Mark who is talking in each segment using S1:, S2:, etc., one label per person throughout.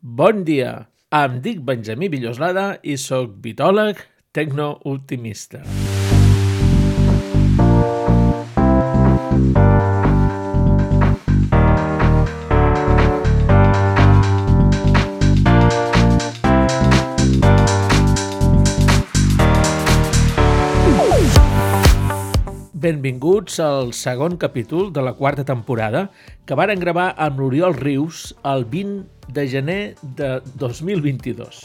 S1: Bon dia, em dic Benjamí Villoslada i sóc vitòleg tecnooptimista. Benvinguts al segon capítol de la quarta temporada que varen gravar amb l'Oriol Rius el 20 de gener de 2022.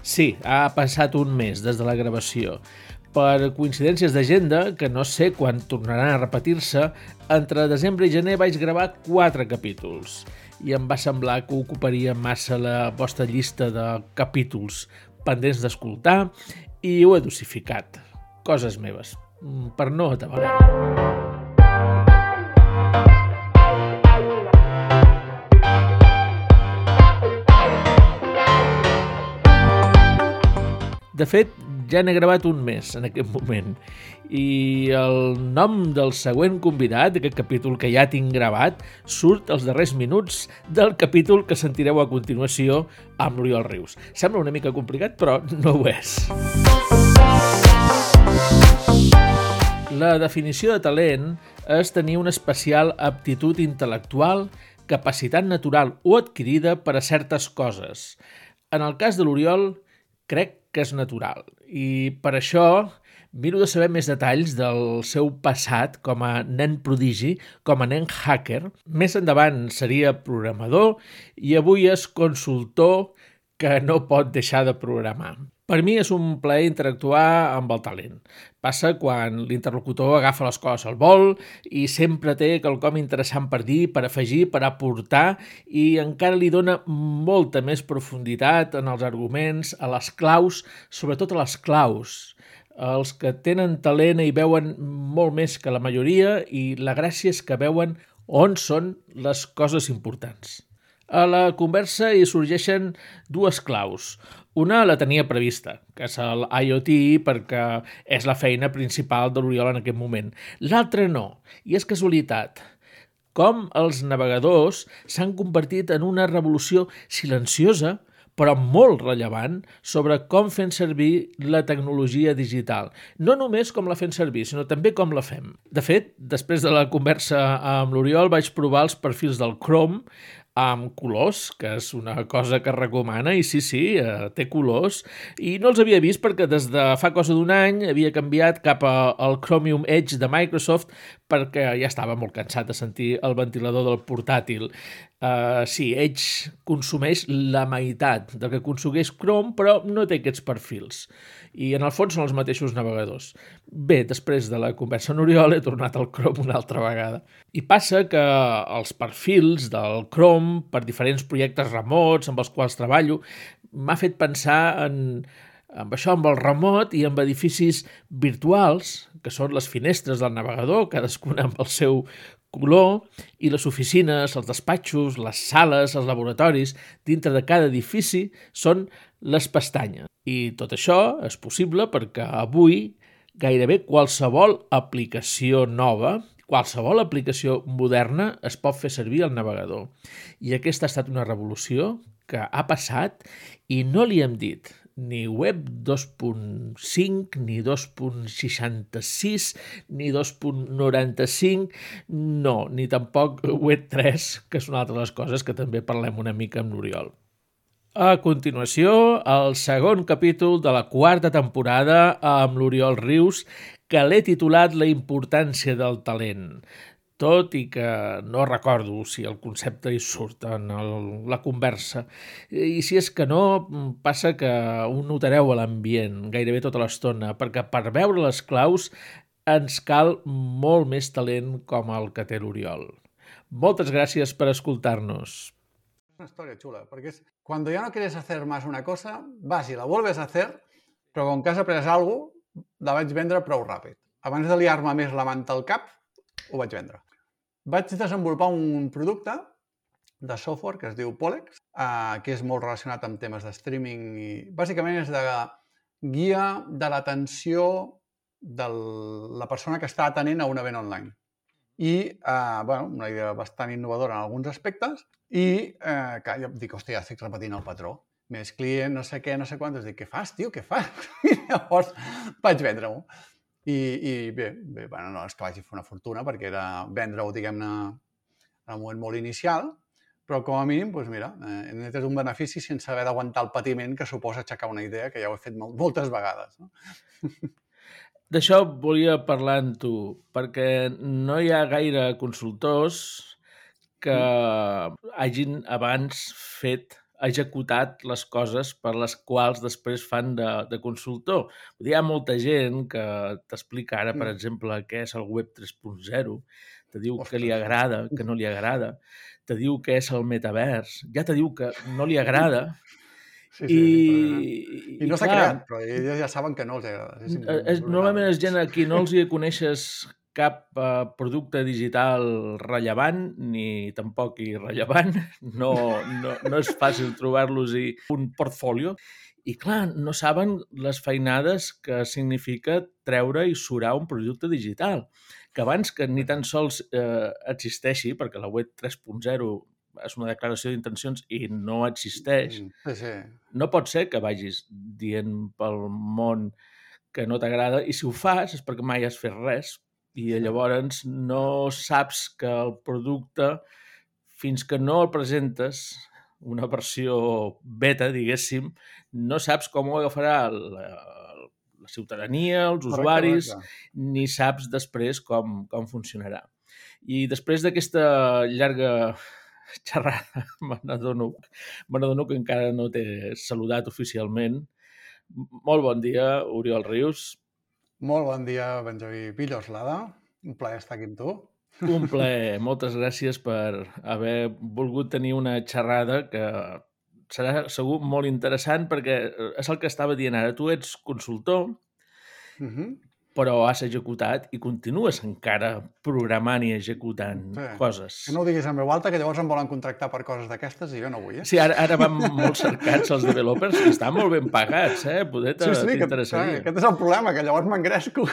S1: Sí, ha passat un mes des de la gravació. Per coincidències d'agenda, que no sé quan tornaran a repetir-se, entre desembre i gener vaig gravar quatre capítols i em va semblar que ocuparia massa la vostra llista de capítols pendents d'escoltar i ho he dosificat. Coses meves, per no atabalar. De fet, ja n'he gravat un mes en aquest moment i el nom del següent convidat d'aquest capítol que ja tinc gravat surt als darrers minuts del capítol que sentireu a continuació amb l'Oriol Rius. Sembla una mica complicat, però no ho és. La definició de talent és tenir una especial aptitud intel·lectual, capacitat natural o adquirida per a certes coses. En el cas de l'Oriol, crec que és natural. I per això miro de saber més detalls del seu passat com a nen prodigi, com a nen hacker. Més endavant seria programador i avui és consultor que no pot deixar de programar. Per mi és un plaer interactuar amb el talent. Passa quan l'interlocutor agafa les coses al vol i sempre té quelcom interessant per dir, per afegir, per aportar i encara li dona molta més profunditat en els arguments, a les claus, sobretot a les claus. Els que tenen talent hi veuen molt més que la majoria i la gràcia és que veuen on són les coses importants. A la conversa hi sorgeixen dues claus. Una la tenia prevista, que és el IoT, perquè és la feina principal de l'Oriol en aquest moment. L'altra no, i és casualitat. Com els navegadors s'han convertit en una revolució silenciosa, però molt rellevant, sobre com fem servir la tecnologia digital. No només com la fem servir, sinó també com la fem. De fet, després de la conversa amb l'Oriol vaig provar els perfils del Chrome amb colors, que és una cosa que recomana, i sí, sí, eh, té colors, i no els havia vist perquè des de fa cosa d'un any havia canviat cap al Chromium Edge de Microsoft perquè ja estava molt cansat de sentir el ventilador del portàtil. Uh, sí, Edge consumeix la meitat del que consumeix Chrome, però no té aquests perfils. I en el fons són els mateixos navegadors. Bé, després de la conversa amb Oriol he tornat al Chrome una altra vegada. I passa que els perfils del Chrome per diferents projectes remots amb els quals treballo m'ha fet pensar en, amb això, amb el remot i amb edificis virtuals, que són les finestres del navegador, cadascuna amb el seu color i les oficines, els despatxos, les sales, els laboratoris, dintre de cada edifici, són les pestanyes. I tot això és possible perquè avui gairebé qualsevol aplicació nova, qualsevol aplicació moderna es pot fer servir al navegador. I aquesta ha estat una revolució que ha passat i no li hem dit ni web 2.5, ni 2.66, ni 2.95, no, ni tampoc web 3, que és una altra de les coses que també parlem una mica amb l'Oriol. A continuació, el segon capítol de la quarta temporada amb l'Oriol Rius, que l'he titulat La importància del talent tot i que no recordo si el concepte hi surt en el, la conversa. I si és que no, passa que ho notareu a l'ambient gairebé tota l'estona, perquè per veure les claus ens cal molt més talent com el que té l'Oriol. Moltes gràcies per escoltar-nos.
S2: Una història xula, perquè és cuando ya no quieres hacer más una cosa, vas i la vuelves a hacer, però com que has après algo, la vaig vendre prou ràpid. Abans de liar-me més la manta al cap, ho vaig vendre. Vaig desenvolupar un producte de software que es diu Polex, eh, que és molt relacionat amb temes de streaming i bàsicament és de guia de l'atenció de la persona que està atenent a un event online. I, eh, bueno, una idea bastant innovadora en alguns aspectes i eh, que jo dic, hòstia, estic repetint el patró. Més client, no sé què, no sé quantos. Dic, què fas, tio, què fas? I llavors vaig vendre-ho. I, I bé, bé, bueno, no és que vagi fer una fortuna perquè era vendre-ho, diguem-ne, en un moment molt inicial, però com a mínim, doncs mira, eh, net un benefici sense haver d'aguantar el patiment que suposa aixecar una idea, que ja ho he fet moltes vegades. No?
S1: D'això volia parlar amb tu, perquè no hi ha gaire consultors que mm. hagin abans fet executat les coses per les quals després fan de, de consultor. Hi ha molta gent que t'explica ara, per mm. exemple, què és el web 3.0, te diu Ostres. que li agrada, que no li agrada, te diu que és el metavers, ja te diu que no li agrada,
S2: Sí, sí, I, I no s'ha creat, però ells ja saben que no els agrada.
S1: És, és, normalment és gent a qui no els hi coneixes cap uh, producte digital rellevant ni tampoc irrellevant. No, no, no és fàcil trobar-los i un portfolio. I clar, no saben les feinades que significa treure i surar un producte digital que abans que ni tan sols eh, existeixi, perquè la web 3.0 és una declaració d'intencions i no existeix,
S2: mm, sí, sí.
S1: no pot ser que vagis dient pel món que no t'agrada i si ho fas és perquè mai has fet res i llavors no saps que el producte, fins que no el presentes, una versió beta, diguéssim, no saps com ho agafarà la, la ciutadania, els correcte, usuaris, correcte. ni saps després com, com funcionarà. I després d'aquesta llarga xerrada, me n'adono que encara no t'he saludat oficialment. Molt bon dia, Oriol Rius.
S2: Molt bon dia, Benjaví Villoslada. Un plaer estar aquí amb tu.
S1: Un plaer. Moltes gràcies per haver volgut tenir una xerrada que serà segur molt interessant perquè eh, és el que estava dient ara. Tu ets consultor, uh mhm. -huh. Però has executat i continues encara programant i executant sí. coses.
S2: Que no ho diguis en veu alta, que llavors em volen contractar per coses d'aquestes i jo no vull, eh?
S1: Sí, ara, ara van molt cercats els developers i estan molt ben pagats, eh? Poder sí, sí.
S2: Que, aquest és el problema, que llavors m'engresco.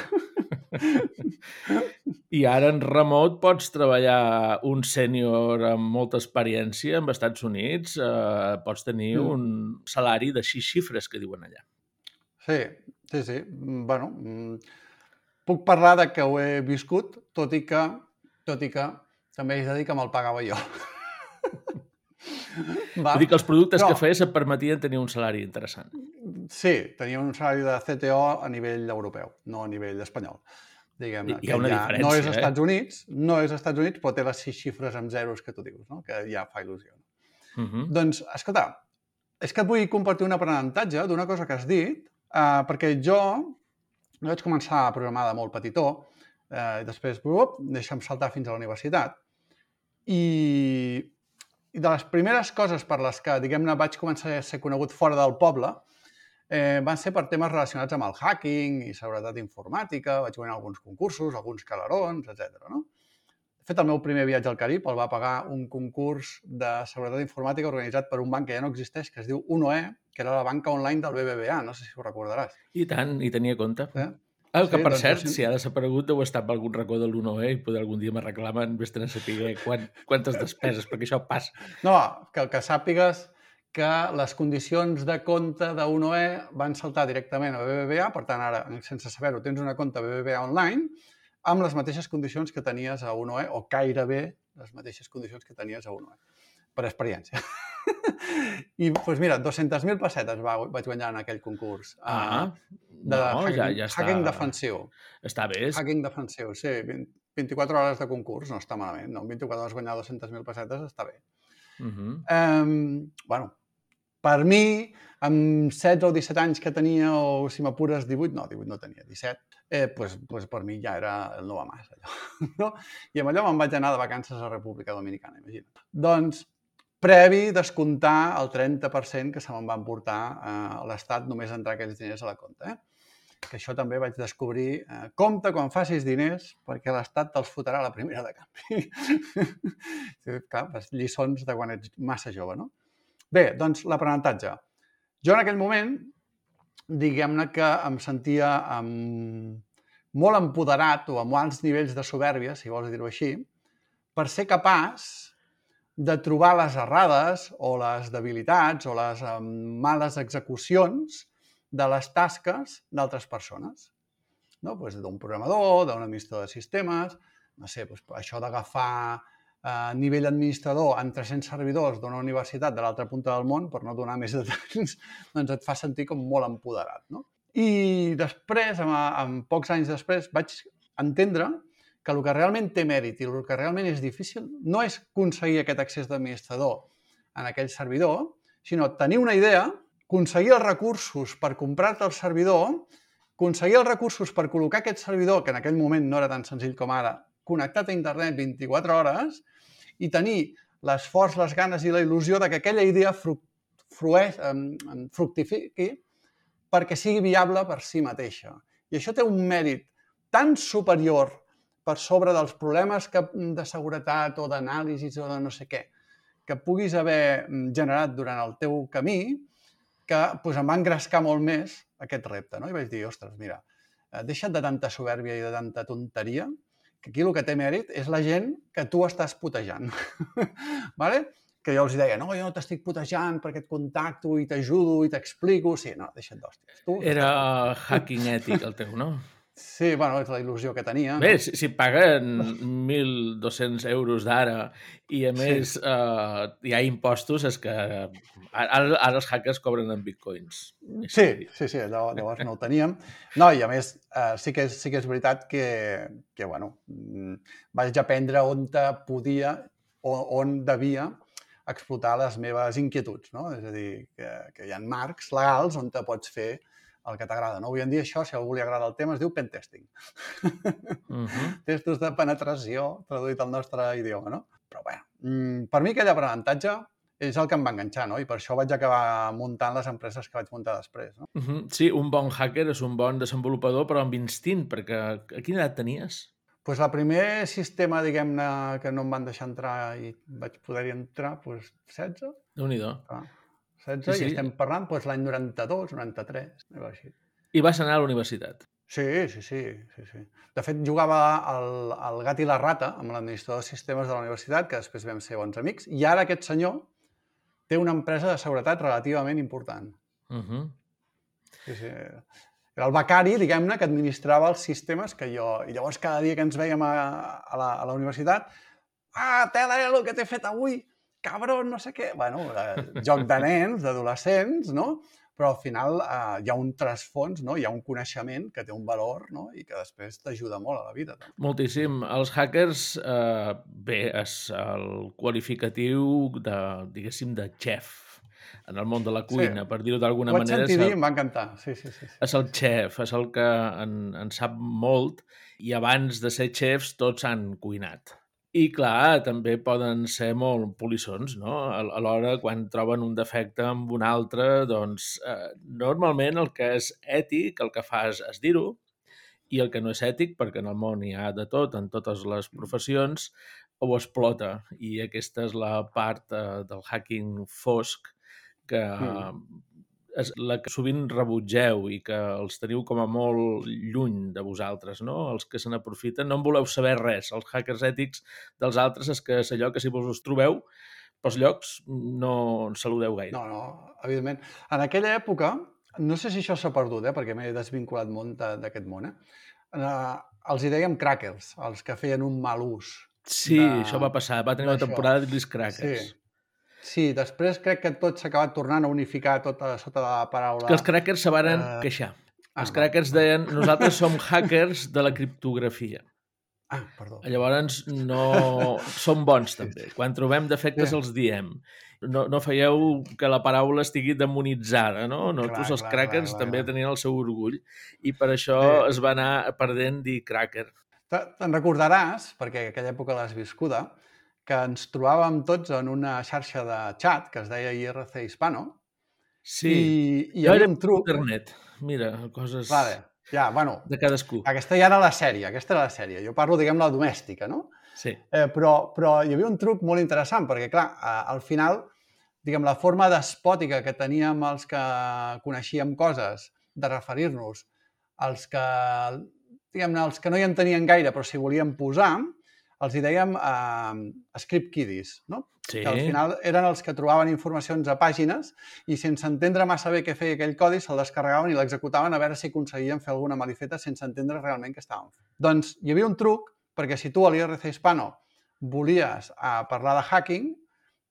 S1: I ara en remot pots treballar un sènior amb molta experiència en Estats Units, eh, pots tenir mm. un salari de sis xifres que diuen allà.
S2: Sí, sí, sí. Bueno, mm, puc parlar de que ho he viscut, tot i que, tot i que també he de dir que me'l pagava jo.
S1: Va. Vull dir que els productes Però, que feies et permetien tenir un salari interessant.
S2: Sí, tenia un salari de CTO a nivell europeu, no a nivell espanyol. Diguem
S1: Hi ha una ja diferència,
S2: no és
S1: eh?
S2: Estats Units, no és Estats Units, però té les sis xifres amb zeros que tu dius, no? que ja fa il·lusió. Uh -huh. Doncs, escolta, és que et vull compartir un aprenentatge d'una cosa que has dit, uh, perquè jo, jo vaig començar a programar de molt petitó, i després, up, deixa'm saltar fins a la universitat, i i de les primeres coses per les que, diguem-ne, vaig començar a ser conegut fora del poble eh, van ser per temes relacionats amb el hacking i seguretat informàtica, vaig guanyar alguns concursos, alguns calarons, etc. No? De fet, el meu primer viatge al Carib el va pagar un concurs de seguretat informàtica organitzat per un banc que ja no existeix, que es diu Unoe, que era la banca online del BBVA, no sé si ho recordaràs.
S1: I tant, i tenia compte. Eh? Ah, que, sí, per doncs, cert, si ha desaparegut, deu estar per algun racó de l'Unoe i poder algun dia me reclamen, vés a saber quan, quantes despeses, perquè això passa.
S2: No, que, que sàpigues que les condicions de compte d'Unoe van saltar directament a BBVA, per tant, ara, sense saber-ho, tens una compte BBVA online amb les mateixes condicions que tenies a Unoe, o gairebé les mateixes condicions que tenies a Unoe, per experiència. I, doncs pues mira, 200.000 pessetes va, vaig guanyar en aquell concurs.
S1: Eh, ah,
S2: de no, hacking, ja, ja està... Hacking defensiu.
S1: Està bé.
S2: Hacking defensiu, sí. 24 hores de concurs, no està malament. No? 24 hores guanyar 200.000 pessetes està bé. Uh -huh. um, bueno, per mi, amb 16 o 17 anys que tenia, o si m'apures 18, no, 18 no tenia, 17, eh, pues, pues per mi ja era el no va més, allò. No? I amb allò me'n vaig anar de vacances a República Dominicana, imagina't. Doncs previ descomptar el 30% que se me'n van portar a l'Estat només entrar aquells diners a la compta. Eh? Que això també vaig descobrir. Eh, compte quan facis diners, perquè l'Estat te'ls fotrà a la primera de canvi. Clar, les lliçons de quan ets massa jove, no? Bé, doncs l'aprenentatge. Jo en aquell moment, diguem-ne que em sentia amb molt empoderat o amb alts nivells de soberbia, si vols dir-ho així, per ser capaç de trobar les errades o les debilitats o les um, males execucions de les tasques d'altres persones. No? Pues d'un programador, d'un administrador de sistemes, no sé, pues, això d'agafar a nivell administrador en 300 servidors d'una universitat de l'altra punta del món, per no donar més detalls, doncs et fa sentir com molt empoderat. No? I després, amb, amb pocs anys després, vaig entendre que el que realment té mèrit i el que realment és difícil no és aconseguir aquest accés d'administrador en aquell servidor, sinó tenir una idea, aconseguir els recursos per comprar-te el servidor, aconseguir els recursos per col·locar aquest servidor, que en aquell moment no era tan senzill com ara, connectat a internet 24 hores, i tenir l'esforç, les ganes i la il·lusió de que aquella idea frueix, fructifiqui perquè sigui viable per si mateixa. I això té un mèrit tan superior per sobre dels problemes que, de seguretat o d'anàlisis o de no sé què que puguis haver generat durant el teu camí que doncs, em va engrescar molt més aquest repte. No? I vaig dir, ostres, mira, eh, deixa't de tanta soberbia i de tanta tonteria que aquí el que té mèrit és la gent que tu estàs putejant. vale? Que jo els deia, no, jo no t'estic putejant perquè et contacto i t'ajudo i t'explico. Sí, no, deixa't d'hòsties.
S1: Era hacking ètic el teu, no?
S2: Sí, bueno, és la il·lusió que tenia.
S1: Bé, si, si paguen 1.200 euros d'ara i a més sí. uh, hi ha impostos, és que ara, ara els hackers cobren en bitcoins.
S2: Sí, sí, sí, llavors, llavors no ho teníem. No, i a més, uh, sí, que és, sí que és veritat que, que bueno, mm, vaig aprendre on te podia o on devia explotar les meves inquietuds, no? És a dir, que, que hi ha marcs legals on te pots fer el que t'agrada. No? Avui en dia això, si a algú li agrada el tema, es diu pentesting. Uh -huh. Testos de penetració, traduït al nostre idioma, no? Però bé, mm, per mi aquell aprenentatge és el que em va enganxar, no? I per això vaig acabar muntant les empreses que vaig muntar després, no?
S1: Uh -huh. Sí, un bon hacker és un bon desenvolupador, però amb instint, perquè a quina edat tenies?
S2: Pues el primer sistema, diguem-ne, que no em van deixar entrar i vaig poder-hi entrar, pues 16.
S1: Déu-n'hi-do.
S2: Ah. 16, sí, sí. i estem parlant doncs, l'any 92, 93,
S1: o així. I vas anar a la universitat?
S2: Sí, sí, sí, sí, sí. De fet, jugava al, al gat i la rata amb l'administrador de sistemes de la universitat, que després vam ser bons amics, i ara aquest senyor té una empresa de seguretat relativament important. Uh -huh. Sí, sí. Era el becari, diguem-ne, que administrava els sistemes que jo... I llavors, cada dia que ens veiem a, a, la, a la universitat, ah, tela, el que t'he fet avui, cabron, no sé què... bueno, eh, joc de nens, d'adolescents, no? Però al final eh, hi ha un trasfons, no? hi ha un coneixement que té un valor no? i que després t'ajuda molt a la vida. També.
S1: Moltíssim. Els hackers, eh, bé, és el qualificatiu de, diguéssim, de chef en el món de la cuina, sí. per dir-ho d'alguna manera.
S2: Ho vaig sentir dir, em va encantar. Sí, sí, sí, sí.
S1: És el xef, és el que en, en sap molt i abans de ser xefs tots han cuinat. I clar, també poden ser molt polissons, no? Alhora, quan troben un defecte amb un altre, doncs eh, normalment el que és ètic, el que fa és, és dir-ho, i el que no és ètic, perquè en el món hi ha de tot, en totes les professions, ho explota. I aquesta és la part eh, del hacking fosc que mm és la que sovint rebutgeu i que els teniu com a molt lluny de vosaltres, no? Els que se n'aprofiten. No en voleu saber res. Els hackers ètics dels altres és que és allò que si vos us trobeu pels llocs no saludeu gaire.
S2: No, no, evidentment. En aquella època, no sé si això s'ha perdut, eh, perquè m'he desvinculat molt d'aquest món, eh? eh? els hi dèiem crackers, els que feien un mal ús.
S1: Sí, de... això va passar. Va tenir una temporada de crackers.
S2: Sí. Sí, després crec que tot s'ha acabat tornant a unificar tot a sota de la paraula...
S1: Que els crackers se van uh... queixar. Ah, els crackers va. deien, nosaltres som hackers de la criptografia.
S2: Ah, perdó.
S1: Llavors no... Som bons, també. Quan trobem defectes yeah. els diem. No, no feieu que la paraula estigui demonitzada, no? Nosaltres, clar, els clar, crackers, clar, clar, també clar. tenien el seu orgull i per això sí. es va anar perdent dir cracker.
S2: Te'n recordaràs, perquè aquella època l'has viscuda, que ens trobàvem tots en una xarxa de xat que es deia IRC Hispano.
S1: Sí, i, i hi havia un truc... Internet. Mira, coses
S2: vale. ja, bueno,
S1: de cadascú.
S2: Aquesta ja era la sèrie, aquesta era la sèrie. Jo parlo, diguem, la domèstica, no?
S1: Sí.
S2: Eh, però, però hi havia un truc molt interessant, perquè, clar, al final, diguem, la forma despòtica que teníem els que coneixíem coses de referir-nos als que diguem-ne, els que no hi entenien gaire, però s'hi volien posar, els hi dèiem eh, script kiddies, no?
S1: Sí.
S2: que al final eren els que trobaven informacions a pàgines i sense entendre massa bé què feia aquell codi se'l descarregaven i l'executaven a veure si aconseguien fer alguna malifeta sense entendre realment què estaven fent. Doncs hi havia un truc perquè si tu a l'IRC Hispano volies a parlar de hacking,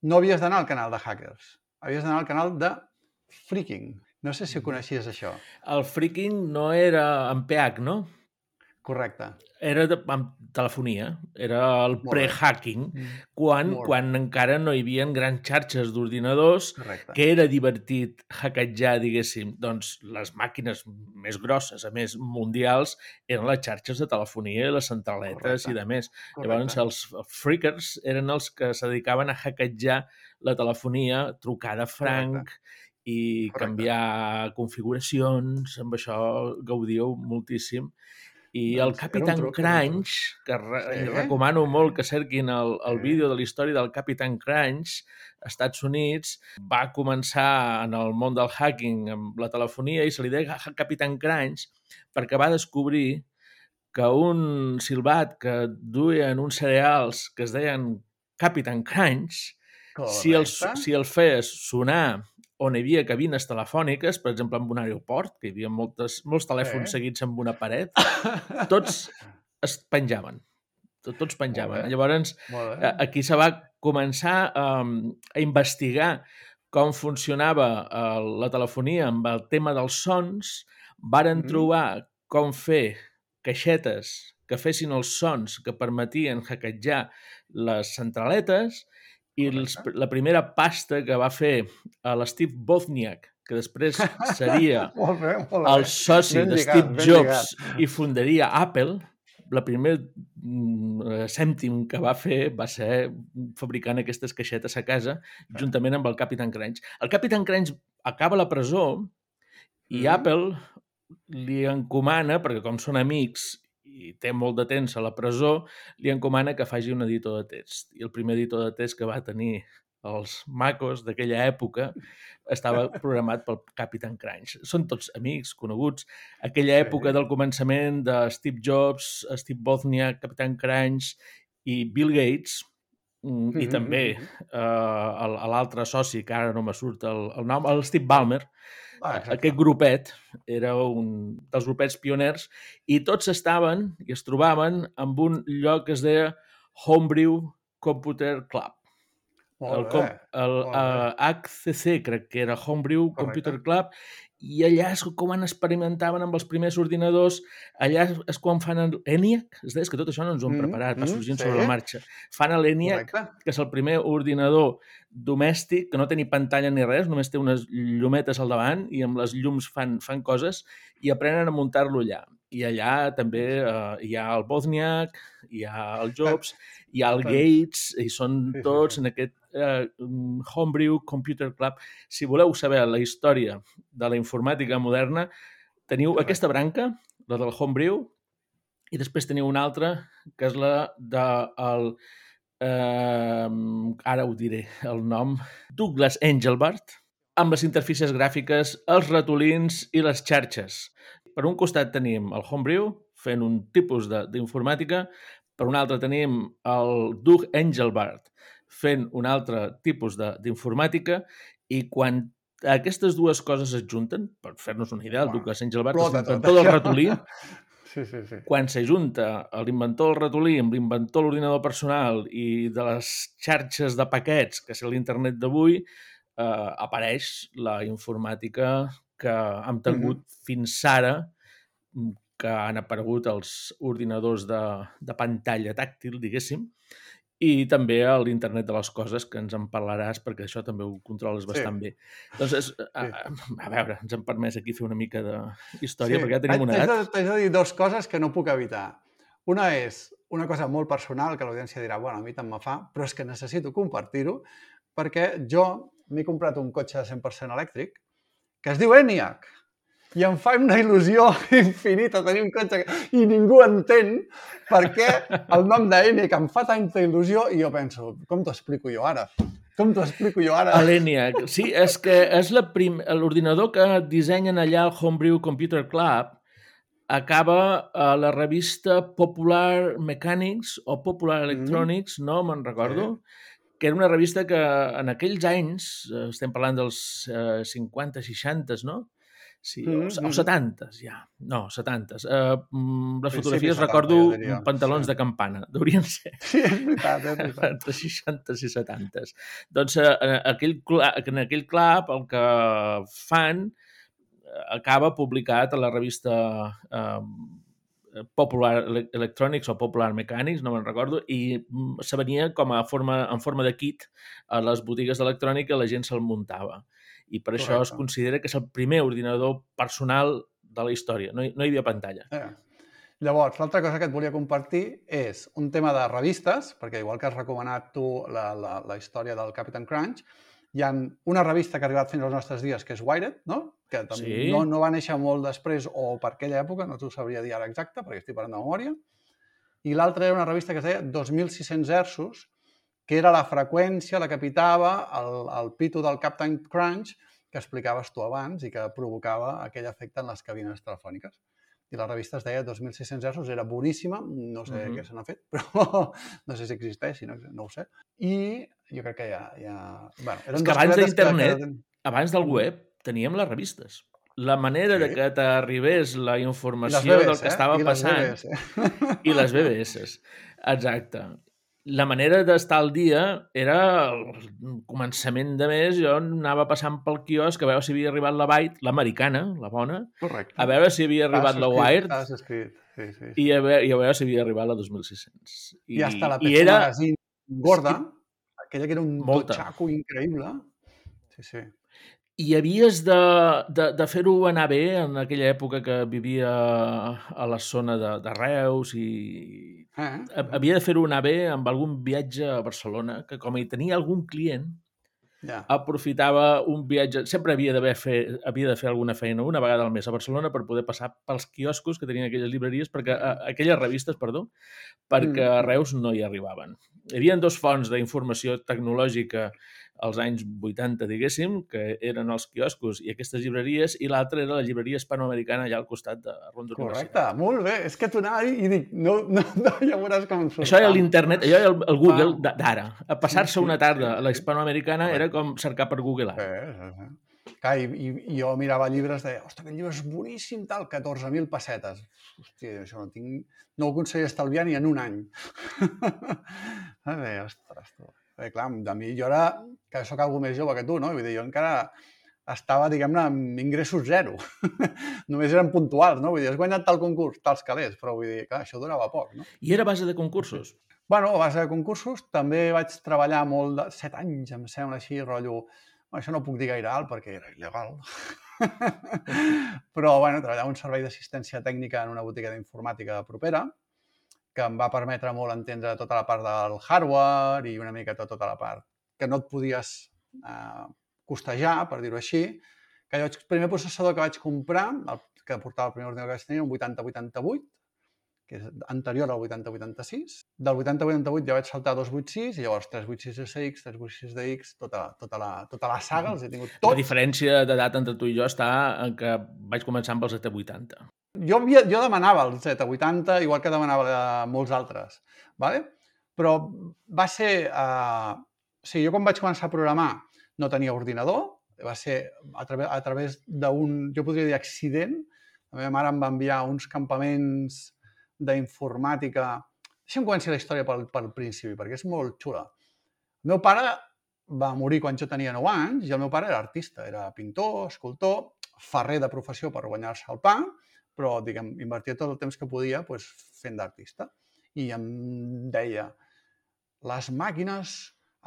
S2: no havies d'anar al canal de hackers, havies d'anar al canal de freaking. No sé si ho coneixies, això.
S1: El freaking no era en PH, no?
S2: Correcte.
S1: Era de, amb telefonia, era el pre-hacking, quan,
S2: Molt bé.
S1: quan encara no hi havia grans xarxes d'ordinadors
S2: Correcte.
S1: que era divertit hackejar, diguéssim, doncs les màquines més grosses, a més mundials, eren les xarxes de telefonia i les centraletes
S2: Correcte.
S1: i de més.
S2: Correcte.
S1: Llavors, els freakers eren els que se dedicaven a hackejar la telefonia, trucar de franc i
S2: Correcte.
S1: canviar configuracions, amb això gaudíeu moltíssim. I el
S2: Doncs un
S1: Capitán
S2: truc.
S1: Crunch, que re
S2: Sí.
S1: recomano molt que cerquin el, el
S2: Sí.
S1: vídeo de la història del Capitán Crunch, Estats Units, va començar en el món del hacking amb la telefonia i se li deia Capitán Crunch perquè va descobrir que un silbat que duien uns cereals que es deien Capitán Crunch, si el,
S2: Correcte.
S1: si el fes sonar on hi havia cabines telefòniques, per exemple, en un aeroport, que hi havia moltes, molts telèfons
S2: Sí.
S1: seguits amb una paret, tots es penjaven. Tot- Tots penjaven. Llavors, aquí se va començar um, a investigar com funcionava uh, la telefonia amb el tema dels sons, varen
S2: Mhm.
S1: trobar com fer caixetes que fessin els sons que permetien hackejar les centraletes i els, la primera pasta que va fer a l'Steve Wozniak, que després seria
S2: Molt bé, molt bé.
S1: el soci
S2: Ben
S1: de
S2: lligat,
S1: Steve Jobs i fundaria Apple, la primer mm, eh, cèntim que va fer va ser fabricant aquestes caixetes a casa juntament amb el Capitán Crunch. El Capitán Crunch acaba a la presó i
S2: Mhm.
S1: Apple li encomana, perquè com són amics i té molt de temps a la presó, li encomana que faci un editor de text. I el primer editor de text que va tenir els macos d'aquella època estava programat pel Capitán Crunch. Són tots amics, coneguts. Aquella època del començament de Steve Jobs, Steve Wozniak, Capitán Crunch i Bill Gates, mm, i també eh, l'altre soci, que ara no me surt el, el nom, el Steve Ballmer,
S2: exacte.
S1: aquest grupet era un dels grupets pioners i tots estaven i es trobaven en un lloc que es deia Homebrew Computer Club.
S2: Molt
S1: el,
S2: bé.
S1: com, el uh, HCC, crec que era Homebrew
S2: Correcte.
S1: Computer Club, i allà és quan experimentaven amb els primers ordinadors, allà és- quan fan el ENIAC, és és que tot això no ens ho hem
S2: Mm,
S1: preparat, va
S2: mm,
S1: sorgint
S2: sí.
S1: sobre la marxa. Fan l'ENIAC,
S2: Correcte.
S1: que és el primer ordinador domèstic, que no té ni pantalla ni res, només té unes llumetes al davant i amb les llums fan, fan coses i aprenen a muntar-lo allà. I allà també eh, hi ha el Bozniak, hi ha el Jobs, hi ha el Gates, i són tots en aquest eh, Homebrew Computer Club. Si voleu saber la història de la informàtica moderna, teniu
S2: Correcte.
S1: aquesta branca, la del Homebrew, i després teniu una altra, que és la de el, eh, ara ho diré, el nom, Douglas Engelbart, amb les interfícies gràfiques, els ratolins i les xarxes. Per un costat tenim el Homebrew, fent un tipus de- d'informàtica, per un altre tenim el Doug Engelbart, fent un altre tipus de- d'informàtica, i quan aquestes dues coses es junten, per fer-nos una idea, el Douglas Engelbart
S2: explota
S1: és l'inventor
S2: tot
S1: del
S2: això.
S1: ratolí,
S2: Sí, sí, sí.
S1: quan s'ajunta l'inventor del ratolí amb l'inventor de l'ordinador personal i de les xarxes de paquets, que és l'internet d'avui, eh, apareix la informàtica que hem tingut
S2: Mhm.
S1: fins ara, mm, que han aparegut els ordinadors de, de pantalla tàctil, diguéssim, i també a l'internet de les coses, que ens en parlaràs, perquè això també ho controles bastant bé. Doncs, és, a, a, veure, ens hem permès aquí fer una mica d'història, perquè ja tenim una
S2: T'haig
S1: edat.
S2: de- T'haig de dir dues coses que no puc evitar. Una és una cosa molt personal, que l'audiència dirà, bueno, a mi tant me fa, però és que necessito compartir-ho, perquè jo m'he comprat un cotxe 100% elèctric que es diu ENIAC. I em fa una il·lusió infinita tenir un cotxe que... i ningú entén per què el nom d'ENIAC em fa tanta il·lusió i jo penso, com t'ho explico jo ara? Com t'ho explico jo ara?
S1: L'ENIAC. Sí, és que és la prim... l'ordinador que dissenyen allà al Homebrew Computer Club acaba a la revista Popular Mechanics o Popular Electronics, mm. no me'n recordo, sí. que era una revista que en aquells anys, eh, estem parlant dels eh, 50-60, no?, Sí, mm -hmm. o, 70 ja. No, 70 uh, Les fotografies, 70, recordo, diria, pantalons sí. de campana. Deurien ser.
S2: Sí, és veritat, és veritat.
S1: Entre 60 i 70. Doncs uh, aquell, en aquell club el que fan acaba publicat a la revista uh, Popular Electronics o Popular Mechanics, no me'n recordo, i mm, se venia com a forma, en forma de kit a les botigues d'electrònica la gent se'l muntava i per Correcte. això es considera que és el primer ordinador personal de la història. No hi, no hi havia pantalla.
S2: Eh. Llavors, l'altra cosa que et volia compartir és un tema de revistes, perquè igual que has recomanat tu la, la, la història del Captain Crunch, hi ha una revista que ha arribat fins als nostres dies, que és Wired, no? que sí. no, no va néixer molt després o per aquella època, no t'ho sabria dir ara exacte, perquè estic parlant de memòria, i l'altra era una revista que es deia 2600 Ersos, que era la freqüència, la que pitava el, el pito del Captain Crunch que explicaves tu abans i que provocava aquell efecte en les cabines telefòniques. I la revista es deia 2.600 euros, era boníssima, no sé uh -huh. què se n'ha fet, però no sé si existeix, si no, no ho sé. I jo crec que ja... ja...
S1: Bueno, eren És que abans d'internet, que... abans del web, teníem les revistes. La manera sí. de que t'arribés la informació BBS, del que estava eh? I passant... Les BBS. I les BBS. Exacte la manera d'estar al dia era el començament de mes, jo anava passant pel quiosc a veure si havia arribat la Byte, l'americana, la bona,
S2: Correcte.
S1: a veure si havia arribat la Wired
S2: has escrit. Sí, sí, sí.
S1: I, a veure, i a veure si havia arribat la 2600.
S2: I, I hasta la PC era... Magazine gorda, sí. aquella que era un Molta. totxaco increïble. Sí, sí
S1: i havies de, de, de fer-ho anar bé en aquella època que vivia a la zona de, de Reus i eh? havia de fer-ho anar bé amb algun viatge a Barcelona, que com hi tenia algun client, ja. aprofitava un viatge... Sempre havia, fer, havia de fer alguna feina una vegada al mes a Barcelona per poder passar pels quioscos que tenien aquelles llibreries, perquè, aquelles revistes, perdó, perquè mm. a Reus no hi arribaven. Hi havia dos fonts d'informació tecnològica als anys 80, diguéssim, que eren els quioscos i aquestes llibreries, i l'altra era la llibreria hispanoamericana allà al costat de Ronda
S2: Correcte, molt bé. És que tu anava i dic, no, no, no, ja veuràs com
S1: em Això era l'internet, allò era el, el Google ah. d'ara. A passar-se una tarda a la hispanoamericana era com cercar per Google ara.
S2: Sí, sí, sí. Clar, i, i, i jo mirava llibres, deia, ostres, aquest llibre és boníssim, tal, 14.000 pessetes. Hòstia, això no tinc... No ho aconseguia estalviar ni en un any. deia, ostres, tu. Eh, clar, de mi jo era, que sóc algú més jove que tu, no? Vull dir, jo encara estava, diguem-ne, amb ingressos zero. Només eren puntuals, no? Vull dir, has guanyat tal concurs, tals calés, però vull dir, clar, això durava poc, no?
S1: I era base de concursos?
S2: Bueno, a base de concursos. També vaig treballar molt, de... set anys, em sembla així, rotllo... Bueno, això no puc dir gaire alt perquè era il·legal. però, bueno, treballava un servei d'assistència tècnica en una botiga d'informàtica propera que em va permetre molt entendre tota la part del hardware i una mica tota la part que no et podies eh, costejar, per dir-ho així, que jo, el primer processador que vaig comprar, el que portava el primer ordinador que vaig tenir, un 8088, que és anterior al 8086. Del 8088 ja vaig saltar a 286 i llavors 386 SX, 386 DX, tota, tota, la, tota la saga els he tingut tots.
S1: La diferència d'edat entre tu i jo està en que vaig començar amb el Z80.
S2: Jo, havia, jo demanava el Z80, igual que demanava molts altres, ¿vale? però va ser... Eh, o sigui, jo quan vaig començar a programar no tenia ordinador, va ser a, través, a través d'un, jo podria dir, accident. La meva mare em va enviar uns campaments d'informàtica... Deixa'm començar la història pel, pel principi, perquè és molt xula. El meu pare va morir quan jo tenia 9 anys i el meu pare era artista, era pintor, escultor, ferrer de professió per guanyar-se el pa, però, diguem, invertia tot el temps que podia pues, fent d'artista. I em deia, les màquines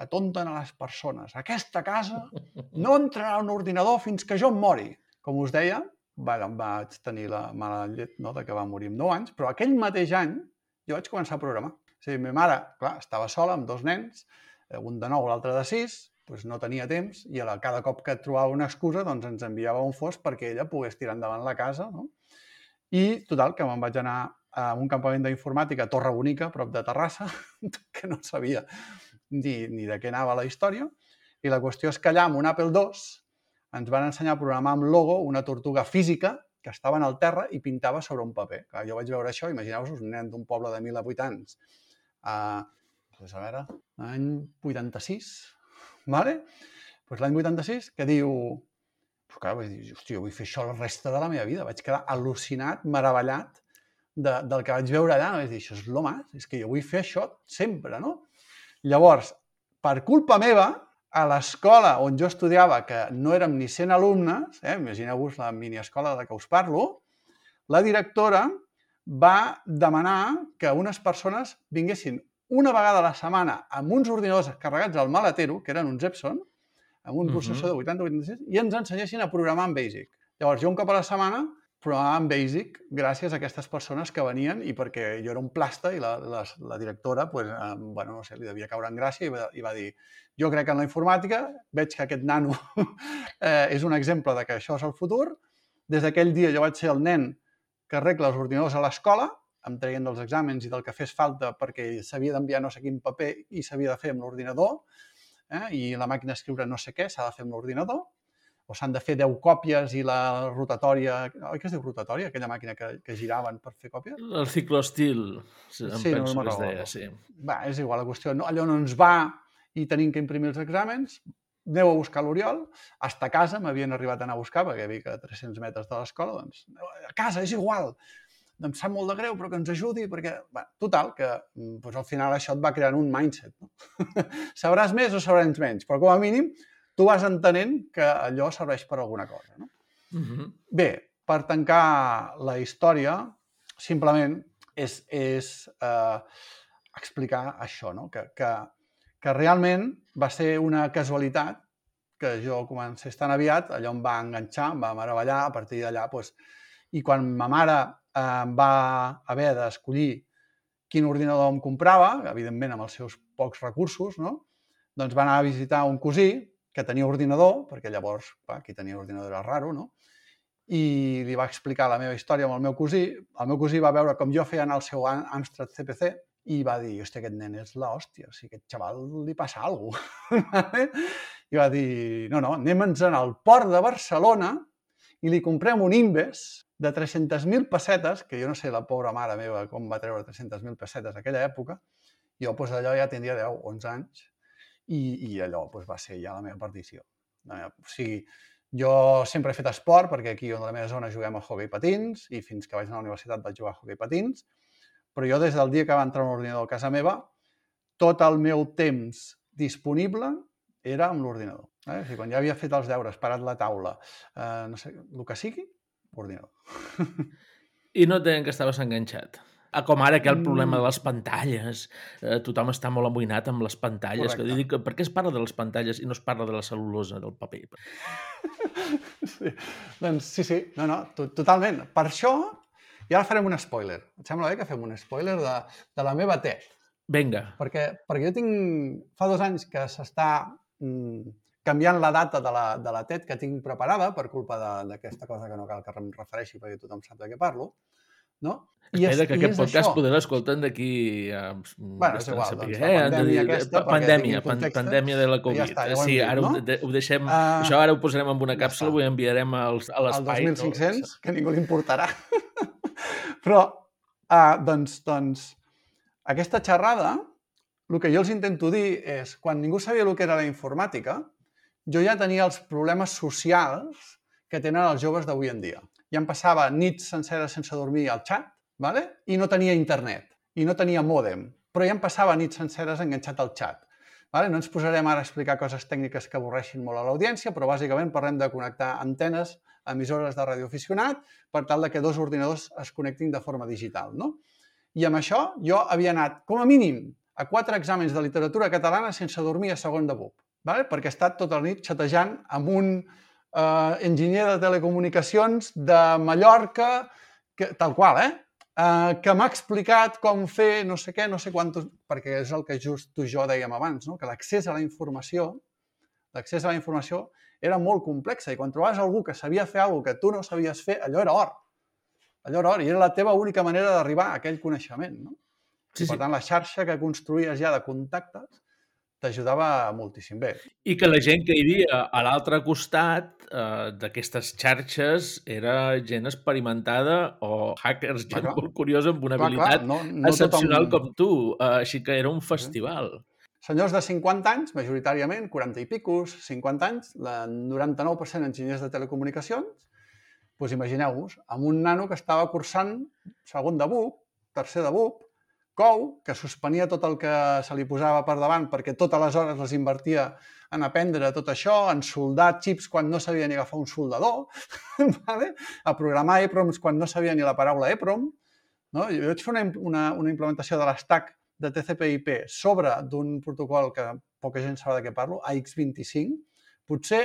S2: atonten a les persones. Aquesta casa no entrarà un ordinador fins que jo em mori. Com us deia, va, vaig tenir la mala llet no, de que va morir amb 9 anys, però aquell mateix any jo vaig començar a programar. O sigui, ma mare, clar, estava sola amb dos nens, eh, un de 9, l'altre de 6, doncs no tenia temps i a la, cada cop que trobava una excusa doncs ens enviava un fos perquè ella pogués tirar endavant la casa. No? I, total, que me'n vaig anar a un campament d'informàtica a Torre Bonica, prop de Terrassa, que no sabia ni, ni de què anava la història. I la qüestió és que allà, amb un Apple II, ens van ensenyar a programar amb Logo una tortuga física que estaven al terra i pintava sobre un paper. Clar, jo vaig veure això, imagineu-vos un nen d'un poble de 1.000 habitants, a, doncs a veure, l'any 86, vale? Pues l'any 86, que diu, pues clar, vaig dir, hòstia, vull fer això la resta de la meva vida. Vaig quedar al·lucinat, meravellat de, del que vaig veure allà. Vaig dir, això és lo más, és que jo vull fer això sempre, no? Llavors, per culpa meva, a l'escola on jo estudiava, que no érem ni 100 alumnes, eh, imagineu-vos la miniescola de què us parlo, la directora va demanar que unes persones vinguessin una vegada a la setmana amb uns ordinadors carregats al maletero, que eren uns Epson, amb un processor de 80-86, i ens ensenyessin a programar en Basic. Llavors, jo un cop a la setmana programava en Basic gràcies a aquestes persones que venien i perquè jo era un plasta i la, la, la directora, pues, eh, bueno, no sé, li devia caure en gràcia i va, i va dir jo crec en la informàtica, veig que aquest nano eh, és un exemple de que això és el futur. Des d'aquell dia jo vaig ser el nen que arregla els ordinadors a l'escola, em treien dels exàmens i del que fes falta perquè s'havia d'enviar no sé quin paper i s'havia de fer amb l'ordinador, eh, i la màquina d'escriure no sé què s'ha de fer amb l'ordinador, o s'han de fer 10 còpies i la rotatòria... Oi que es diu rotatòria, aquella màquina que, que giraven per fer còpies?
S1: El cicloestil, em
S2: Sí, no
S1: penso
S2: me'n
S1: que es deia, sí.
S2: Va, és igual, la qüestió, no, allò no ens va i tenim que imprimir els exàmens, aneu a buscar l'Oriol, hasta casa m'havien arribat a anar a buscar, perquè vic a 300 metres de l'escola, doncs, a casa, és igual, em sap molt de greu, però que ens ajudi, perquè, va, total, que mm, doncs, al final això et va creant un mindset, no? sabràs més o sabràs menys, però com a mínim tu vas entenent que allò serveix per alguna cosa, no?
S1: Uh -huh.
S2: Bé, per tancar la història, simplement és, és eh, explicar això, no? que, que, que realment va ser una casualitat que jo comencés tan aviat, allò em va enganxar, em va meravellar, a partir d'allà, doncs, i quan ma mare eh, va haver d'escollir quin ordinador em comprava, evidentment amb els seus pocs recursos, no? doncs va anar a visitar un cosí que tenia ordinador, perquè llavors clar, qui tenia ordinador era raro, no? i li va explicar la meva història amb el meu cosí. El meu cosí va veure com jo feia anar el seu Am- Amstrad CPC i va dir, hòstia, aquest nen és l'hòstia, o sigui, aquest xaval li passa alguna cosa. I va dir, no, no, anem-nos al port de Barcelona i li comprem un Inves de 300.000 pessetes, que jo no sé la pobra mare meva com va treure 300.000 pessetes aquella època, jo doncs, allò ja tindria 10, 11 anys, i, i allò doncs, va ser ja la meva perdició. La meva, o sigui, jo sempre he fet esport, perquè aquí on a la meva zona juguem a hockey patins, i fins que vaig anar a la universitat vaig jugar a hockey patins, però jo des del dia que va entrar un ordinador a casa meva, tot el meu temps disponible era amb l'ordinador. Eh? O sigui, quan ja havia fet els deures, parat la taula, eh, no sé, el que sigui, ordinador.
S1: I no deien que estaves enganxat. Ah, com ara que el problema
S2: Mm.
S1: de les pantalles. Eh, tothom està molt amoïnat amb les pantalles. Que dic, per què es parla de les pantalles i no es parla de la cel·lulosa del paper?
S2: Sí. Doncs sí, sí, no, no, to totalment. Per això, i ara farem un spoiler. Et sembla bé que fem un spoiler de, de la meva TED?
S1: Vinga.
S2: Perquè, perquè jo tinc... Fa dos anys que s'està mm, canviant la data de la, de la TED que tinc preparada per culpa de- d'aquesta cosa que no cal que em refereixi perquè tothom sap de què parlo, no?
S1: Espera, que
S2: i
S1: aquest podcast podrà escoltar d'aquí... Eh,
S2: Bueno, és igual, doncs,
S1: eh?
S2: Pandèmia aquesta,
S1: pandèmia,
S2: context,
S1: pandèmia de la
S2: ja
S1: Covid.
S2: està, ja ho hem
S1: sí,
S2: dit,
S1: ara
S2: no?
S1: ho, de, ho deixem...
S2: Ah,
S1: això ara ho posarem en una
S2: ja
S1: càpsula,
S2: està.
S1: ho enviarem als, a
S2: al
S1: l'espai.
S2: 2500, que ningú li importarà. Però, uh, doncs, doncs, aquesta xerrada, el que jo els intento dir és, quan ningú sabia el que era la informàtica, jo ja tenia els problemes socials que tenen els joves d'avui en dia. Ja em passava nits senceres sense dormir al xat, vale? i no tenia internet, i no tenia mòdem, però ja em passava nits senceres enganxat al xat. Vale? No ens posarem ara a explicar coses tècniques que avorreixin molt a l'audiència, però bàsicament parlem de connectar antenes a emissores de radioaficionat per tal de que dos ordinadors es connectin de forma digital. No? I amb això jo havia anat, com a mínim, a quatre exàmens de literatura catalana sense dormir a segon de BUP, vale? perquè he estat tota la nit xatejant amb un eh, enginyer de telecomunicacions de Mallorca, que, tal qual, eh? Uh, que m'ha explicat com fer no sé què, no sé quantos... Perquè és el que just tu i jo dèiem abans, no? que l'accés a la informació l'accés a la informació era molt complexa i quan trobaves algú que sabia fer alguna que tu no sabies fer, allò era or. Allò era or i era la teva única manera d'arribar a aquell coneixement. No?
S1: Sí,
S2: per
S1: sí.
S2: tant, la xarxa que construïes ja de contactes t'ajudava moltíssim bé.
S1: I que la gent que hi havia a l'altre costat eh, d'aquestes xarxes era gent experimentada o hackers, gent
S2: clar.
S1: molt curiosa amb una
S2: Clar, clar,
S1: habilitat
S2: no, no
S1: excepcional
S2: tothom...
S1: com tu. Eh, així que era un festival.
S2: Senyors de 50 anys, majoritàriament, 40 i picos, 50 anys, la 99% enginyers de telecomunicacions, doncs imagineu-vos, amb un nano que estava cursant segon de BUP, tercer de BUP, COU, que suspenia tot el que se li posava per davant perquè totes les hores les invertia en aprendre tot això, en soldar xips quan no sabia ni agafar un soldador, vale? a programar EPROMs quan no sabia ni la paraula EPROM. No? Jo vaig fer una, una, una implementació de l'estack de TCP/IP sobre d'un protocol que poca gent sabrà de què parlo, AX25. Potser,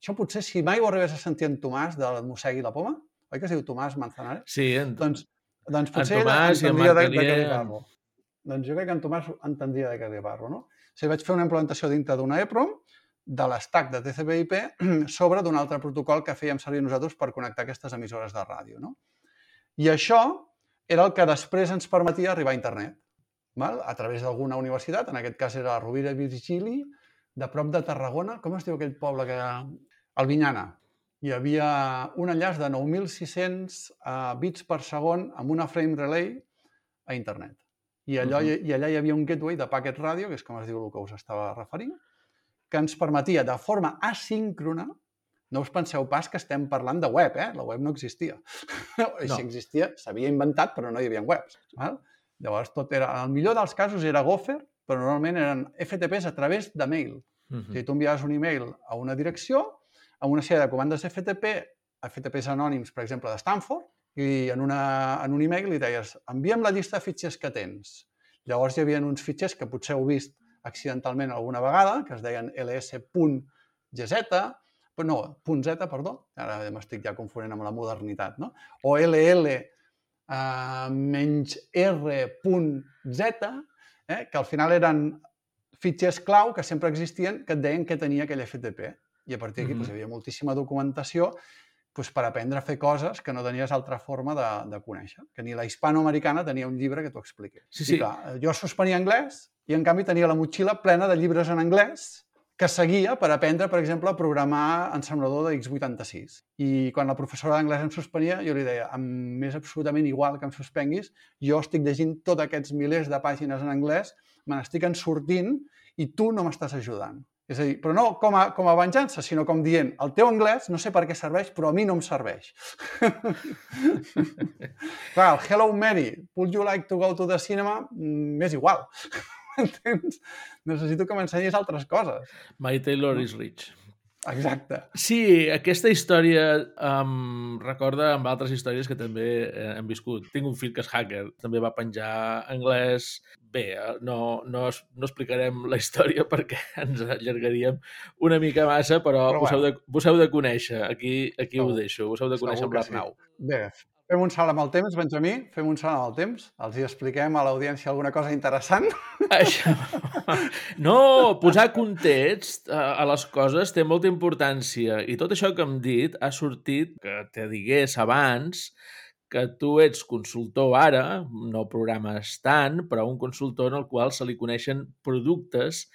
S2: això potser si mai ho arribés a sentir en Tomàs del Mossegui la Poma, oi que es diu Tomàs Manzanares?
S1: Sí, en...
S2: Doncs, doncs
S1: en
S2: potser
S1: Tomàs i en
S2: de,
S1: Marc
S2: de parlo. Doncs jo crec que en Tomàs entendria de què li parlo, no? O sigui, vaig fer una implementació dintre d'una EPROM de l'estack de TCP/IP sobre d'un altre protocol que fèiem servir nosaltres per connectar aquestes emissores de ràdio, no? I això era el que després ens permetia arribar a internet, val? a través d'alguna universitat, en aquest cas era la Rovira i Virgili, de prop de Tarragona, com es diu aquell poble que... Albinyana. Hi havia un enllaç de 9.600 uh, bits per segon amb una frame relay a internet. I, allò, uh. -huh. I allà hi havia un gateway de packet radio, que és com es diu el que us estava referint, que ens permetia de forma asíncrona, no us penseu pas que estem parlant de web, eh? la web no existia. no. Si existia, s'havia inventat, però no hi havia webs. Val? Llavors, tot era, el millor dels casos era Gopher, però normalment eren FTPs a través de mail.
S1: Uh
S2: O
S1: -huh.
S2: sigui, tu enviaves un email a una direcció amb una sèrie de comandes FTP, FTPs anònims, per exemple, de Stanford, i en, una, en un email li deies envia'm la llista de fitxers que tens. Llavors hi havia uns fitxers que potser heu vist accidentalment alguna vegada, que es deien ls.gz, no, .z, perdó, ara m'estic ja confonent amb la modernitat, no? O ll uh, menys r.z, eh? que al final eren fitxers clau que sempre existien que et deien què tenia aquell FTP. I a partir d'aquí
S1: Mhm.
S2: doncs, hi havia moltíssima documentació doncs, per aprendre a fer coses que no tenies altra forma de, de conèixer. Que ni la hispanoamericana tenia un llibre que t'ho expliqui.
S1: Sí, sí.
S2: I clar, jo suspenia anglès i en canvi tenia la motxilla plena de llibres en anglès que seguia per aprendre, per exemple, a programar ensamblador de x86. I quan la professora d'anglès em suspenia, jo li deia, em és absolutament igual que em suspenguis, jo estic llegint tots aquests milers de pàgines en anglès, me n'estic en sortint i tu no m'estàs ajudant. És a dir, però no com a, com a venjança, sinó com dient, el teu anglès no sé per què serveix, però a mi no em serveix. Clar, el Hello Mary, would you like to go to the cinema? Mm, M'és igual. Entens? Necessito que m'ensenyis altres coses.
S1: My Taylor is rich.
S2: Exacte.
S1: Sí, aquesta història em recorda amb altres històries que també eh, hem viscut. Tinc un fill que és hacker, també va penjar anglès. Bé, eh, no, no, no explicarem la història perquè ens allargaríem una mica massa, però,
S2: Però
S1: vos, heu de, vos heu de conèixer. Aquí, aquí ho
S2: Segur.
S1: deixo, vos heu de conèixer
S2: Segur
S1: amb
S2: que sí.
S1: l'Arnau.
S2: Bé, fem un salt amb el temps, Benjamí, fem un salt amb el temps. Els hi expliquem a l'audiència alguna cosa interessant.
S1: Això... No, posar context a, les coses té molta importància i tot això que hem dit ha sortit que te digués abans que tu ets consultor ara, no programes tant, però un consultor en el qual se li coneixen productes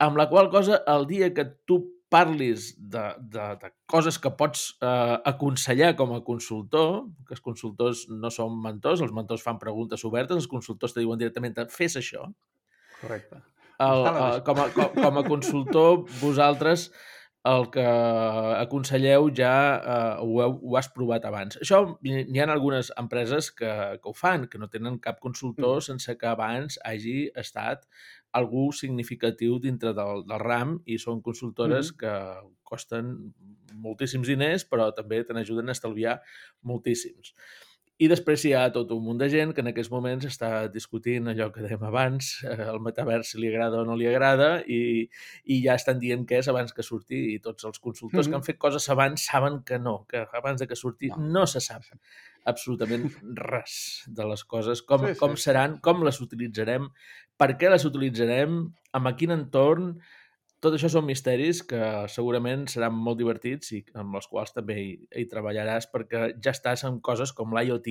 S1: amb la qual cosa el dia que tu parlis de, de, de coses que pots eh, aconsellar com a consultor, que els consultors no són mentors, els mentors fan preguntes obertes, els consultors te diuen directament fes això,
S2: Correcte.
S1: el, el, com, a, com, com a consultor, vosaltres el que aconselleu ja eh, ho, heu, ho has provat abans. Això n'hi ha algunes empreses que, que ho fan, que no tenen cap consultor
S2: Mm.
S1: sense que abans hagi estat algú significatiu dintre del, del RAM i són consultores
S2: Mhm.
S1: que costen moltíssims diners, però també te n'ajuden a estalviar moltíssims. I després hi ha tot un munt de gent que en aquests moments està discutint allò que dèiem abans, eh, el metavers si li agrada o no li agrada, i, i ja estan dient què és abans que surti, i tots els consultors que
S2: Mhm.
S1: han fet coses abans saben que no, que abans de que surti
S2: No.
S1: no, se sap absolutament res de les coses, com,
S2: Sí, sí,
S1: com seran, com les utilitzarem, per què les utilitzarem, amb a quin entorn, tot això són misteris que segurament seran molt divertits i amb els quals també hi, hi treballaràs perquè ja estàs en coses com l'IoT,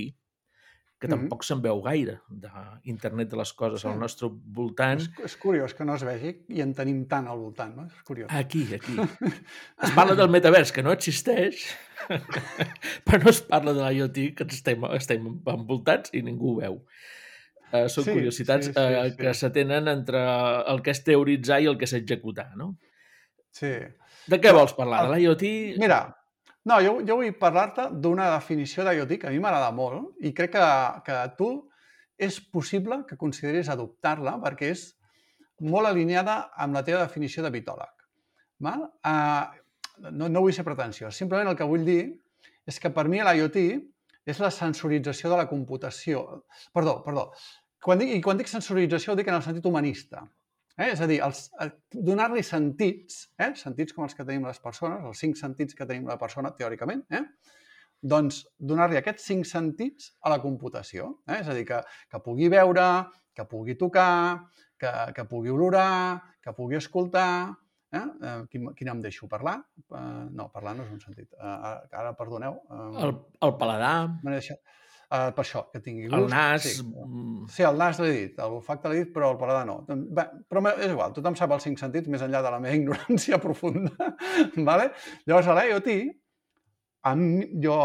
S1: que tampoc mm -hmm. se'n veu gaire d'internet de les coses al nostre voltant.
S2: És, és curiós que no es vegi i en tenim tant al voltant, no? És curiós.
S1: Aquí, aquí. es parla del metavers, que no existeix, però no es parla de l'IoT, que estem, estem envoltats i ningú ho veu. Uh, són sí, curiositats sí, sí, uh, sí. que s'atenen entre el que és teoritzar i el que és executar, no?
S2: Sí.
S1: De què vols parlar? De l'IoT?
S2: Mira, no, jo, jo vull parlar-te d'una definició d'IoT que a mi m'agrada molt i crec que, que tu és possible que consideris adoptar-la perquè és molt alineada amb la teva definició de bitòleg. Val? Uh, no, no vull ser pretensiós, simplement el que vull dir és que per mi l'IoT és la sensorització de la computació. Perdó, perdó. Quan dic, I quan dic sensorització ho dic en el sentit humanista. Eh? És a dir, donar-li sentits, eh? sentits com els que tenim les persones, els cinc sentits que tenim la persona, teòricament, eh? doncs donar-li aquests cinc sentits a la computació. Eh? És a dir, que, que pugui veure, que pugui tocar, que, que pugui olorar, que pugui escoltar... Eh? Eh, quin, quin em deixo? Parlar? Eh, no, parlar no és un sentit. Eh, ara, perdoneu.
S1: Eh, el, el paladar.
S2: M'he deixat Uh, per això, que tingui gust.
S1: El nas...
S2: Sí, mm. sí el nas l'he dit, el olfacte l'he dit, però el paladar no. Bé, però és igual, tothom sap els cinc sentits més enllà de la meva ignorància profunda. vale? Llavors, a l'IoT, jo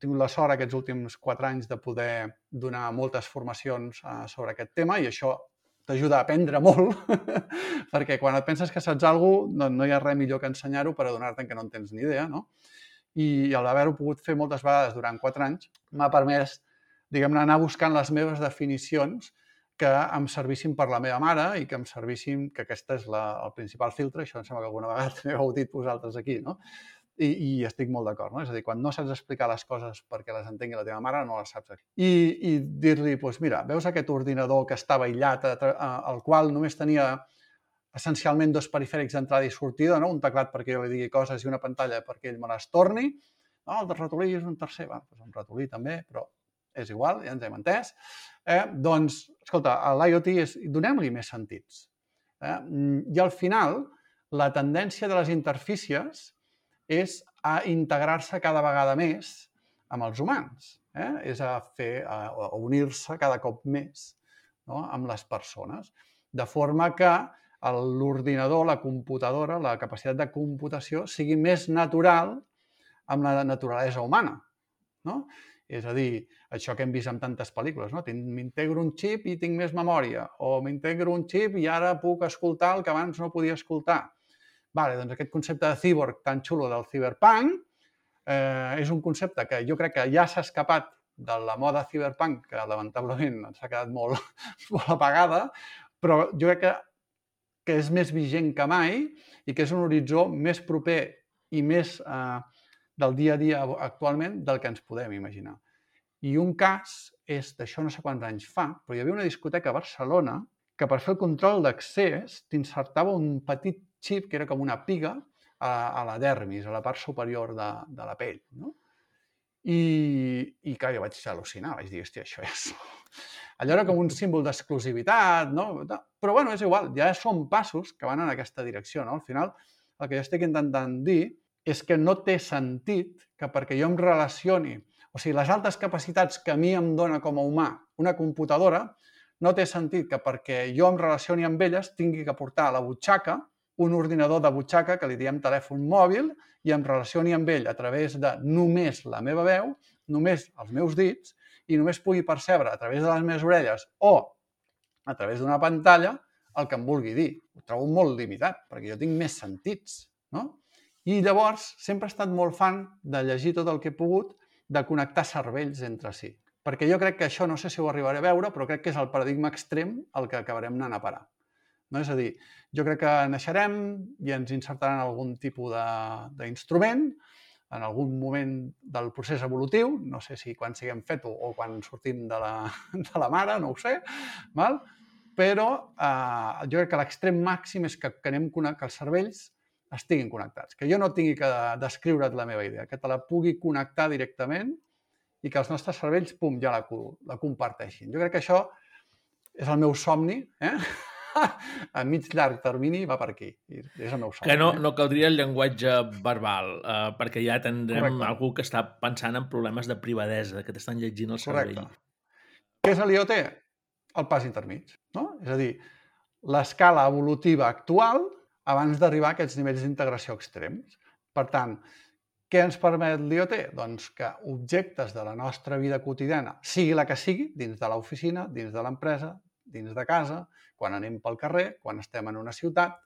S2: tingut la sort aquests últims quatre anys de poder donar moltes formacions uh, sobre aquest tema i això t'ajuda a aprendre molt, perquè quan et penses que saps alguna cosa, no, no hi ha res millor que ensenyar-ho per adonar-te'n que no en tens ni idea, no? i al haver-ho pogut fer moltes vegades durant quatre anys m'ha permès, diguem-ne, anar buscant les meves definicions que em servissin per la meva mare i que em servissin, que aquesta és la, el principal filtre, això em sembla que alguna vegada també heu dit vosaltres aquí, no? I, i estic molt d'acord, no? És a dir, quan no saps explicar les coses perquè les entengui la teva mare, no les saps. I, i dir-li, doncs mira, veus aquest ordinador que estava aïllat, al qual només tenia essencialment dos perifèrics d'entrada i sortida, no? un teclat perquè jo li digui coses i una pantalla perquè ell me les torni. No, el ratolí és un tercer, va, doncs un ratolí també, però és igual, ja ens hem entès. Eh, doncs, escolta, a l'IoT donem-li més sentits. Eh? I al final, la tendència de les interfícies és a integrar-se cada vegada més amb els humans. Eh? És a fer, a, a unir-se cada cop més no? amb les persones. De forma que l'ordinador, la computadora, la capacitat de computació sigui més natural amb la naturalesa humana. No? És a dir, això que hem vist en tantes pel·lícules, no? m'integro un xip i tinc més memòria, o m'integro un xip i ara puc escoltar el que abans no podia escoltar. Vale, doncs aquest concepte de cyborg tan xulo del cyberpunk eh, és un concepte que jo crec que ja s'ha escapat de la moda cyberpunk, que lamentablement s'ha quedat molt, molt apagada, però jo crec que que és més vigent que mai i que és un horitzó més proper i més eh, del dia a dia actualment del que ens podem imaginar. I un cas és d'això no sé quants anys fa, però hi havia una discoteca a Barcelona que per fer el control d'accés t'insertava un petit xip que era com una piga a, a la dermis, a la part superior de, de la pell. No? I, i clar, jo vaig al·lucinar, vaig dir, hòstia, això és allò era com un símbol d'exclusivitat, no? Però bueno, és igual, ja són passos que van en aquesta direcció, no? Al final, el que jo estic intentant dir és que no té sentit que perquè jo em relacioni, o sigui, les altes capacitats que a mi em dona com a humà una computadora, no té sentit que perquè jo em relacioni amb elles tingui que portar a la butxaca un ordinador de butxaca que li diem telèfon mòbil i em relacioni amb ell a través de només la meva veu, només els meus dits i només pugui percebre a través de les meves orelles o a través d'una pantalla el que em vulgui dir. Ho trobo molt limitat, perquè jo tinc més sentits, no? I llavors sempre he estat molt fan de llegir tot el que he pogut, de connectar cervells entre si. Perquè jo crec que això, no sé si ho arribaré a veure, però crec que és el paradigma extrem al que acabarem anant a parar. No? És a dir, jo crec que naixerem i ens insertaran algun tipus d'instrument, en algun moment del procés evolutiu, no sé si quan siguem feto o quan sortim de la, de la mare, no ho sé, val? però eh, jo crec que l'extrem màxim és que, que, anem, que els cervells estiguin connectats, que jo no tingui que descriure't la meva idea, que te la pugui connectar directament i que els nostres cervells, pum, ja la, la comparteixin. Jo crec que això és el meu somni, eh? a mig llarg termini va per aquí. És el meu somni.
S1: Que no, no caldria el llenguatge verbal, eh, perquè ja tindrem Correcte. algú que està pensant en problemes de privadesa, que t'estan llegint el cervell.
S2: Correcte. Què és l'IoT? El pas intermig, no? És a dir, l'escala evolutiva actual abans d'arribar a aquests nivells d'integració extrems. Per tant, què ens permet l'IoT? Doncs que objectes de la nostra vida quotidiana, sigui la que sigui, dins de l'oficina, dins de l'empresa, dins de casa, quan anem pel carrer, quan estem en una ciutat,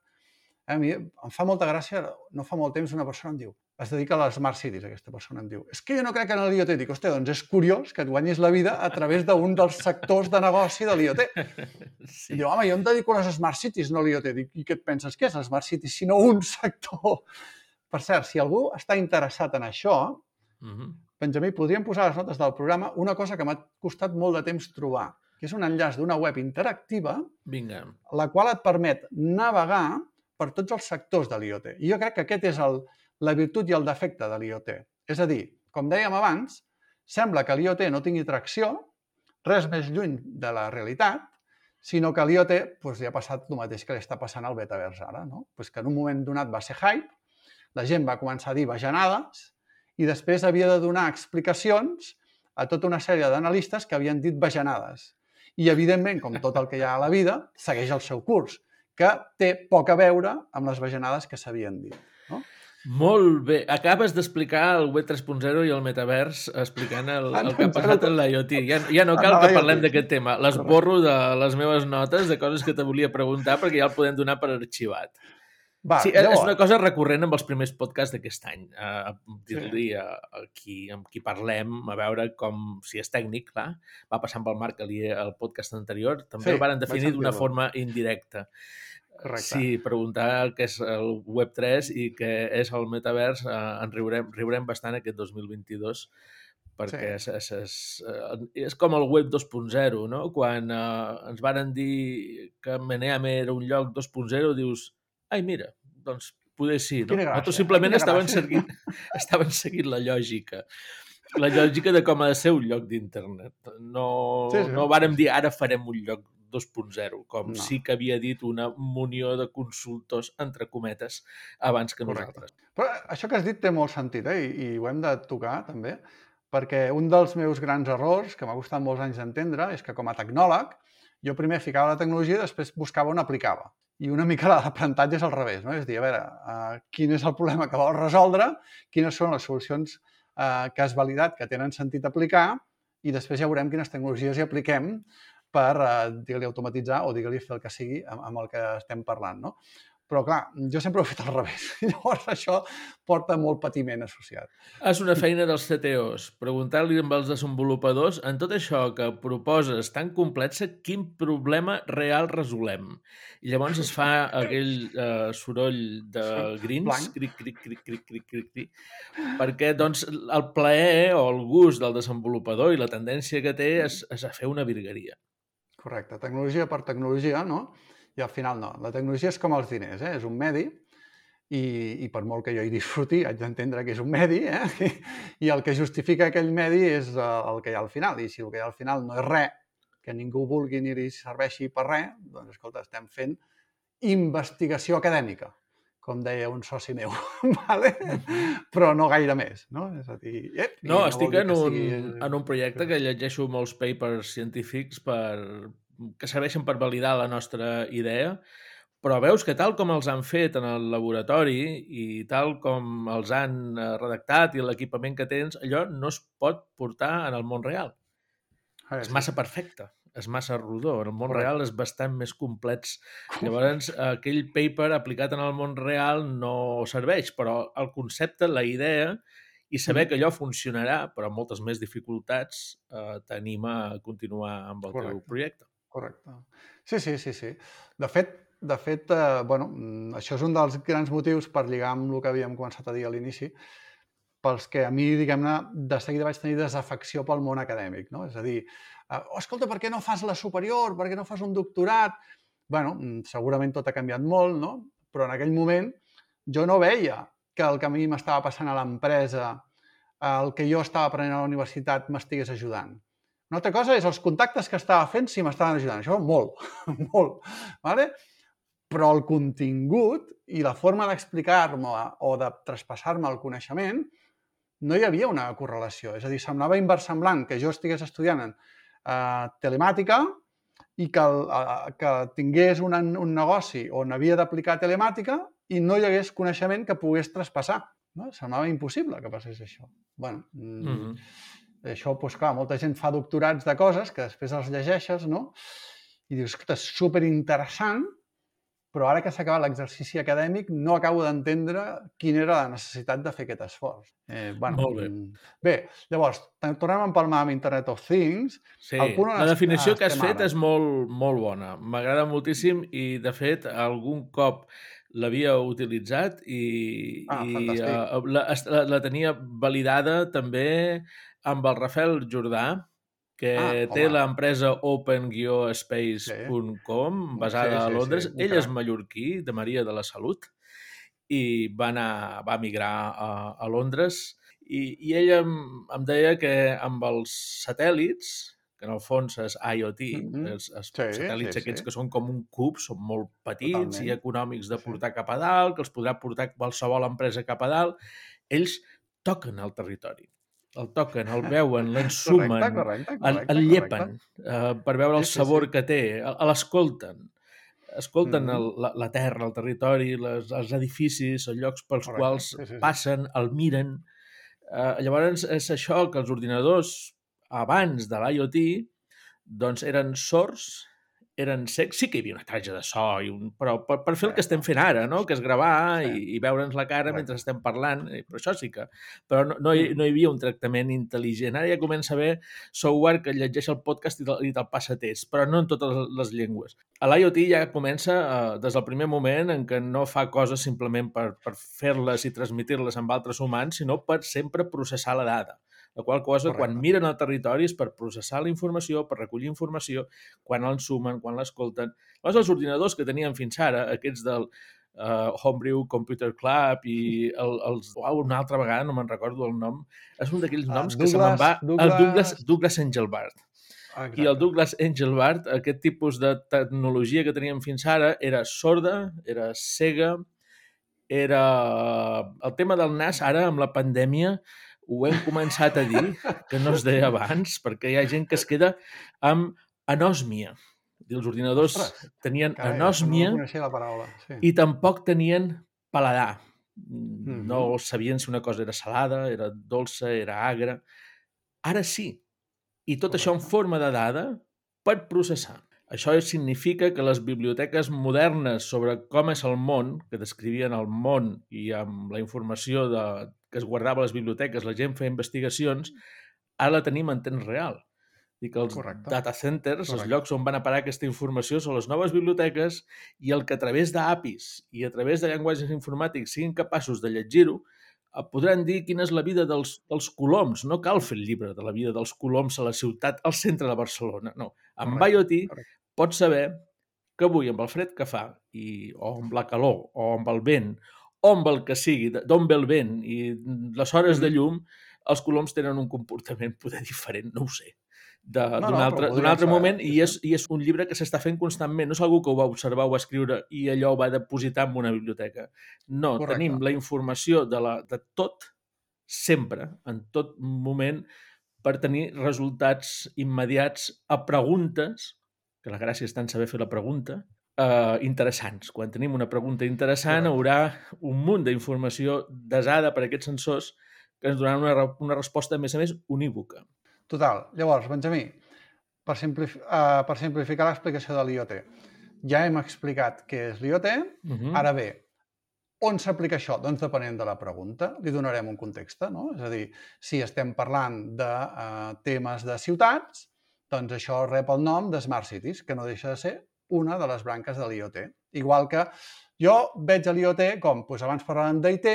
S2: a mi em fa molta gràcia, no fa molt temps una persona em diu, es dedica a les Smart Cities, aquesta persona em diu, és que jo no crec en l'IoT. Dic, hòstia, doncs és curiós que et guanyis la vida a través d'un dels sectors de negoci de l'IoT. Sí. I diu, home, jo em dedico a les Smart Cities, no a l'IoT. Dic, i què et penses que és Smart Cities, sinó un sector? Per cert, si algú està interessat en això, uh -huh. Benjamí, podríem posar a les notes del programa una cosa que m'ha costat molt de temps trobar, que és un enllaç d'una web interactiva,
S1: Vinga.
S2: la qual et permet navegar per tots els sectors de l'IoT. I jo crec que aquest és el, la virtut i el defecte de l'IoT. És a dir, com dèiem abans, sembla que l'IoT no tingui tracció, res més lluny de la realitat, sinó que l'IoT doncs, ja ha passat el mateix que li està passant al Betavers ara. No? Pues que en un moment donat va ser hype, la gent va començar a dir bajanades i després havia de donar explicacions a tota una sèrie d'analistes que havien dit bajanades. I, evidentment, com tot el que hi ha a la vida, segueix el seu curs que té poc a veure amb les bajanades que s'havien dit. No?
S1: Molt bé. Acabes d'explicar el Web 3.0 i el metavers explicant el, el que ha passat en l'IoT. Ja, ja no cal que parlem d'aquest tema. Les borro de les meves notes de coses que te volia preguntar perquè ja el podem donar per arxivat. Va, sí, és una cosa recurrent amb els primers podcasts d'aquest any. Uh, Dir-li sí. a, a, qui, amb qui parlem, a veure com, si és tècnic, clar, va passar amb el Marc Alier al podcast anterior, també sí, el van definir d'una forma indirecta. Correcte. Sí, preguntar què és el Web3 i què és el metavers, eh, en riurem, riurem bastant aquest 2022 perquè sí. és, és, és, eh, és com el web 2.0, no? Quan eh, ens varen dir que Meneame era un lloc 2.0, dius, ai, mira, doncs poder sí, no? Gràcia, Nosaltres simplement estaven seguint, estaven seguint la lògica. La lògica de com ha de ser un lloc d'internet. No, sí, sí. no vàrem dir ara farem un lloc 2.0, com no. sí que havia dit una munió de consultors, entre cometes, abans que Correcte. nosaltres.
S2: Però això que has dit té molt sentit, eh? I, i ho hem de tocar, també, perquè un dels meus grans errors, que m'ha costat molts anys d'entendre, és que com a tecnòleg, jo primer ficava la tecnologia i després buscava on aplicava. I una mica l'aprenentatge és al revés, no? És dir, a veure, uh, quin és el problema que vols resoldre, quines són les solucions uh, que has validat que tenen sentit aplicar i després ja veurem quines tecnologies hi apliquem per, eh, digue-li, automatitzar o digue-li fer el que sigui amb, amb el que estem parlant, no? Però, clar, jo sempre ho he fet al revés. Llavors, això porta molt patiment associat.
S1: És una feina dels CTOs. Preguntar-li amb els desenvolupadors, en tot això que proposes tan complexa, quin problema real resolem? I llavors es fa aquell eh, soroll de grins, cric, cric, cric, cric, cric, cric, cric, perquè doncs, el plaer o el gust del desenvolupador i la tendència que té és, és a fer una virgueria.
S2: Correcte. Tecnologia per tecnologia, no? I al final no. La tecnologia és com els diners, eh? És un medi i, i per molt que jo hi disfruti, haig d'entendre que és un medi, eh? I, el que justifica aquell medi és eh, el que hi ha al final. I si el que hi ha al final no és res, que ningú vulgui ni li serveixi per res, doncs, escolta, estem fent investigació acadèmica, com deia un soci meu, vale? però no gaire més. No, és a dir,
S1: ep, no, no estic en un, sigui... en un projecte que llegeixo molts papers científics per, que serveixen per validar la nostra idea, però veus que tal com els han fet en el laboratori i tal com els han eh, redactat i l'equipament que tens, allò no es pot portar en el món real. Ah, és massa perfecte és massa rodó. En el món Correcte. real és bastant més complex. Llavors, aquell paper aplicat en el món real no serveix, però el concepte, la idea i saber que allò funcionarà, però amb moltes més dificultats, eh, t'anima a continuar amb el Correcte. teu projecte.
S2: Correcte. Sí, sí, sí, sí. De fet, de fet eh, bueno, això és un dels grans motius per lligar amb el que havíem començat a dir a l'inici, pels que a mi, diguem-ne, de seguida vaig tenir desafecció pel món acadèmic. No? És a dir, oh, escolta, per què no fas la superior? Per què no fas un doctorat? bueno, mm, segurament tot ha canviat molt, no? Però en aquell moment jo no veia que el que a mi m'estava passant a l'empresa, el que jo estava aprenent a la universitat m'estigués ajudant. Una altra cosa és els contactes que estava fent si m'estaven ajudant. Això molt, molt. Vale? Però el contingut i la forma d'explicar-me o de traspassar-me el coneixement no hi havia una correlació. És a dir, semblava inversemblant que jo estigués estudiant eh, telemàtica i que, el, eh, que tingués un, un negoci on havia d'aplicar telemàtica i no hi hagués coneixement que pogués traspassar. No? Semblava impossible que passés això. bueno, mm, mm -hmm. Això, doncs clar, molta gent fa doctorats de coses que després els llegeixes, no? I dius, escolta, és superinteressant, però ara que s'ha acabat l'exercici acadèmic no acabo d'entendre quina era la necessitat de fer aquest esforç.
S1: Eh, bueno, Molt bé.
S2: Mm, bé, llavors, tornem a empalmar amb Internet of Things.
S1: Sí, la definició que has fet ara. és molt, molt bona. M'agrada moltíssim i, de fet, algun cop l'havia utilitzat i,
S2: ah,
S1: i uh, la, la, la tenia validada també amb el Rafael Jordà, que ah, té l'empresa open-space.com, sí. basada sí, sí, a Londres. Sí, Ell és mallorquí, de Maria de la Salut, i va, anar, va migrar a, a Londres i, i ell em, em deia que amb els satèl·lits, que en el fons és IoT, mm -hmm. els, els sí, satèl·lits sí, aquests sí. que són com un cub, són molt petits Totalment. i econòmics de portar sí. cap a dalt, que els podrà portar qualsevol empresa cap a dalt, ells toquen el territori el toquen, el veuen, l'ensumen, el, el llepen uh, per veure el sabor sí, sí. que té, l'escolten. Escolten mm -hmm. el, la, la terra, el territori, les, els edificis, els llocs pels correcte. quals sí, sí. passen, el miren. Uh, llavors, és això que els ordinadors, abans de l'IoT, doncs eren sords eren secs, sí que hi havia una tarja de so, i un, però per, per fer el que estem fent ara, no? que és gravar i, i veure'ns la cara mentre estem parlant, i, però això sí que... Però no, no, hi, mm. no hi havia un tractament intel·ligent. Ara ja comença a haver software que llegeix el podcast i te'l, i te'l passa test, però no en totes les llengües. A l'IoT ja comença eh, des del primer moment en què no fa coses simplement per, per fer-les i transmitir-les amb altres humans, sinó per sempre processar la dada. La qual cosa, Correcte. quan miren el territori, és per processar la informació, per recollir informació, quan l'ensumen, quan l'escolten. Llavors, els ordinadors que teníem fins ara, aquests del uh, Homebrew Computer Club i el, els... Uau, una altra vegada, no me'n recordo el nom, és un d'aquells ah, noms uh, Douglas, que se me'n va... Douglas... El Douglas, Douglas Engelbart. Exacte. I el Douglas Engelbart, aquest tipus de tecnologia que teníem fins ara, era sorda, era cega, era... El tema del nas, ara, amb la pandèmia, ho hem començat a dir, que no es deia abans, perquè hi ha gent que es queda amb anòsmia. Els ordinadors Ostres, tenien carai, anòsmia
S2: no la paraula. Sí.
S1: i tampoc tenien paladar. Mm -hmm. No sabien si una cosa era salada, era dolça, era agra. Ara sí. I tot Correcte. això en forma de dada per processar. Això significa que les biblioteques modernes sobre com és el món, que descrivien el món i amb la informació de, que es guardava a les biblioteques, la gent feia investigacions, ara la tenim en temps real. I que els Correcte. data centers, Correcte. els llocs on van a parar aquesta informació, són les noves biblioteques i el que a través d'APIs i a través de llenguatges informàtics siguin capaços de llegir-ho, eh, podran dir quina és la vida dels, dels coloms. No cal fer el llibre de la vida dels coloms a la ciutat, al centre de Barcelona. No. Amb Correcte. IoT Correcte. pots saber que avui, amb el fred que fa, i, o amb la calor, o amb el vent, on el que sigui, d'on ve el vent i les hores de llum, els coloms tenen un comportament poder diferent, no ho sé, d'un no, no, altre, altre moment, i és, i és un llibre que s'està fent constantment. No és algú que ho va observar o escriure i allò ho va depositar en una biblioteca. No, Correcte. tenim la informació de, la, de tot, sempre, en tot moment, per tenir resultats immediats a preguntes, que la gràcia està en saber fer la pregunta, eh, interessants. Quan tenim una pregunta interessant, haurà un munt d'informació desada per aquests sensors que ens donaran una, una resposta, a més a més, unívoca.
S2: Total. Llavors, Benjamí, per, simplif uh, per simplificar l'explicació de l'IoT, ja hem explicat què és l'IoT, uh -huh. ara bé, on s'aplica això? Doncs depenent de la pregunta, li donarem un context, no? És a dir, si estem parlant de uh, temes de ciutats, doncs això rep el nom de Smart Cities, que no deixa de ser una de les branques de l'IoT. Igual que jo veig l'IoT com, doncs abans parlàvem d'IT,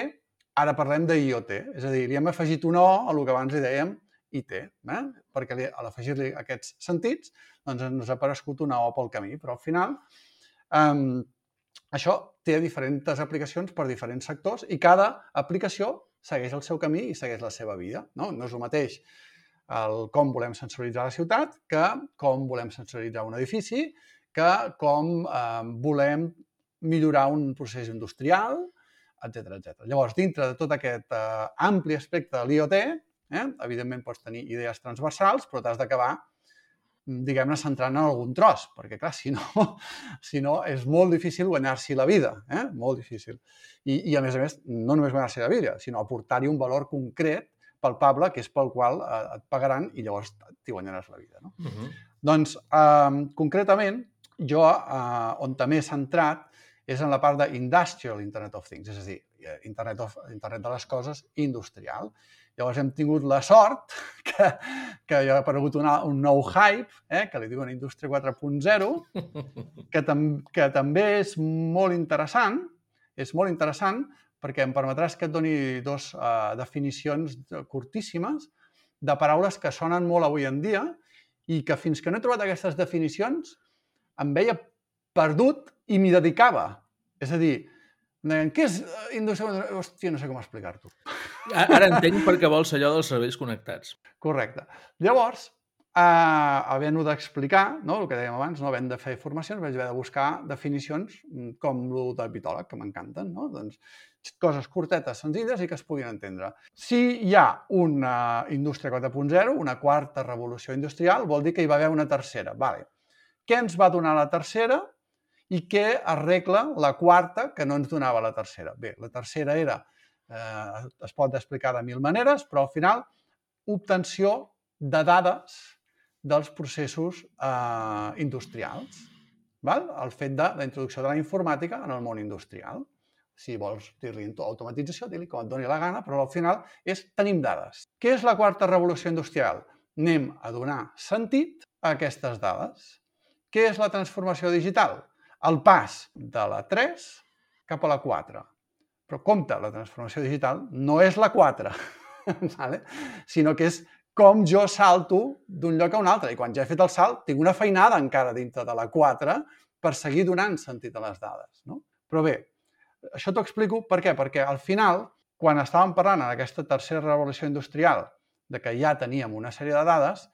S2: ara parlem d'IoT. És a dir, li hem afegit un O a el que abans li dèiem IT, eh? perquè li, a l'afegir-li aquests sentits doncs ens ha aparegut una O pel camí, però al final um, això té diferents aplicacions per diferents sectors i cada aplicació segueix el seu camí i segueix la seva vida. No, no és el mateix el com volem sensoritzar la ciutat que com volem sensoritzar un edifici que com eh, volem millorar un procés industrial, etc etc. Llavors, dintre de tot aquest eh, ampli aspecte de l'IoT, eh, evidentment pots tenir idees transversals, però t'has d'acabar diguem-ne, centrant en algun tros, perquè, clar, si no, si no és molt difícil guanyar-s'hi la vida, eh? molt difícil. I, I, a més a més, no només guanyar-s'hi la vida, sinó aportar-hi un valor concret, palpable, que és pel qual eh, et pagaran i llavors t'hi guanyaràs la vida. No? Uh -huh. Doncs, eh, concretament, jo eh, on també he centrat és en la part d'Industrial Internet of Things, és a dir, eh, Internet, of, Internet de les coses industrial. Llavors hem tingut la sort que, que hi ha aparegut una, un nou hype, eh, que li diuen Indústria 4.0, que, tam, que també és molt interessant, és molt interessant perquè em permetràs que et doni dos uh, definicions curtíssimes de paraules que sonen molt avui en dia i que fins que no he trobat aquestes definicions em veia perdut i m'hi dedicava. És a dir, Deien, què és eh, indústria? Hòstia, no sé com explicar-t'ho.
S1: Ara entenc per què vols allò dels serveis connectats.
S2: Correcte. Llavors, eh, havent-ho d'explicar, no, el que dèiem abans, no havent de fer formacions, vaig haver de buscar definicions mm, com el de bitòleg, que m'encanten, no? Doncs coses curtetes, senzilles i que es puguin entendre. Si hi ha una indústria 4.0, una quarta revolució industrial, vol dir que hi va haver una tercera. Vale. Què ens va donar la tercera? i què arregla la quarta que no ens donava la tercera. Bé, la tercera era, eh, es pot explicar de mil maneres, però al final, obtenció de dades dels processos eh, industrials. Val? El fet de la introducció de la informàtica en el món industrial. Si vols dir-li automatització, dir-li com et doni la gana, però al final és tenim dades. Què és la quarta revolució industrial? Anem a donar sentit a aquestes dades. Què és la transformació digital? el pas de la 3 cap a la 4. Però compte, la transformació digital no és la 4, vale? sinó que és com jo salto d'un lloc a un altre. I quan ja he fet el salt, tinc una feinada encara dintre de la 4 per seguir donant sentit a les dades. No? Però bé, això t'ho explico per què? Perquè al final, quan estàvem parlant en aquesta tercera revolució industrial de que ja teníem una sèrie de dades,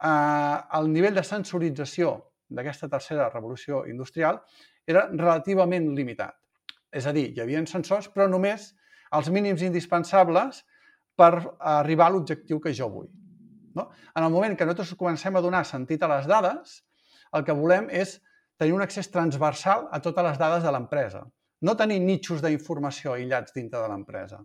S2: eh, el nivell de sensorització d'aquesta tercera revolució industrial era relativament limitat. És a dir, hi havia sensors, però només els mínims indispensables per arribar a l'objectiu que jo vull. No? En el moment que nosaltres comencem a donar sentit a les dades, el que volem és tenir un accés transversal a totes les dades de l'empresa. No tenir nichos d'informació aïllats dintre de l'empresa.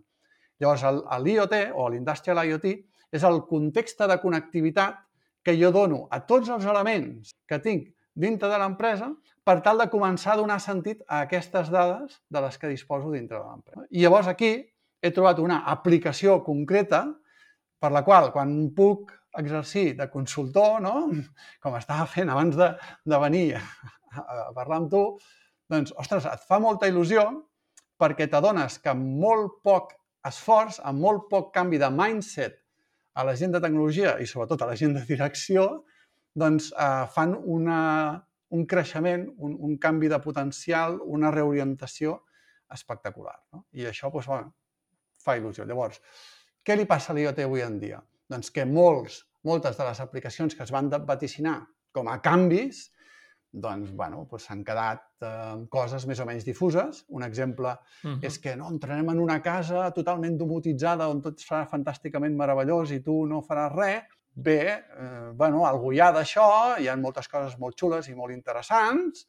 S2: Llavors, l'IoT o l'Industrial IoT és el context de connectivitat que jo dono a tots els elements que tinc dintre de l'empresa per tal de començar a donar sentit a aquestes dades de les que disposo dintre de l'empresa. I llavors aquí he trobat una aplicació concreta per la qual, quan puc exercir de consultor, no? com estava fent abans de, de venir a, a parlar amb tu, doncs, ostres, et fa molta il·lusió perquè t'adones que amb molt poc esforç, amb molt poc canvi de mindset a la gent de tecnologia i sobretot a la gent de direcció, doncs eh, fan una, un creixement, un, un canvi de potencial, una reorientació espectacular. No? I això doncs, bueno, fa il·lusió. Llavors, què li passa a l'IoT avui en dia? Doncs que molts, moltes de les aplicacions que es van vaticinar com a canvis doncs, bueno, doncs quedat eh, coses més o menys difuses. Un exemple uh -huh. és que no, entrarem en una casa totalment domotitzada on tot serà fantàsticament meravellós i tu no faràs res. Bé, eh, bueno, algú hi ha d'això, hi ha moltes coses molt xules i molt interessants,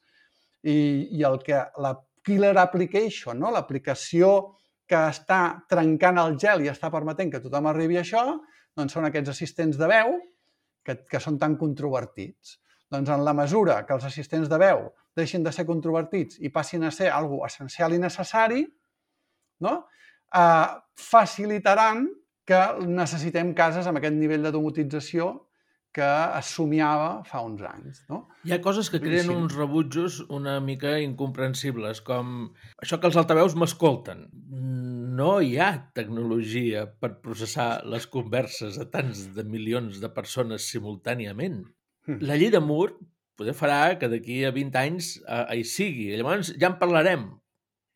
S2: i, i el que la killer application, no? l'aplicació que està trencant el gel i està permetent que tothom arribi a això, doncs són aquests assistents de veu que, que són tan controvertits. Doncs en la mesura que els assistents de veu deixin de ser controvertits i passin a ser algo essencial i necessari, no? eh, facilitaran que necessitem cases amb aquest nivell de domotització que es somiava fa uns anys. No?
S1: Hi ha coses que creen uns rebutjos una mica incomprensibles, com això que els altaveus m'escolten. No hi ha tecnologia per processar les converses a tants de milions de persones simultàniament. Hm. La llei de Moore poder farà que d'aquí a 20 anys eh, hi sigui. Llavors ja en parlarem.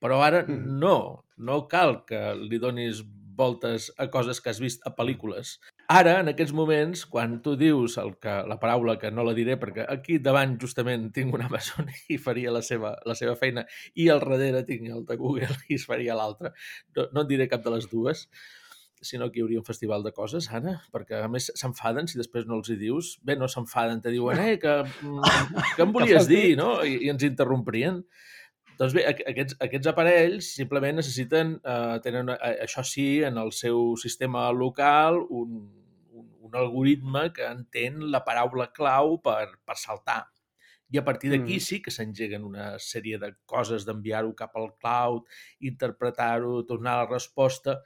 S1: Però ara mm. no. No cal que li donis voltes a coses que has vist a pel·lícules. Ara, en aquests moments, quan tu dius el que, la paraula, que no la diré perquè aquí davant justament tinc un Amazon i faria la seva, la seva feina i al darrere tinc el de Google i es faria l'altre, no, no en diré cap de les dues, sinó que hi hauria un festival de coses, Anna, perquè a més s'enfaden si després no els hi dius. Bé, no s'enfaden, te diuen, eh, que, mm, que em volies dir, no? I, I ens interromprien. Doncs bé, aquests, aquests aparells simplement necessiten, eh, tenen, eh, això sí, en el seu sistema local, un, un, un algoritme que entén la paraula clau per, per saltar. I a partir d'aquí mm. sí que s'engeguen una sèrie de coses d'enviar-ho cap al cloud, interpretar-ho, tornar la resposta,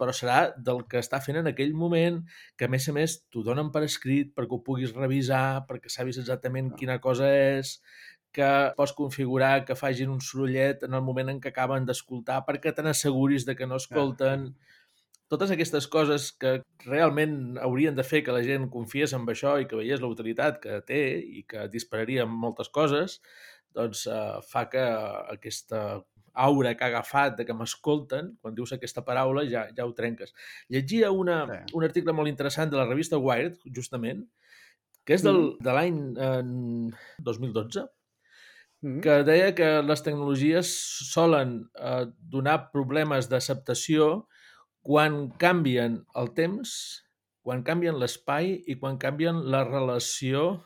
S1: però serà del que està fent en aquell moment, que a més a més t'ho donen per escrit perquè ho puguis revisar, perquè sabis exactament quina cosa és, que pots configurar que fagin un sorollet en el moment en què acaben d'escoltar perquè te n'asseguris de que no escolten. Ah totes aquestes coses que realment haurien de fer que la gent confiés en això i que veiés la utilitat que té i que dispararia en moltes coses, doncs eh, fa que aquesta aura que ha agafat de que m'escolten, quan dius aquesta paraula ja, ja ho trenques. Llegia una, sí. un article molt interessant de la revista Wired, justament, que és del, mm. de l'any eh, 2012, mm. que deia que les tecnologies solen eh, donar problemes d'acceptació quan canvien el temps, quan canvien l'espai i quan canvien la relació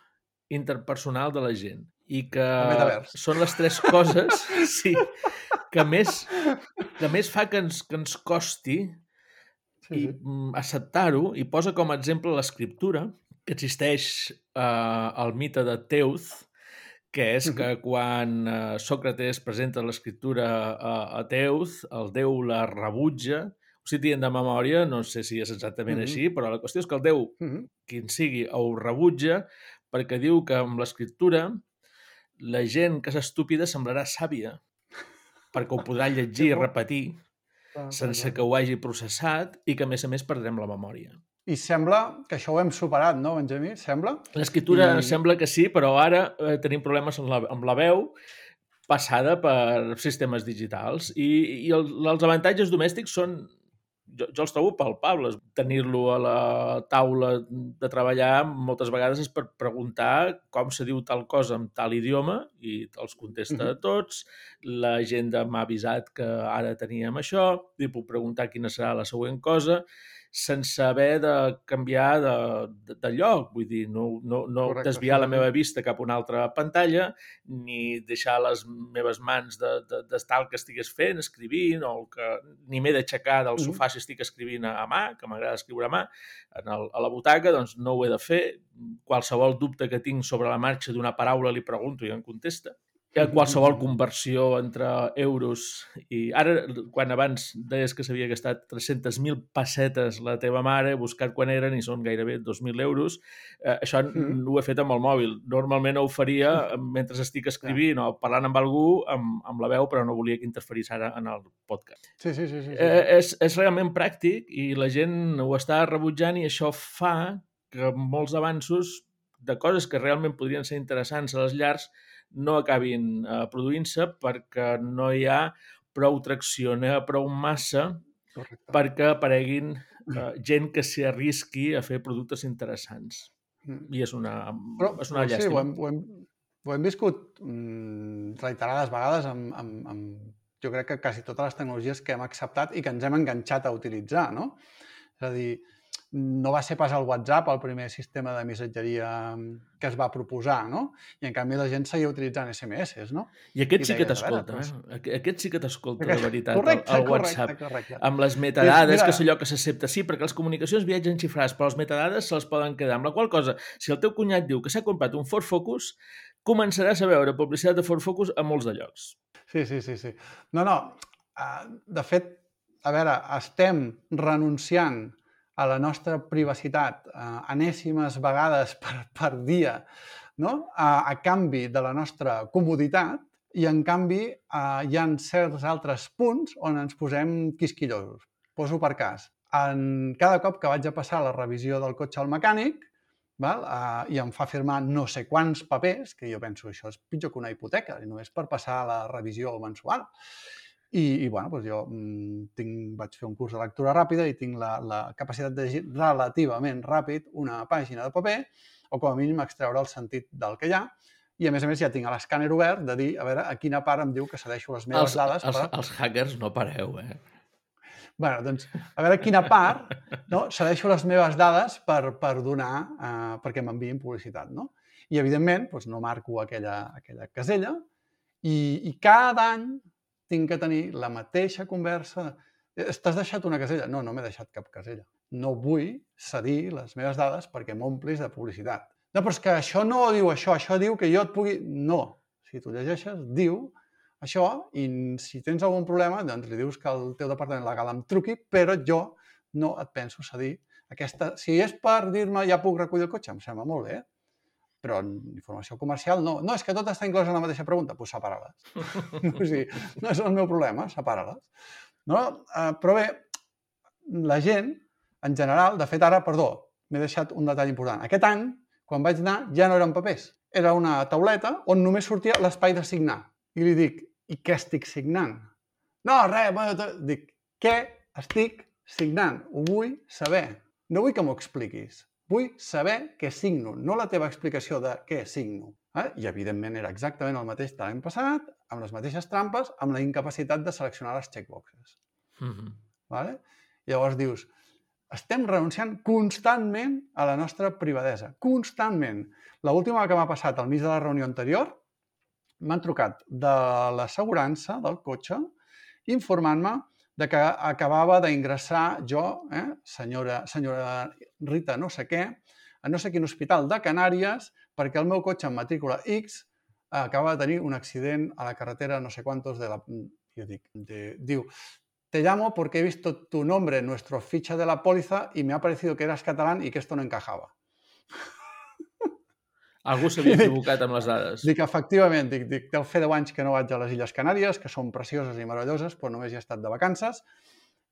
S1: interpersonal de la gent. I que són les tres coses sí, que, més, que més fa que ens, que ens costi sí, sí. Mm, acceptar-ho i posa com a exemple l'escriptura, que existeix eh, el mite de Teuth, que és que quan eh, Sòcrates presenta l'escriptura a, a Teuth, el déu la rebutja estic dient de memòria, no sé si és exactament mm -hmm. així, però la qüestió és que el Déu, mm -hmm. quin sigui, ho rebutja perquè diu que amb l'escriptura la gent que és estúpida semblarà sàvia perquè ho podrà llegir i repetir ah, sense que ho hagi processat i que, a més a més, perdrem la memòria.
S2: I sembla que això ho hem superat, no, Benjamí? Sembla?
S1: L'escriptura I... sembla que sí, però ara eh, tenim problemes amb la, amb la veu passada per sistemes digitals i, i el, els avantatges domèstics són jo, jo els trobo palpables. Tenir-lo a la taula de treballar moltes vegades és per preguntar com se diu tal cosa en tal idioma i els contesta a tots. La gent m'ha avisat que ara teníem això, li puc preguntar quina serà la següent cosa sense haver de canviar de, de, de lloc, vull dir, no, no, no Correcte, desviar sí. la meva vista cap a una altra pantalla, ni deixar les meves mans d'estar de, de, el que estigués fent, escrivint, o que ni m'he d'aixecar del sofà si estic escrivint a, a mà, que m'agrada escriure a mà, en el, a la butaca, doncs no ho he de fer. Qualsevol dubte que tinc sobre la marxa d'una paraula li pregunto i em contesta qualsevol conversió entre euros i ara, quan abans deies que s'havia gastat 300.000 pessetes la teva mare, buscat quan eren i són gairebé 2.000 euros, eh, això mm. ho he fet amb el mòbil. Normalment ho faria mentre estic escrivint o parlant amb algú amb, amb la veu, però no volia que interferís ara en el podcast.
S2: Sí, sí, sí. sí, sí.
S1: Eh, és, és realment pràctic i la gent ho està rebutjant i això fa que molts avanços de coses que realment podrien ser interessants a les llars no acabin eh, produint-se perquè no hi ha prou tracció, no hi ha prou massa Correcte. perquè apareguin eh, gent que s'hi arrisqui a fer productes interessants. Mm. I és una, però, és una llàstima. Sí,
S2: ho hem, ho hem, ho hem viscut mm, reiterades vegades amb, amb, amb, jo crec que quasi totes les tecnologies que hem acceptat i que ens hem enganxat a utilitzar, no? És a dir, no va ser pas el WhatsApp el primer sistema de missatgeria que es va proposar, no? I en canvi la gent seguia utilitzant SMS, no?
S1: I aquest I sí que t'escolta, eh? Aquest sí que t'escolta, de veritat, correcte, el, el WhatsApp. Correcte, correcte. Amb les metadades, Mira... que és allò que s'accepta. Sí, perquè les comunicacions viatgen xifrades, però les metadades se les poden quedar. Amb la qual cosa, si el teu cunyat diu que s'ha comprat un Ford Focus, començaràs a veure publicitat de Ford Focus a molts de llocs.
S2: Sí, sí, sí. sí. No, no. Uh, de fet, a veure, estem renunciant a la nostra privacitat eh, enèsimes vegades per, per dia, no? a, a canvi de la nostra comoditat, i en canvi eh, hi ha certs altres punts on ens posem quisquillosos. Poso per cas. En cada cop que vaig a passar la revisió del cotxe al mecànic, val? Uh, i em fa firmar no sé quants papers, que jo penso això és pitjor que una hipoteca, només per passar la revisió mensual. I, i bueno, doncs jo mm, tinc, vaig fer un curs de lectura ràpida i tinc la, la capacitat de llegir relativament ràpid una pàgina de paper o com a mínim extreure el sentit del que hi ha i a més a més ja tinc l'escàner obert de dir, a veure, a quina part em diu que cedeixo les meves
S1: els,
S2: dades.
S1: Els, per... els hackers no pareu, eh?
S2: bueno, doncs, a veure quina part no, cedeixo les meves dades per, per donar, eh, perquè m'enviïn publicitat, no? I, evidentment, doncs, no marco aquella, aquella casella i, i cada any tinc que tenir la mateixa conversa. T'has deixat una casella? No, no m'he deixat cap casella. No vull cedir les meves dades perquè m'omplis de publicitat. No, però és que això no diu això, això diu que jo et pugui... No, si tu llegeixes, diu això i si tens algun problema, doncs li dius que el teu departament legal em truqui, però jo no et penso cedir aquesta... Si és per dir-me ja puc recollir el cotxe, em sembla molt bé, però en informació comercial no. No, és que tot està inclòs en la mateixa pregunta. Doncs pues separa-les. o sigui, no és el meu problema, separa-les. No? Uh, però bé, la gent, en general, de fet ara, perdó, m'he deixat un detall important. Aquest any, quan vaig anar, ja no eren papers. Era una tauleta on només sortia l'espai de signar. I li dic, i què estic signant? No, res, bueno, dic, què estic signant? Ho vull saber. No vull que m'ho expliquis. Vull saber què signo, no la teva explicació de què signo. Eh? I, evidentment, era exactament el mateix de l'any passat, amb les mateixes trampes, amb la incapacitat de seleccionar les checkboxes. Mm -hmm. vale? Llavors dius, estem renunciant constantment a la nostra privadesa. Constantment. L'última que m'ha passat al mig de la reunió anterior, m'han trucat de l'assegurança del cotxe informant-me de que acabava d'ingressar jo, eh, senyora, senyora Rita no sé què, a no sé quin hospital de Canàries perquè el meu cotxe en matrícula X acaba de tenir un accident a la carretera no sé quantos de la... Jo te llamo porque he visto tu nombre en nuestro ficha de la póliza y me ha parecido que eras catalán y que esto no encajaba.
S1: Algú s'havia equivocat amb les dades.
S2: Dic, efectivament, dic, dic, deu fer 10 anys que no vaig a les Illes Canàries, que són precioses i meravelloses, però només hi he estat de vacances,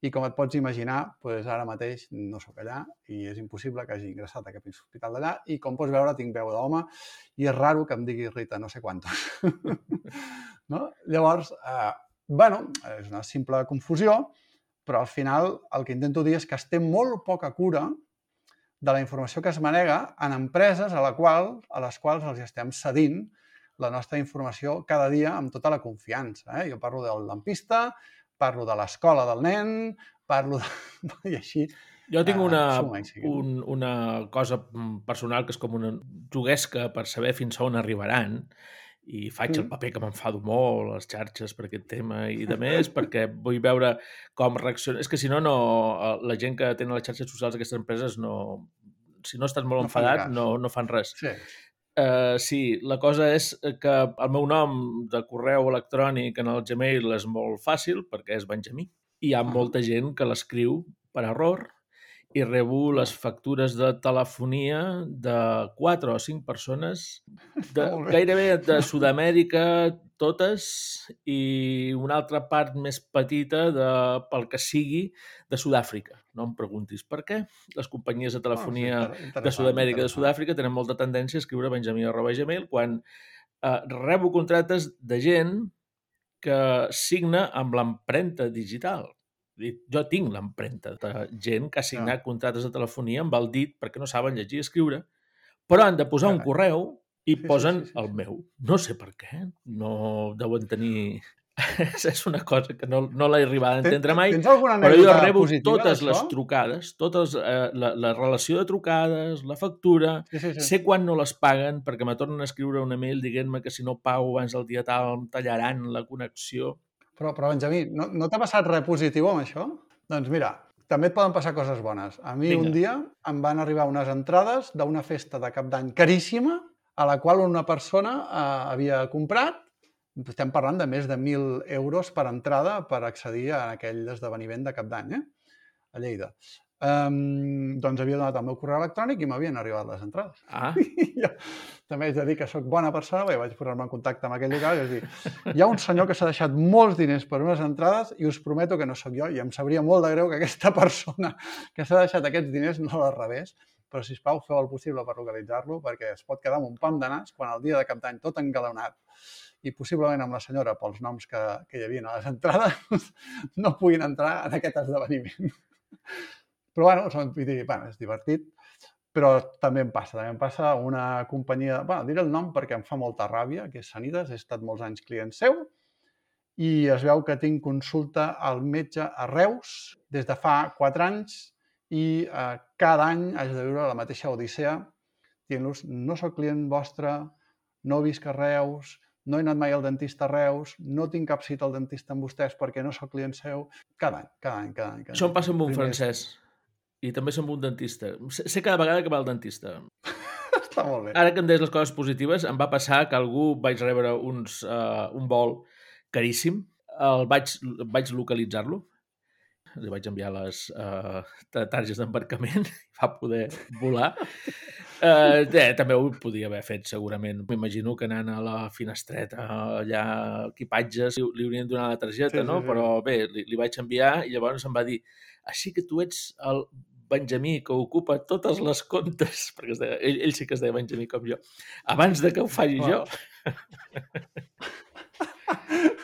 S2: i com et pots imaginar, doncs ara mateix no sóc allà i és impossible que hagi ingressat a cap hospital d'allà i com pots veure tinc veu d'home i és raro que em digui Rita no sé quantos. no? Llavors, eh, bueno, és una simple confusió, però al final el que intento dir és que es té molt poca cura de la informació que es manega en empreses a, la qual, a les quals els estem cedint la nostra informació cada dia amb tota la confiança. Eh? Jo parlo del lampista, parlo de l'escola del nen, parlo de... i així.
S1: Jo tinc una, un, una cosa personal que és com una juguesca per saber fins a on arribaran i faig mm. el paper que m'enfado molt les xarxes per aquest tema i de més perquè vull veure com reacciona. És que si no, no la gent que tenen les xarxes socials d'aquestes empreses no... Si no estàs molt no enfadat, no, no fan res.
S2: Sí.
S1: Uh, sí, la cosa és que el meu nom de correu electrònic en el Gmail és molt fàcil perquè és Benjamí. I hi ha molta gent que l'escriu per error i rebo les factures de telefonia de quatre o cinc persones, de, gairebé de Sud-amèrica, totes, i una altra part més petita, de, pel que sigui, de Sud-àfrica. No em preguntis per què. Les companyies de telefonia oh, sí, de Sud-amèrica i de Sud-àfrica tenen molta tendència a escriure benjamí.gmail quan eh, rebo contractes de gent que signa amb l'empremta digital jo tinc l'empremta de gent que ha signat ah. contractes de telefonia amb el dit perquè no saben llegir i escriure, però han de posar un correu i sí, posen sí, sí, sí. el meu. No sé per què. No deuen tenir... és una cosa que no, no l'he arribat a entendre mai, però jo rebo totes les trucades, totes, eh, la, la relació de trucades, la factura, sí, sí, sí. sé quan no les paguen perquè me tornen a escriure un email dient-me que si no pago abans del dia tal em tallaran la connexió.
S2: Però, però Benjamí, no, no t'ha passat res positiu amb això? Doncs mira, també et poden passar coses bones. A mi Vinga. un dia em van arribar unes entrades d'una festa de cap d'any caríssima a la qual una persona eh, havia comprat estem parlant de més de 1.000 euros per entrada per accedir a aquell esdeveniment de cap d'any, eh? a Lleida. Um, doncs havia donat el meu correu electrònic i m'havien arribat les entrades.
S1: Ah.
S2: jo també haig de dir que sóc bona persona, perquè vaig posar-me en contacte amb aquell local i vaig dir, hi ha un senyor que s'ha deixat molts diners per unes entrades i us prometo que no sóc jo i em sabria molt de greu que aquesta persona que s'ha deixat aquests diners no les rebés, però si plau feu el possible per localitzar-lo perquè es pot quedar amb un pam de nas quan el dia de cap d'any tot engalonat i possiblement amb la senyora pels noms que, que hi havia a les entrades no puguin entrar en aquest esdeveniment. Però, bueno, són, dir, bueno, és divertit, però també em passa. També em passa una companyia... Bueno, diré el nom perquè em fa molta ràbia, que és Sanides, he estat molts anys client seu, i es veu que tinc consulta al metge a Reus des de fa 4 anys i eh, cada any haig de viure la mateixa odissea dient-los no sóc client vostre, no visc a Reus, no he anat mai al dentista a Reus, no tinc cap cita al dentista amb vostès perquè no sóc client seu. Cada any, cada any, cada any. Cada
S1: Això em passa amb un
S2: Primer-
S1: francès. I també som un dentista. Sé sé cada vegada que va al dentista.
S2: Està molt bé.
S1: Ara que em deies les coses positives, em va passar que algú vaig rebre uns, uh, un vol caríssim, el vaig, vaig localitzar-lo, li vaig enviar les uh, targes d'embarcament i va poder volar. Uh, eh, també ho podia haver fet, segurament. M'imagino que anant a la finestreta, allà, equipatges, li, li haurien donat la targeta,
S2: Sí, sí,
S1: no?
S2: sí.
S1: Però bé, li, li vaig enviar i llavors em va dir així que tu ets el Benjamí que ocupa totes les comptes, perquè es deia, ell, ell sí que es deia Benjamí com jo, abans de que ho faci jo.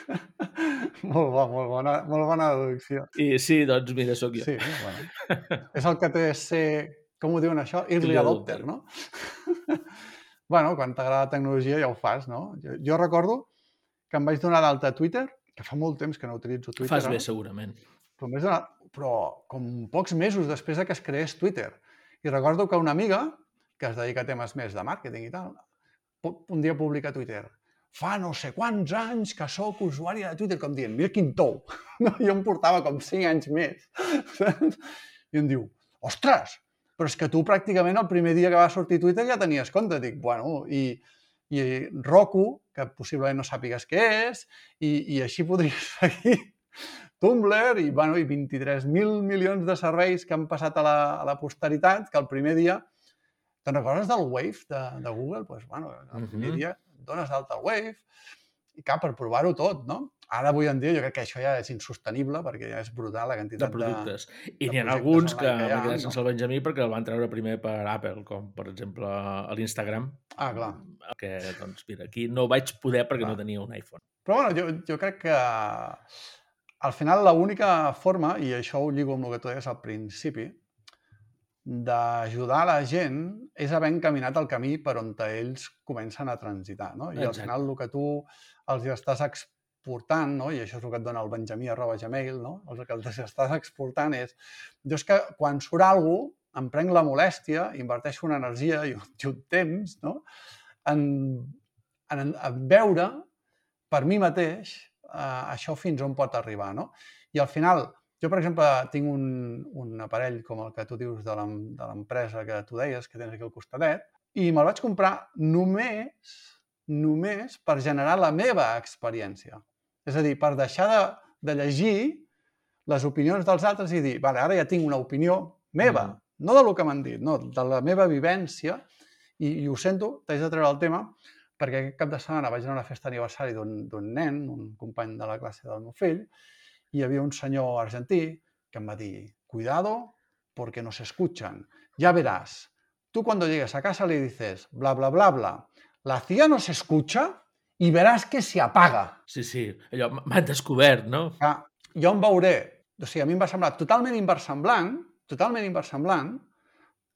S2: molt bo, molt bona, molt bona deducció.
S1: I sí, doncs mira, sóc jo.
S2: Sí, bueno. és el que té ser, com ho diuen això? Early adopter, no? bueno, quan t'agrada la tecnologia ja ho fas, no? Jo, jo recordo que em vaig donar d'alta a Twitter, que fa molt temps que no utilitzo Twitter.
S1: Fas bé,
S2: ara,
S1: segurament.
S2: Però, em vaig donar, però com pocs mesos després de que es creés Twitter. I recordo que una amiga, que es dedica a temes més de màrqueting i tal, un dia publica a Twitter fa no sé quants anys que sóc usuària de Twitter, com dient, mira quin tou. No? Jo em portava com 5 anys més. I em diu, ostres, però és que tu pràcticament el primer dia que va sortir Twitter ja tenies compte. Dic, bueno, i, i Roku, que possiblement no sàpigues què és, i, i així podries seguir Tumblr i, bueno, i 23.000 milions de serveis que han passat a la, a la posteritat, que el primer dia... Te'n recordes del Wave de, de Google? Pues, bueno, el primer
S1: Mhm.
S2: dia dones d'alta al Wave i cap, per provar-ho tot, no? Ara, avui en dia, jo crec que això ja és insostenible perquè ja és brutal la quantitat de...
S1: productes. I
S2: de
S1: n'hi ha alguns que
S2: que
S1: quedat
S2: no?
S1: sense el Benjamí perquè el van treure primer per Apple, com per exemple a l'Instagram,
S2: Ah, clar.
S1: que, doncs, mira, aquí no vaig poder perquè
S2: Clar.
S1: no tenia un iPhone.
S2: Però bueno, jo, jo crec que al final l'única forma, i això ho lligo amb el que tu deies al principi, d'ajudar la gent és haver encaminat el camí per on ells comencen a transitar. No? I al
S1: Exacte.
S2: final el que tu els estàs exportant, no? i això és el que et dona el benjamí arroba gmail, no? el que els estàs exportant és... Jo és que quan surt alguna cosa, em prenc la molèstia, inverteixo una energia i un, i un temps no? en, en, en veure per mi mateix eh, això fins on pot arribar. No? I al final, jo, per exemple, tinc un, un aparell com el que tu dius de l'em- de l'empresa que tu deies, que tens aquí al costadet, i me'l vaig comprar només, només per generar la meva experiència. És a dir, per deixar de, de llegir les opinions dels altres i dir, vale, ara ja tinc una opinió meva,
S1: Mhm.
S2: no del que m'han dit, no, de la meva vivència, i, i ho sento, t'haig de treure el tema, perquè aquest cap de setmana vaig anar a una festa d'aniversari d'un d'un nen, un company de la classe del meu fill, hi havia un senyor argentí que em va dir, cuidado porque nos escuchan. Ya verás, tú cuando llegues a casa le dices, bla, bla, bla, bla, la CIA nos escucha y verás que se apaga.
S1: Sí, sí, allò, m- m'han descobert, no?
S2: Que jo em veuré, o sigui, a mi em va semblar totalment inversemblant, totalment inversemblant,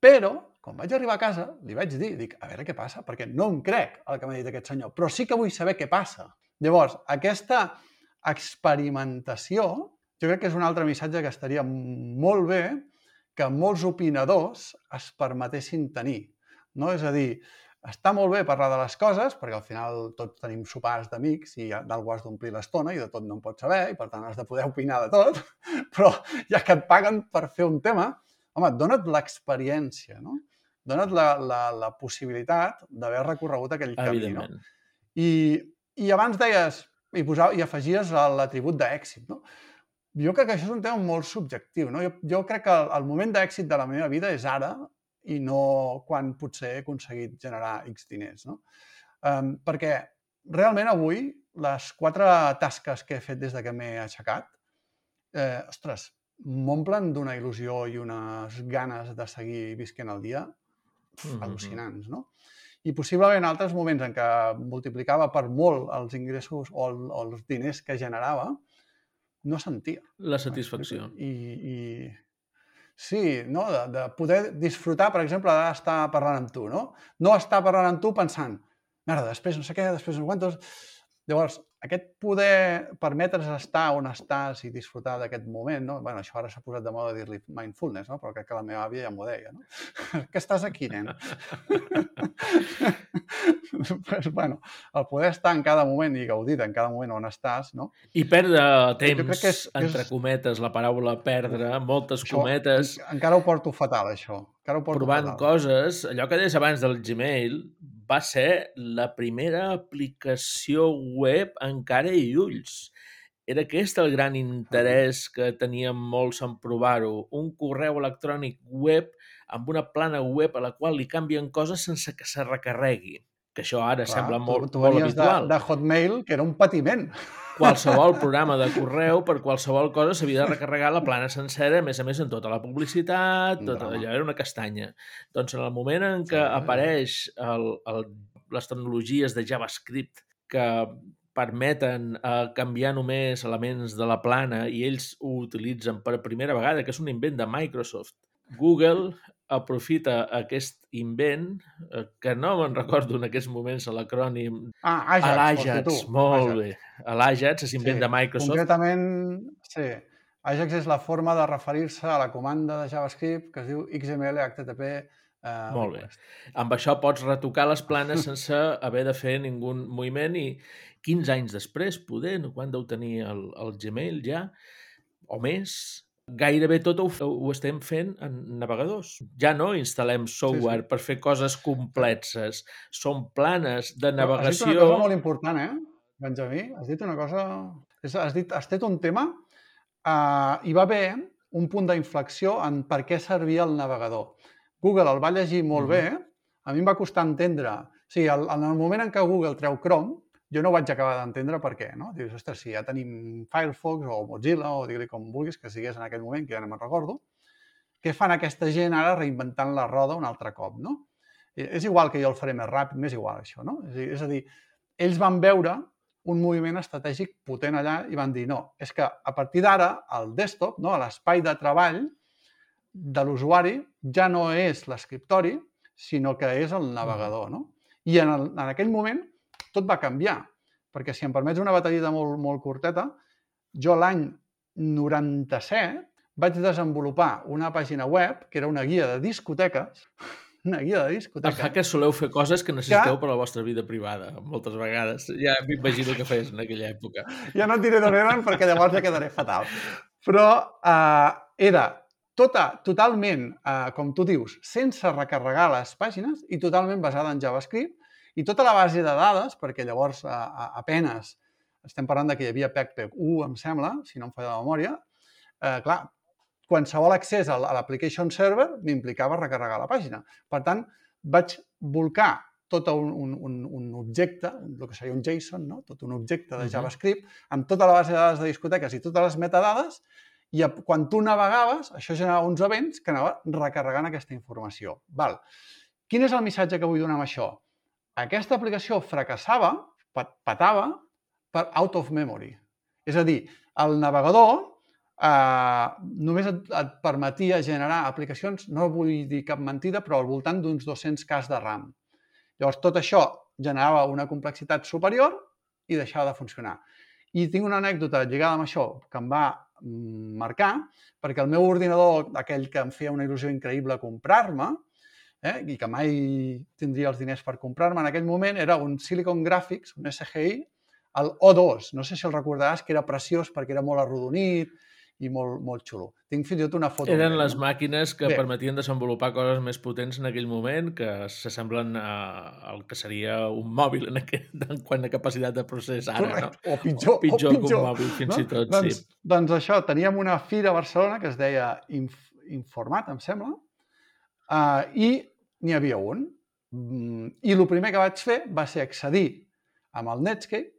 S2: però quan vaig arribar a casa li vaig dir, dic, a veure què passa, perquè no em crec el que m'ha dit aquest senyor, però sí que vull saber què passa. Llavors, aquesta experimentació, jo crec que és un altre missatge que estaria molt bé que molts opinadors es permetessin tenir. No? És a dir, està molt bé parlar de les coses, perquè al final tots tenim sopars d'amics i d'algú has d'omplir l'estona i de tot no en pots saber, i per tant has de poder opinar de tot, però ja que et paguen per fer un tema, home, dona't l'experiència, no? Dona't la, la, la possibilitat d'haver recorregut aquell camí, no? I, i abans deies, i, posava, i afegies l'atribut d'èxit, no? Jo crec que això és un tema molt subjectiu, no? Jo, jo crec que el, el moment d'èxit de la meva vida és ara i no quan potser he aconseguit generar X diners, no? Um, perquè realment avui les quatre tasques que he fet des de que m'he aixecat, eh, ostres, m'omplen d'una il·lusió i unes ganes de seguir visquent el dia
S1: Mhm.
S2: al·lucinants, no? I possiblement en altres moments en què multiplicava per molt els ingressos o, el, o els diners que generava, no sentia.
S1: La satisfacció.
S2: I, i sí, no? de, de poder disfrutar, per exemple, d'estar parlant amb tu, no? No estar parlant amb tu pensant, merda, després no sé què, després no sé quantos... Llavors, aquest poder permetre's estar on estàs i disfrutar d'aquest moment, no? bueno, això ara s'ha posat de moda dir-li mindfulness, no? però crec que la meva àvia ja m'ho deia. No? que estàs aquí, nen? pues, bueno, el poder estar en cada moment i gaudir en cada moment on estàs, no?
S1: I perdre temps, que és, entre és... cometes, la paraula perdre, moltes això, cometes...
S2: Encara ho porto fatal, això. Encara ho porto
S1: provant
S2: fatal.
S1: coses, allò que deies abans del Gmail, va ser la primera aplicació web encara i ulls. Era aquest el gran interès que teníem molts en provar-ho. Un correu electrònic web amb una plana web a la qual li canvien coses sense que se recarregui. Que això ara Clar, sembla molt, tu, tu molt habitual.
S2: De, de Hotmail, que era un patiment.
S1: Qualsevol programa de correu, per qualsevol cosa, s'havia de recarregar la plana sencera, a més a més, en tota la publicitat, tot allò era una castanya. Doncs en el moment en què sí, apareix el, el, les tecnologies de JavaScript que permeten eh, canviar només elements de la plana i ells ho utilitzen per primera vegada, que és un invent de Microsoft. Google aprofita aquest invent, eh, que no me'n recordo en aquests moments l'acrònim...
S2: Ah, Ajax,
S1: L'Ajax, molt Ajax. bé. L'Ajax és invent sí, de Microsoft.
S2: Concretament, sí. Ajax és la forma de referir-se a la comanda de JavaScript que es diu XML HTTP
S1: Uh, Molt bé. Amb això pots retocar les planes sense haver de fer ningú moviment i 15 anys després, poder, no? quan deu tenir el, el Gmail ja, o més, gairebé tot ho, ho estem fent en navegadors. Ja no instal·lem software sí, sí. per fer coses complexes. Són planes de navegació... Has
S2: dit una cosa molt important, eh, Benjamí? Has dit una cosa... Has, dit, has dit un tema... Uh, hi va haver un punt d'inflexió en per què servia el navegador. Google el va llegir molt mm -hmm. bé, a mi em va costar entendre... O sigui, el, en el moment en què Google treu Chrome, jo no vaig acabar d'entendre per què, no? Dius, ostres, si ja tenim Firefox o Mozilla o digue-li com vulguis, que sigués en aquell moment, que ja no me'n recordo, què fan aquesta gent ara reinventant la roda un altre cop, no? És igual que jo el faré més ràpid, m'és igual això, no? És a, dir, és a dir, ells van veure un moviment estratègic potent allà i van dir, no, és que a partir d'ara el desktop, no, l'espai de treball, de l'usuari ja no és l'escriptori, sinó que és el navegador. No? I en, el, en aquell moment tot va canviar, perquè si em permets una batallita molt, molt curteta, jo l'any 97 vaig desenvolupar una pàgina web que era una guia de discoteques, una guia de discoteques.
S1: Els que soleu fer coses que necessiteu que... per a la vostra vida privada, moltes vegades. Ja m'imagino que fes en aquella època.
S2: Ja no et diré d'on eren perquè llavors ja quedaré fatal. Però uh, era tota, totalment, eh, com tu dius, sense recarregar les pàgines i totalment basada en JavaScript i tota la base de dades, perquè llavors a, a, apenes estem parlant de que hi havia PECPEC 1, em sembla, si no em falla la memòria, eh, clar, qualsevol accés a l'application server m'implicava recarregar la pàgina. Per tant, vaig volcar tot un, un, un, un objecte, el que seria un JSON, no? tot un objecte de JavaScript, amb tota la base de dades de discoteques i totes les metadades, i quan tu navegaves, això generava uns events que anava recarregant aquesta informació. Val. Quin és el missatge que vull donar amb això? Aquesta aplicació fracassava, patava, per out of memory. És a dir, el navegador eh, només et, et permetia generar aplicacions, no vull dir cap mentida, però al voltant d'uns 200 cas de RAM. Llavors, tot això generava una complexitat superior i deixava de funcionar. I tinc una anècdota lligada amb això que em va Mm, marcar, perquè el meu ordinador, aquell que em feia una il·lusió increïble comprar-me, eh, i que mai tindria els diners per comprar-me en aquell moment, era un Silicon Graphics, un SGI, el O2. No sé si el recordaràs, que era preciós perquè era molt arrodonit, i molt, molt xulo. Tinc fins i tot una foto.
S1: Eren les màquines que Bé. permetien desenvolupar coses més potents en aquell moment que s'assemblen al que seria un mòbil en, aquest, en quant a capacitat de procés ara, Correcte.
S2: no? O pitjor, o pitjor,
S1: o pitjor que un mòbil, fins no? i tot,
S2: doncs,
S1: sí.
S2: Doncs això, teníem una fira a Barcelona que es deia Inf Informat, em sembla, uh, i n'hi havia un. Mm, I el primer que vaig fer va ser accedir amb el Netscape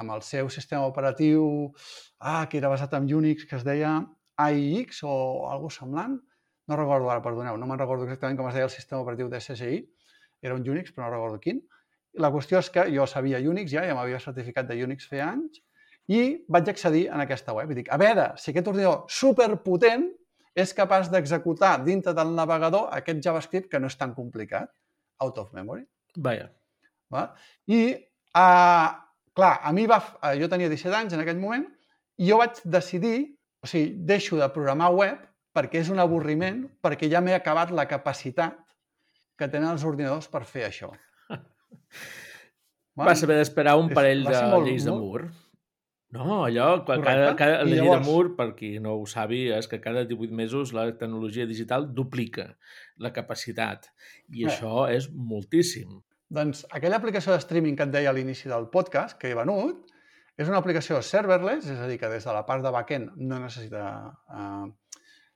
S2: amb el seu sistema operatiu ah, que era basat en Unix, que es deia AIX o algo semblant. No recordo ara, perdoneu, no me'n recordo exactament com es deia el sistema operatiu de SSI. Era un Unix, però no recordo quin. La qüestió és que jo sabia Unix ja, ja m'havia certificat de Unix feia anys, i vaig accedir en aquesta web. I dic, a veure, si aquest ordinador superpotent és capaç d'executar dintre del navegador aquest JavaScript que no és tan complicat, out of memory.
S1: Vaja.
S2: Va? I uh, clar, a mi va... eh, Jo tenia 17 anys en aquell moment i jo vaig decidir, o sigui, deixo de programar web perquè és un avorriment, perquè ja m'he acabat la capacitat que tenen els ordinadors per fer això.
S1: Vas haver d'esperar un parell de
S2: molt-
S1: lleis de
S2: molt-.
S1: No, allò, quan
S2: Correcte.
S1: cada, cada, la llei
S2: llavors-
S1: de Moore, per qui no ho sabi, és que cada 18 mesos la tecnologia digital duplica la capacitat. I
S2: Eh.
S1: això és moltíssim.
S2: Doncs aquella aplicació de streaming que et deia a l'inici del podcast, que he venut, és una aplicació serverless, és a dir, que des de la part de backend no necessita, eh,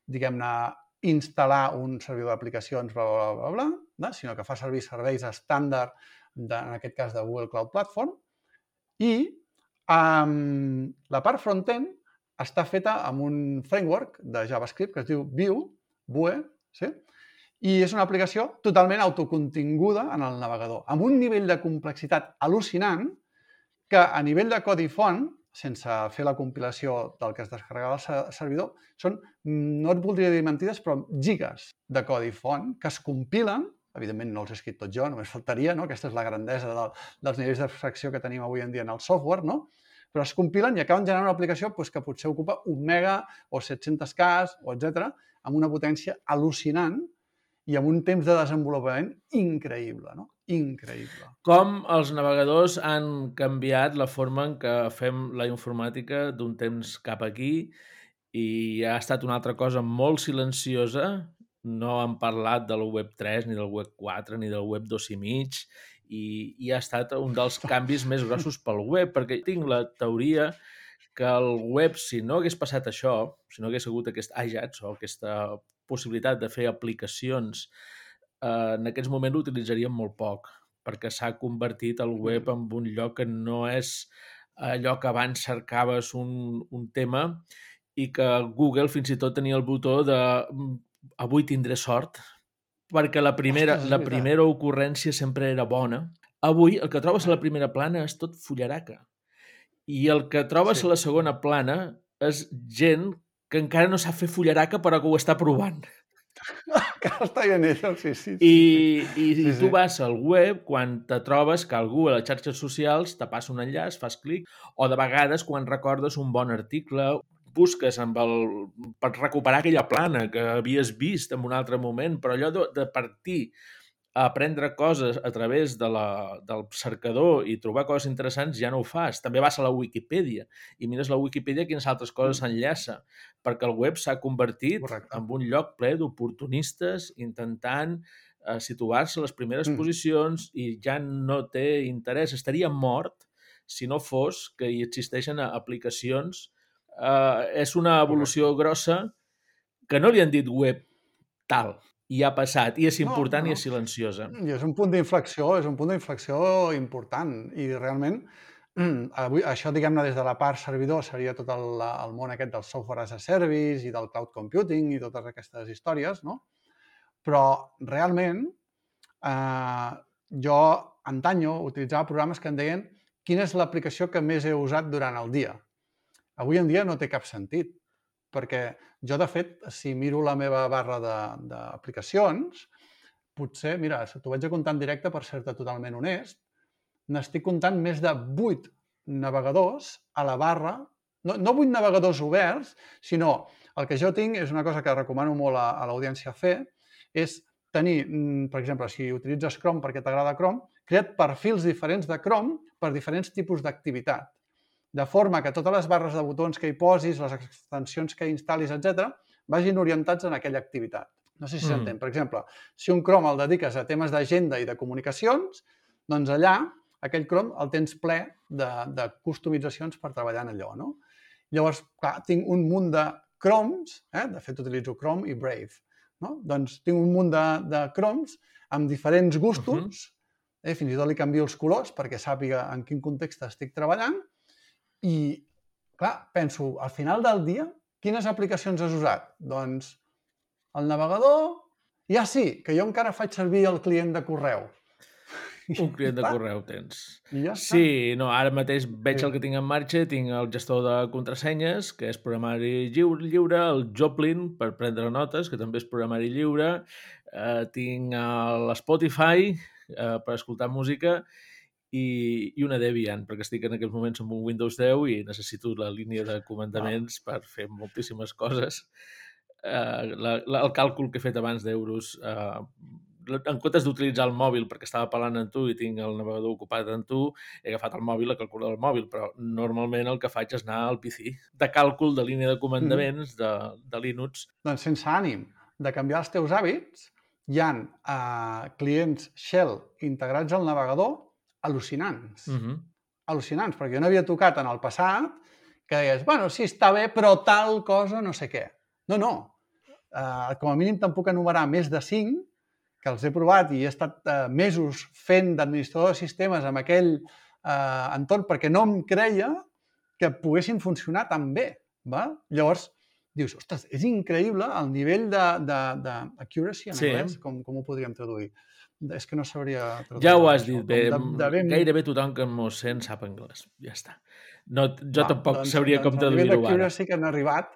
S2: diguem-ne, instal·lar un servidor d'aplicacions, bla, bla, bla, bla, bla, sinó que fa servir serveis estàndard, de, en aquest cas de Google Cloud Platform, i um, la part front-end està feta amb un framework de JavaScript que es diu Vue, Vue, sí? i és una aplicació totalment autocontinguda en el navegador, amb un nivell de complexitat al·lucinant que a nivell de codi font, sense fer la compilació del que es descarregava al se- servidor, són, no et voldria dir mentides, però gigas de codi font que es compilen, evidentment no els he escrit tot jo, només faltaria, no? aquesta és la grandesa de, dels nivells d'abstracció que tenim avui en dia en el software, no? però es compilen i acaben generant una aplicació doncs, que potser ocupa un mega o 700K o etc amb una potència al·lucinant i amb un temps de desenvolupament increïble, no? Increïble.
S1: Com els navegadors han canviat la forma en què fem la informàtica d'un temps cap aquí i ha estat una altra cosa molt silenciosa. No han parlat del web 3, ni del web 4, ni del web 2 i mig, i, i ha estat un dels canvis més grossos pel web, perquè tinc la teoria que el web, si no hagués passat això, si no hagués hagut aquest Ajax o aquesta possibilitat de fer aplicacions, eh, en aquests moments l'utilitzaríem molt poc, perquè s'ha convertit el web en un lloc que no és allò que abans cercaves un, un tema i que Google fins i tot tenia el botó de "Mm, avui tindré sort, perquè la primera,
S2: Ostres,
S1: la primera ocurrència sempre era bona. Avui el que trobes a la primera plana és tot fullaraca. I el que trobes
S2: Sí.
S1: a la segona plana és gent que encara no sap fer fullaraca però que ho està provant.
S2: Que està en ello, sí, sí. sí.
S1: I, i,
S2: Sí,
S1: i tu
S2: sí.
S1: vas al web quan te trobes que algú a les xarxes socials te passa un enllaç, fas clic, o de vegades quan recordes un bon article, busques amb el, per recuperar aquella plana que havies vist en un altre moment, però allò de, de partir a aprendre coses a través de la, del cercador i trobar coses interessants ja no ho fas. També vas a la Wikipedia i mires la Wikipedia quines altres coses s'enllaça, perquè el web s'ha convertit
S2: Correcte.
S1: en un lloc ple d'oportunistes intentant eh, situar-se a les primeres
S2: Mm.
S1: posicions i ja no té interès. Estaria mort si no fos que hi existeixen aplicacions. Eh, és una evolució grossa que no li han dit web tal, i ha passat, i és
S2: No,
S1: important
S2: no.
S1: i és silenciosa.
S2: I és un punt d'inflexió, és un punt d'inflexió important i realment avui, això, diguem-ne, des de la part servidor seria tot el, el món aquest del software as a service i del cloud computing i totes aquestes històries, no? Però realment eh, jo antanyo utilitzava programes que em deien quina és l'aplicació que més he usat durant el dia. Avui en dia no té cap sentit, perquè jo, de fet, si miro la meva barra d'aplicacions, potser, mira, t'ho vaig a comptar en directe per ser-te totalment honest, n'estic comptant més de 8 navegadors a la barra, no, no 8 navegadors oberts, sinó el que jo tinc és una cosa que recomano molt a, a l'audiència fer, és tenir, mm, per exemple, si utilitzes Chrome perquè t'agrada Chrome, crea't perfils diferents de Chrome per diferents tipus d'activitat. De forma que totes les barres de botons que hi posis, les extensions que instal·lis, etc, vagin orientats en aquella activitat. No sé si
S1: Mm.
S2: s'entén. Per exemple, si un Chrome el dediques a temes d'agenda i de comunicacions, doncs allà aquell Chrome el tens ple de, de customitzacions per treballar en allò. No? Llavors, clar, tinc un munt de Chromes, eh? de fet utilitzo Chrome i Brave, no? doncs tinc un munt de, de Chromes amb diferents gustos, uh -huh. eh? fins i tot li canvio els colors perquè sàpiga en quin context estic treballant i, clar, penso, al final del dia, quines aplicacions has usat? Doncs el navegador, ja sí, que jo encara faig servir el client de correu.
S1: Un client de
S2: Clar.
S1: correu tens.
S2: Ja està.
S1: Sí, no, ara mateix veig
S2: Sí.
S1: el que tinc en marxa, tinc el gestor de contrasenyes, que és programari lliure, lliure el Joplin per prendre notes, que també és programari lliure, eh, tinc eh, l'Spotify eh, per escoltar música i, i una Debian, perquè estic en aquests moments amb un Windows 10 i necessito la línia de comandaments ah. per fer moltíssimes coses. Uh, la, la, el càlcul que he fet abans d'euros uh, en comptes d'utilitzar el mòbil perquè estava parlant amb tu i tinc el navegador ocupat amb tu, he agafat el mòbil a calcular el mòbil, però normalment el que faig és anar al PC de càlcul de línia de comandaments mm. de, de Linux.
S2: Doncs sense ànim de canviar els teus hàbits, hi ha uh, clients Shell integrats al navegador al·lucinants. Mm -hmm. Al·lucinants, perquè jo no havia tocat en el passat que deies, bueno, sí, està bé, però tal cosa no sé què. No, no. Uh, com a mínim te'n puc enumerar més de cinc que els he provat i he estat uh, mesos fent d'administrador de sistemes amb aquell uh, entorn perquè no em creia que poguessin funcionar tan bé. Va? Llavors, dius, ostres, és increïble el nivell de, de, de accuracy en sí. anglès, com, com ho podríem traduir. És que no sabria.
S1: Ja ho has dit bé. De, de ben... Gairebé tothom que m'ho sent sap anglès. Ja està. No, jo Va, tampoc doncs, sabria doncs, com traduir-ho
S2: ara. El sí que han arribat,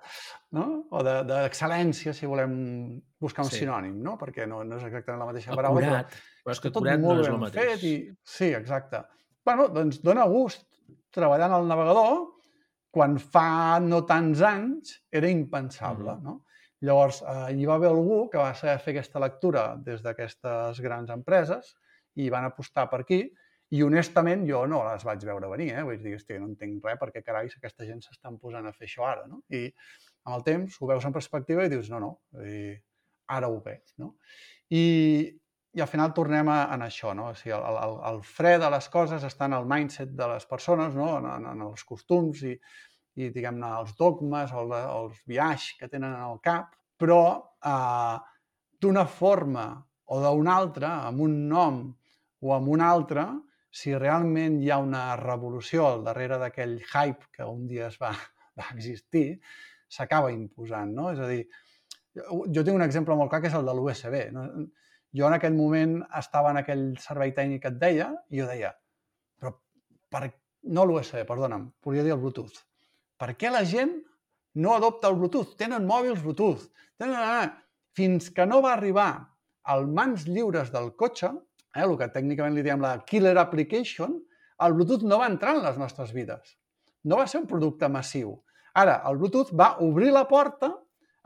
S2: no? o d'excel·lència, si volem buscar un sí. sinònim, no? perquè no, no és exactament la mateixa paraula.
S1: Acurat, però, però és que acurat no és el mateix. Fet i...
S2: Sí, exacte. Bueno, doncs dona gust treballant al navegador quan fa no tants anys era impensable, mm -hmm. no? Llavors, eh, hi va haver algú que va saber fer aquesta lectura des d'aquestes grans empreses i van apostar per aquí i honestament jo no les vaig veure venir, eh? Vull dir, hosti, no entenc res perquè carai aquesta gent s'estan posant a fer això ara, no? I amb el temps ho veus en perspectiva i dius no, no, i ara ho veig, no? I, i al final tornem a, en això, no? O sigui, el, el, el fre de les coses està en el mindset de les persones, no? en, en, en els costums i, i diguem-ne, els dogmes o, la, els viatges que tenen en el cap, però eh, d'una forma o d'una altra, amb un nom o amb un altre, si realment hi ha una revolució al darrere d'aquell hype que un dia es va, va existir, s'acaba imposant, no? És a dir, jo tinc un exemple molt clar que és el de l'USB. No? Jo en aquell moment estava en aquell servei tècnic que et deia i jo deia, però per... no l'USB, perdona'm, volia dir el Bluetooth per què la gent no adopta el Bluetooth? Tenen mòbils Bluetooth. Tenen... Fins que no va arribar al mans lliures del cotxe, eh, el que tècnicament li diem la killer application, el Bluetooth no va entrar en les nostres vides. No va ser un producte massiu. Ara, el Bluetooth va obrir la porta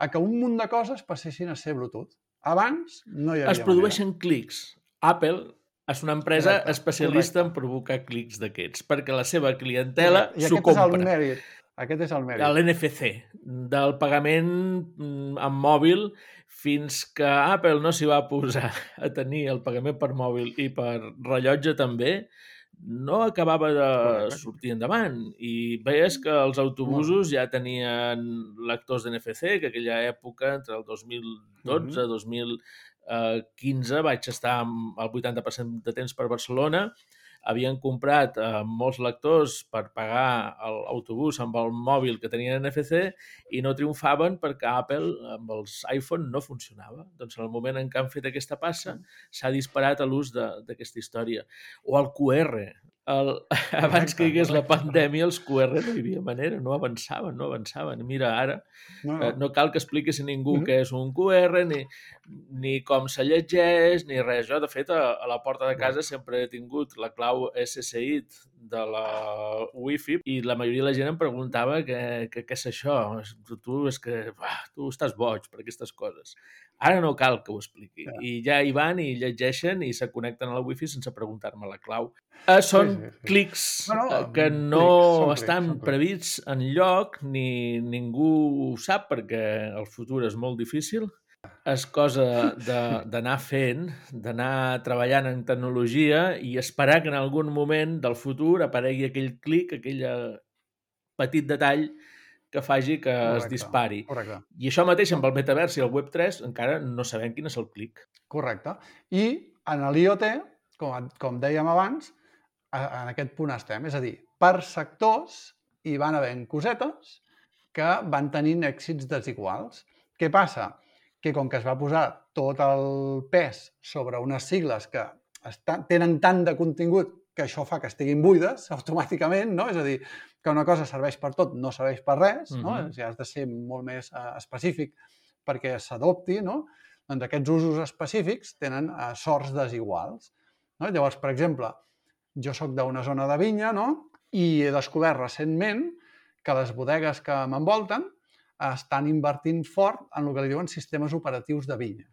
S2: a que un munt de coses passessin a ser Bluetooth. Abans no hi havia
S1: Es produeixen manera. clics. Apple és una empresa Exacte, especialista correcte. en provocar clics d'aquests, perquè la seva clientela s'ho compra. I aquest és el mèrit.
S2: Aquest és el mèrit.
S1: L'NFC, del pagament mm, amb mòbil fins que Apple no s'hi va posar a tenir el pagament per mòbil i per rellotge també, no acabava de sortir endavant. I veies que els autobusos ja tenien lectors d'NFC, que aquella època, entre el 2012 i mm -hmm. 2015, vaig estar el 80% de temps per Barcelona havien comprat eh, molts lectors per pagar l'autobús amb el mòbil que tenien NFC i no triomfaven perquè Apple amb els iPhone no funcionava. Doncs en el moment en què han fet aquesta passa s'ha disparat a l'ús d'aquesta història. O el QR, el, abans que hi hagués la pandèmia, els QR no hi havia manera, no avançaven, no avançaven. Mira, ara no, no. Eh, no cal que expliquis a ningú mm -hmm. què és un QR, ni, ni com se llegeix, ni res. Jo, de fet, a, a la porta de casa sempre he tingut la clau SSI de la Wi-Fi i la majoria de la gent em preguntava què, què, què és això. Tu, tu és que bah, tu estàs boig per aquestes coses. Ara no cal que ho expliqui. Ja. I ja hi van i llegeixen i se connecten a la wifi sense preguntar-me la clau. Eh, són sí, sí, sí. clics no, no, eh, que no clics, estan clics, prevists en lloc ni ningú ho sap perquè el futur és molt difícil. És cosa d'anar fent, d'anar treballant en tecnologia i esperar que en algun moment del futur aparegui aquell clic, aquell petit detall que faci que correcte, es dispari. Correcte. I això mateix amb el metavers i el Web3 encara no sabem quin és el clic.
S2: Correcte. I en l'IoT, com, com dèiem abans, en aquest punt estem. És a dir, per sectors hi van haver cosetes que van tenint èxits desiguals. Què passa? Que com que es va posar tot el pes sobre unes sigles que estan, tenen tant de contingut que això fa que estiguin buides automàticament, no? És a dir, que una cosa serveix per tot, no serveix per res, no? Uh -huh. Si has de ser molt més uh, específic perquè s'adopti, no? Doncs aquests usos específics tenen uh, sorts desiguals. No? Llavors, per exemple, Jo sóc d'una zona de vinya, no? I he descobert recentment que les bodegues que m'envolten estan invertint fort en el que li diuen sistemes operatius de vinya.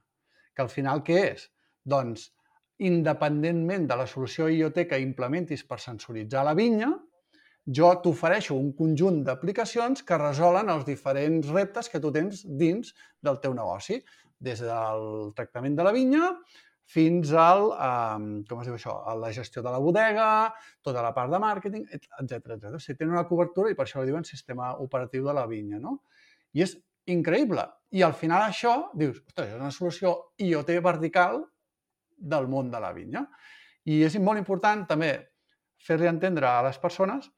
S2: Que al final què és? Doncs, independentment de la solució IoT que implementis per sensoritzar la vinya, jo t'ofereixo un conjunt d'aplicacions que resolen els diferents reptes que tu tens dins del teu negoci, des del tractament de la vinya fins al, eh, com es diu això, a la gestió de la bodega, tota la part de màrqueting, etc etc. O sigui, tenen una cobertura i per això li diuen sistema operatiu de la vinya, no? I és increïble. I al final això, dius, ostres, és una solució IoT vertical del món de la vinya. I és molt important també fer-li entendre a les persones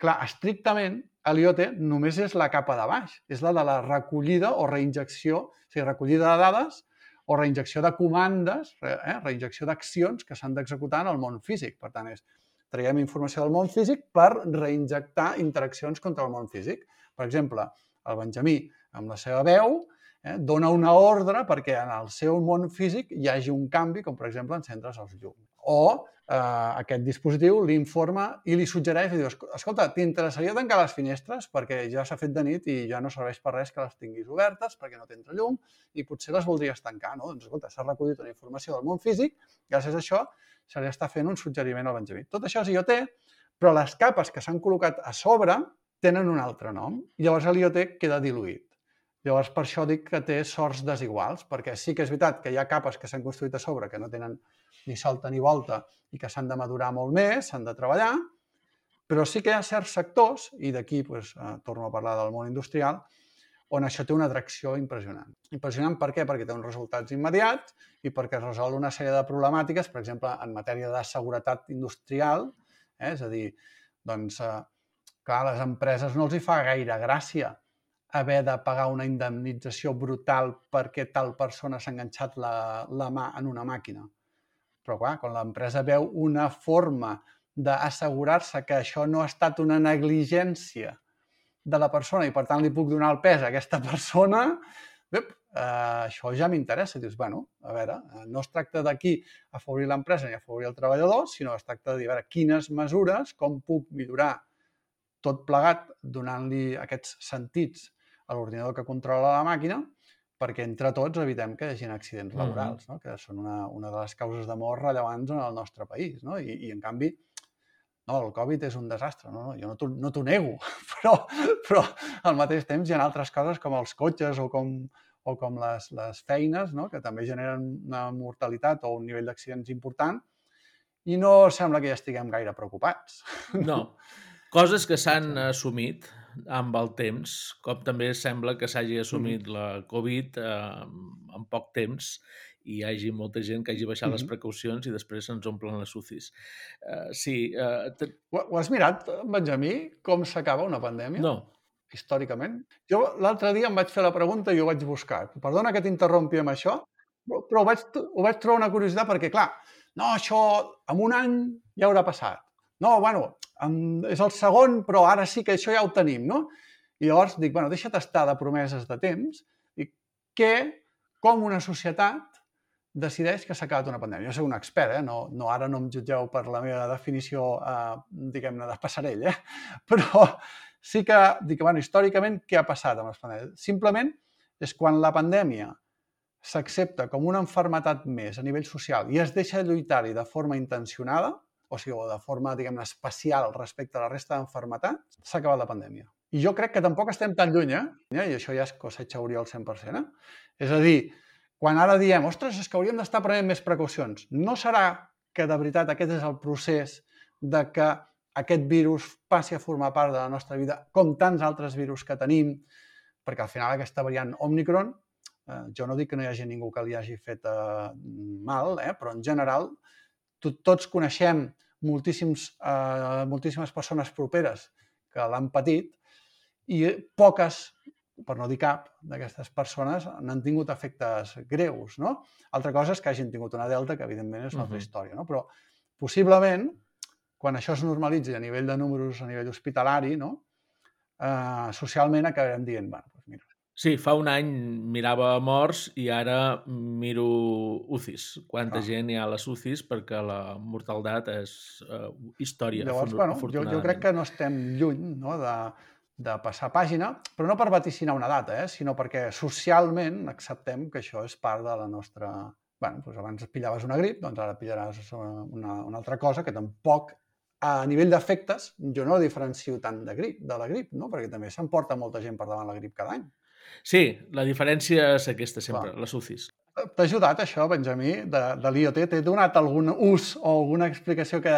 S2: clar, estrictament l'IoT només és la capa de baix, és la de la recollida o reinjecció, o sigui, recollida de dades o reinjecció de comandes, eh, reinjecció d'accions que s'han d'executar en el món físic. Per tant, és traiem informació del món físic per reinjectar interaccions contra el món físic. Per exemple, el Benjamí, amb la seva veu, eh, dona una ordre perquè en el seu món físic hi hagi un canvi, com per exemple encendre's els llums. O eh, aquest dispositiu li informa i li suggereix, i diu, escolta, t'interessaria tancar les finestres perquè ja s'ha fet de nit i ja no serveix per res que les tinguis obertes perquè no t'entra llum i potser les voldries tancar, no? Doncs escolta, s'ha recollit una informació del món físic, gràcies a això se li està fent un suggeriment al Benjamí. Tot això és IoT, però les capes que s'han col·locat a sobre tenen un altre nom llavors l'IoT queda diluït. Llavors, per això dic que té sorts desiguals, perquè sí que és veritat que hi ha capes que s'han construït a sobre que no tenen ni solta ni volta i que s'han de madurar molt més, s'han de treballar, però sí que hi ha certs sectors, i d'aquí eh, torno a parlar del món industrial, on això té una atracció impressionant. Impressionant per què? Perquè té uns resultats immediats i perquè resol una sèrie de problemàtiques, per exemple, en matèria de seguretat industrial, eh? és a dir, doncs, eh, clar, a les empreses no els hi fa gaire gràcia haver de pagar una indemnització brutal perquè tal persona s'ha enganxat la, la mà en una màquina. Però, clar, quan l'empresa veu una forma d'assegurar-se que això no ha estat una negligència de la persona i, per tant, li puc donar el pes a aquesta persona, bé, eh, això ja m'interessa. Dius, bueno, a veure, eh, no es tracta d'aquí afavorir l'empresa ni afavorir el treballador, sinó es tracta de dir, a veure, quines mesures, com puc millorar tot plegat donant-li aquests sentits a l'ordinador que controla la màquina perquè entre tots evitem que hi hagi accidents laborals, mm -hmm. no? que són una, una de les causes de mort rellevants en el nostre país. No? I, I, en canvi, no, el Covid és un desastre, no? jo no t'ho no nego, però, però al mateix temps hi ha altres coses com els cotxes o com, o com les, les feines, no? que també generen una mortalitat o un nivell d'accidents important, i no sembla que ja estiguem gaire preocupats.
S1: No, coses que s'han assumit amb el temps, com també sembla que s'hagi assumit mm -hmm. la Covid eh, en poc temps i hi hagi molta gent que hagi baixat mm -hmm. les precaucions i després se'ns omplen les UCIs. Uh, sí. Uh,
S2: te... ho, ho has mirat, Benjamí, com s'acaba una pandèmia?
S1: No.
S2: Històricament? Jo l'altre dia em vaig fer la pregunta i ho vaig buscar. Perdona que t'interrompi amb això, però ho vaig, ho vaig trobar una curiositat perquè, clar, no, això en un any ja haurà passat. No, bueno, és el segon, però ara sí que això ja ho tenim, no? I llavors dic, bueno, deixa't estar de promeses de temps i què, com una societat decideix que s'ha acabat una pandèmia. Jo soc un expert, eh? no, no, ara no em jutgeu per la meva definició, eh, diguem-ne, de passarell, eh? però sí que, dic, bueno, històricament, què ha passat amb les pandèmies? Simplement és quan la pandèmia s'accepta com una enfermetat més a nivell social i es deixa lluitar-hi de forma intencionada, o sigui, o de forma, diguem-ne, especial respecte a la resta d'enfermetats, s'ha acabat la pandèmia. I jo crec que tampoc estem tan lluny, eh? I això ja és cosecha hauria al 100%, eh? És a dir, quan ara diem, ostres, és que hauríem d'estar prenent més precaucions, no serà que de veritat aquest és el procés de que aquest virus passi a formar part de la nostra vida, com tants altres virus que tenim, perquè al final aquesta variant Omicron, eh, jo no dic que no hi hagi ningú que li hagi fet eh, mal, eh, però en general tots coneixem moltíssims, eh, moltíssimes persones properes que l'han patit i poques, per no dir cap, d'aquestes persones n'han tingut efectes greus. No? Altra cosa és que hagin tingut una delta, que evidentment és una altra uh -huh. història. No? Però possiblement, quan això es normalitzi a nivell de números, a nivell hospitalari, no? eh, socialment acabarem dient, bueno,
S1: Sí, fa un any mirava morts i ara miro UCIs. Quanta
S2: Ah.
S1: gent hi ha a les UCIs perquè la mortaldat és uh, història,
S2: Llavors, bueno, jo, jo crec que no estem lluny no, de, de passar pàgina, però no per vaticinar una data, eh, sinó perquè socialment acceptem que això és part de la nostra... bueno, doncs abans pillaves una grip, doncs ara pillaràs una, una altra cosa que tampoc a nivell d'efectes jo no diferencio tant de grip, de la grip, no? perquè també s'emporta molta gent per davant la grip cada any.
S1: Sí, la diferència és aquesta sempre,
S2: Clar.
S1: les UCIs.
S2: T'ha ajudat això, Benjamí, de, de l'IoT? T'he donat algun ús o alguna explicació que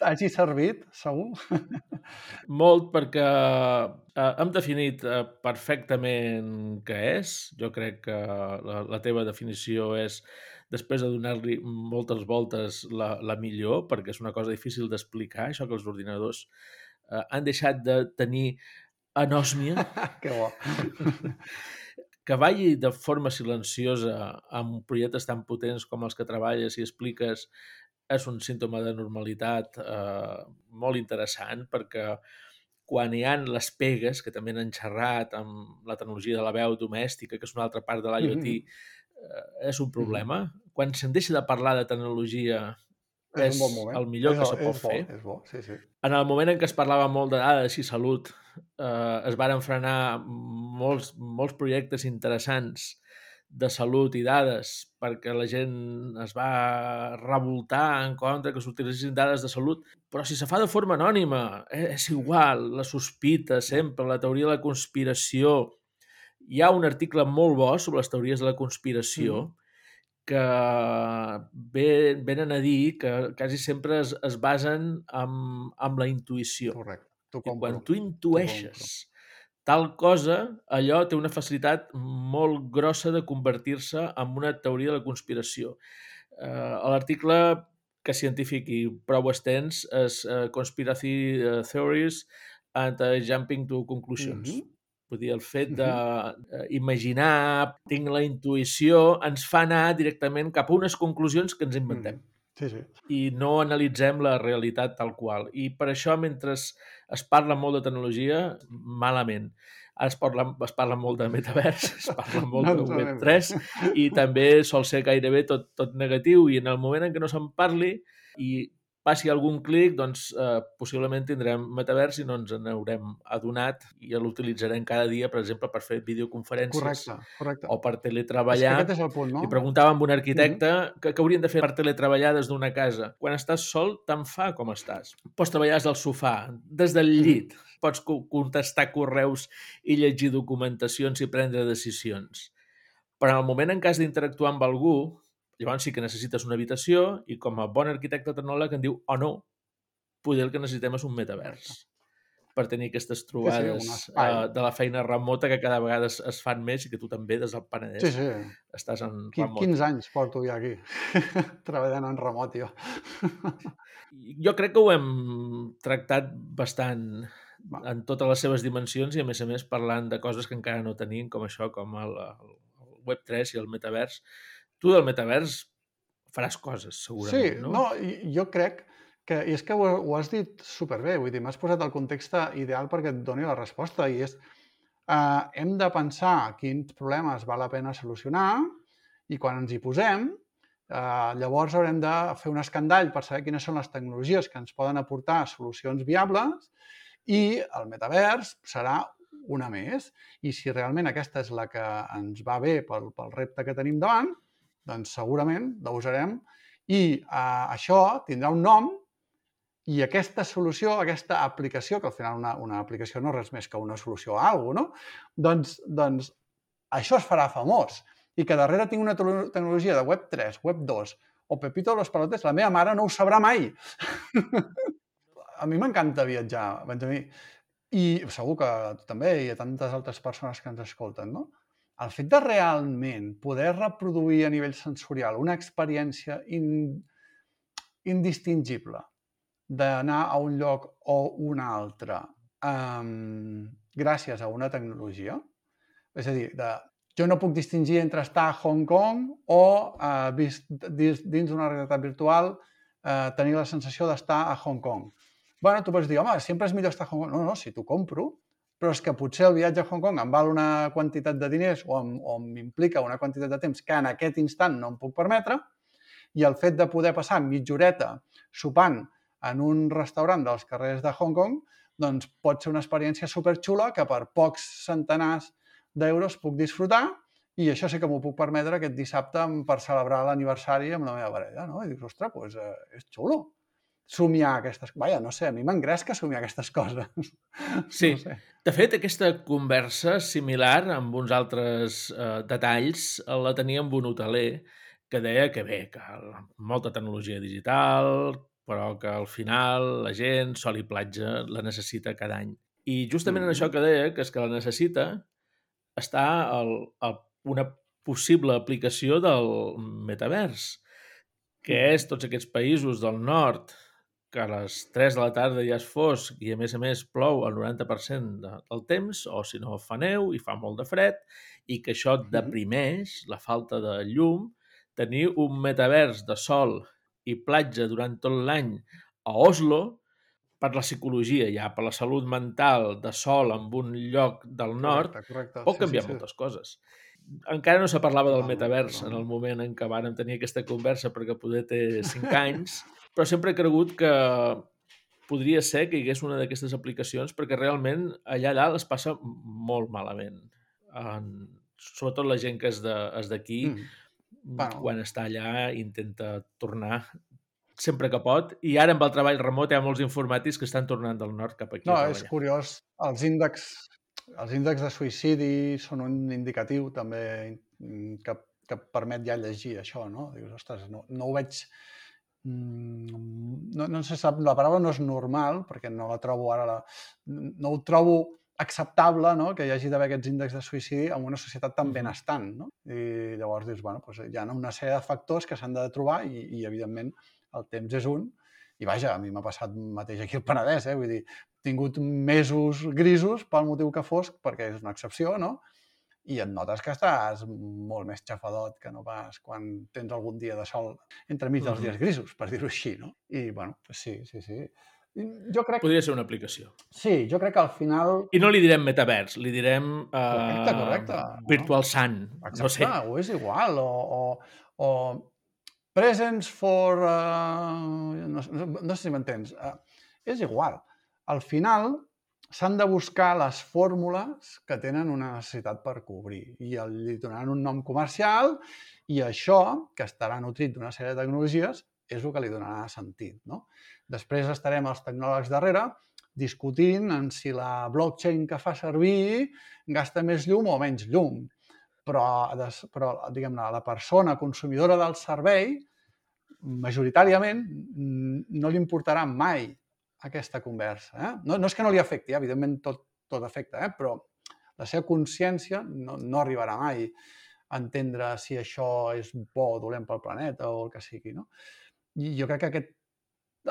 S2: hagi servit, segur?
S1: Molt perquè eh, hem definit eh, perfectament què és. Jo crec que la, la teva definició és, després de donar-li moltes voltes, la, la millor, perquè és una cosa difícil d'explicar, això que els ordinadors eh, han deixat de tenir anòsmia,
S2: que bo.
S1: que balli de forma silenciosa amb projectes tan potents com els que treballes i expliques és un símptoma de normalitat eh, molt interessant perquè quan hi han les pegues, que també n'han xerrat amb la tecnologia de la veu domèstica, que és una altra part de l'IoT,
S2: Mhm.
S1: eh, és un problema. Quan se'n deixa de parlar de tecnologia
S2: És,
S1: és
S2: un bon moment.
S1: el millor
S2: és,
S1: que se pot
S2: és bo,
S1: fer.
S2: És bo, sí, sí.
S1: En el moment en què es parlava molt de dades i salut, eh, es varen frenar molts, molts projectes interessants de salut i dades perquè la gent es va revoltar en contra que s'utilitzessin dades de salut. Però si se fa de forma anònima, eh, és igual, la sospita sempre, la teoria de la conspiració. Hi ha un article molt bo sobre les teories de la conspiració
S2: Mhm.
S1: Que ve, venen a dir que quasi sempre es, es basen en, en la intuïció.
S2: Correcte. T'ho
S1: I quan tu intueixes tal cosa, allò té una facilitat molt grossa de convertir-se en una teoria de la conspiració. Eh, L'article que científic i prou extens és uh, Conspiracy eh, Theories and uh, Jumping to Conclusions.
S2: Mhm.
S1: Vull dir, el fet d'imaginar, tinc la intuïció, ens fa anar directament cap a unes conclusions que ens inventem.
S2: Sí, sí.
S1: i no analitzem la realitat tal qual. I per això, mentre es parla molt de tecnologia, malament. Es parla, es parla molt de metavers, es parla molt
S2: No
S1: de
S2: ens anem.
S1: Web3 i també sol ser gairebé tot, tot negatiu i en el moment en què no se'n parli i passi algun clic, doncs eh, possiblement tindrem metavers i no ens n'haurem adonat i l'utilitzarem cada dia, per exemple, per fer videoconferències
S2: Correcte, correcte.
S1: o per
S2: És que
S1: teletreballar.
S2: aquest és el punt, no?
S1: I preguntava amb un arquitecte que, que haurien de fer per teletreballar des d'una casa. Quan estàs sol, tant fa com estàs. Pots treballar des del sofà, des del llit. Pots co- contestar correus i llegir documentacions i prendre decisions. Però en el moment en què has d'interactuar amb algú, llavors sí que necessites una habitació i com a bon arquitecte tecnòleg em diu, oh no, potser el que necessitem és un metavers per tenir aquestes trobades
S2: un espai.
S1: eh, de la feina remota que cada vegada es, es fan més i que tu també des del Penedès
S2: Sí, sí.
S1: estàs en
S2: Qui,
S1: remot.
S2: 15 anys porto ja aquí, treballant en remot, jo.
S1: Jo crec que ho hem tractat bastant
S2: Va.
S1: en totes les seves dimensions i, a més a més, parlant de coses que encara no tenim, com això, com el, el Web3 i el metavers. Tu del metavers faràs coses,
S2: Sí,
S1: segurament,
S2: no, i- jo crec que, i és que ho, ho has dit superbé, vull dir, m'has posat el context ideal perquè et doni la resposta, i és, eh, hem de pensar quins problemes val la pena solucionar, i quan ens hi posem, eh, llavors haurem de fer un escandall per saber quines són les tecnologies que ens poden aportar solucions viables, i el metavers serà una més. I si realment aquesta és la que ens va bé pel, pel repte que tenim davant, doncs segurament la usarem i eh, això tindrà un nom i aquesta solució, aquesta aplicació, que al final una, una aplicació no és res més que una solució a alguna cosa, no? doncs, doncs això es farà famós. I que darrere tinc una tecnologia de Web3, Web2 o Pepito de los Palotes, la meva mare no ho sabrà mai. a mi m'encanta viatjar, Benjamí, i segur que també i a tantes altres persones que ens escolten, no? El fet de realment poder reproduir a nivell sensorial una experiència in, indistingible d'anar a un lloc o un altre um, gràcies a una tecnologia, és a dir, de, jo no puc distingir entre estar a Hong Kong o uh, vis, dins, dins d'una realitat virtual uh, tenir la sensació d'estar a Hong Kong. bueno, tu pots dir, home, sempre és millor estar a Hong Kong. No, no, si t'ho compro, però és que potser el viatge a Hong Kong em val una quantitat de diners o, m'implica una quantitat de temps que en aquest instant no em puc permetre, i el fet de poder passar mitja horeta sopant en un restaurant dels carrers de Hong Kong, doncs pot ser una experiència superxula que per pocs centenars d'euros puc disfrutar i això sí que m'ho puc permetre aquest dissabte per celebrar l'aniversari amb la meva parella, no? I dius, ostres, doncs eh, és xulo somiar aquestes... Vaja, no sé, a mi m'engresca somiar aquestes coses.
S1: Sí.
S2: No sé.
S1: De fet, aquesta conversa similar amb uns altres eh, detalls la tenia amb un hoteler que deia que bé, que molta tecnologia digital, però que al final la gent, sol i platja, la necessita cada any. I justament mm. en això que deia, que és que la necessita, està el, el, una possible aplicació del metavers, que és tots aquests països del nord que a les 3 de la tarda ja és fosc i a més a més plou el 90% de, del temps, o si no fa neu i fa molt de fred, i que això et deprimeix, la falta de llum, tenir un metavers de sol i platja durant tot l'any a Oslo, per la psicologia ja, per la salut mental de sol en un lloc del nord,
S2: Correcte, correcte.
S1: pot
S2: Sí,
S1: canviar
S2: sí, sí.
S1: moltes coses. Encara no se parlava del metavers en el moment en què vàrem tenir aquesta conversa perquè poder té 5 anys, però sempre he cregut que podria ser que hi hagués una d'aquestes aplicacions perquè realment allà dalt es passa molt malament. En, sobretot la gent que és de- és d'aquí,
S2: Mm. Bueno.
S1: quan està allà intenta tornar sempre que pot. I ara amb el treball remot hi ha molts informàtics que estan tornant del nord cap aquí
S2: No, és curiós. Els índexs, els índexs de suïcidi són un indicatiu també mm, que, que permet ja llegir això, no? Dius, ostres, no, no ho veig... mm, No, no sé, sap, la paraula no és normal, perquè no la trobo ara... La, no ho trobo acceptable no? que hi hagi d'haver aquests índexs de suïcidi en una societat tan benestant. No? I llavors dius, bueno, doncs hi ha una sèrie de factors que s'han de trobar i, i, evidentment, el temps és un. I vaja, a mi m'ha passat mateix aquí al Penedès, eh? vull dir, he tingut mesos grisos pel motiu que fos, perquè és una excepció, no? I et notes que estàs molt més xafadot que no pas quan tens algun dia de sol entremig dels
S1: Mhm.
S2: dies grisos, per dir-ho així, no? I, bueno, pues sí, sí, sí. Jo crec,
S1: Podria ser una aplicació.
S2: sí, jo crec que al final...
S1: I no li direm metavers, li direm uh,
S2: Correcte, correcte.
S1: virtual sun.
S2: Exacte,
S1: No sé.
S2: o és igual, o, o, o presents for... Uh, no, no, no sé si m'entens. Uh, és igual. Al final s'han de buscar les fórmules que tenen una necessitat per cobrir i el, li donaran un nom comercial i això, que estarà nutrit d'una sèrie de tecnologies, és el que li donarà sentit. No? Després estarem els tecnòlegs darrere discutint en si la blockchain que fa servir gasta més llum o menys llum però, però diguem-ne, la persona consumidora del servei, majoritàriament, no li importarà mai aquesta conversa. Eh? No, no és que no li afecti, eh? evidentment tot, tot afecta, eh? però la seva consciència no, no arribarà mai a entendre si això és bo o dolent pel planeta o el que sigui. No? I jo crec que aquest,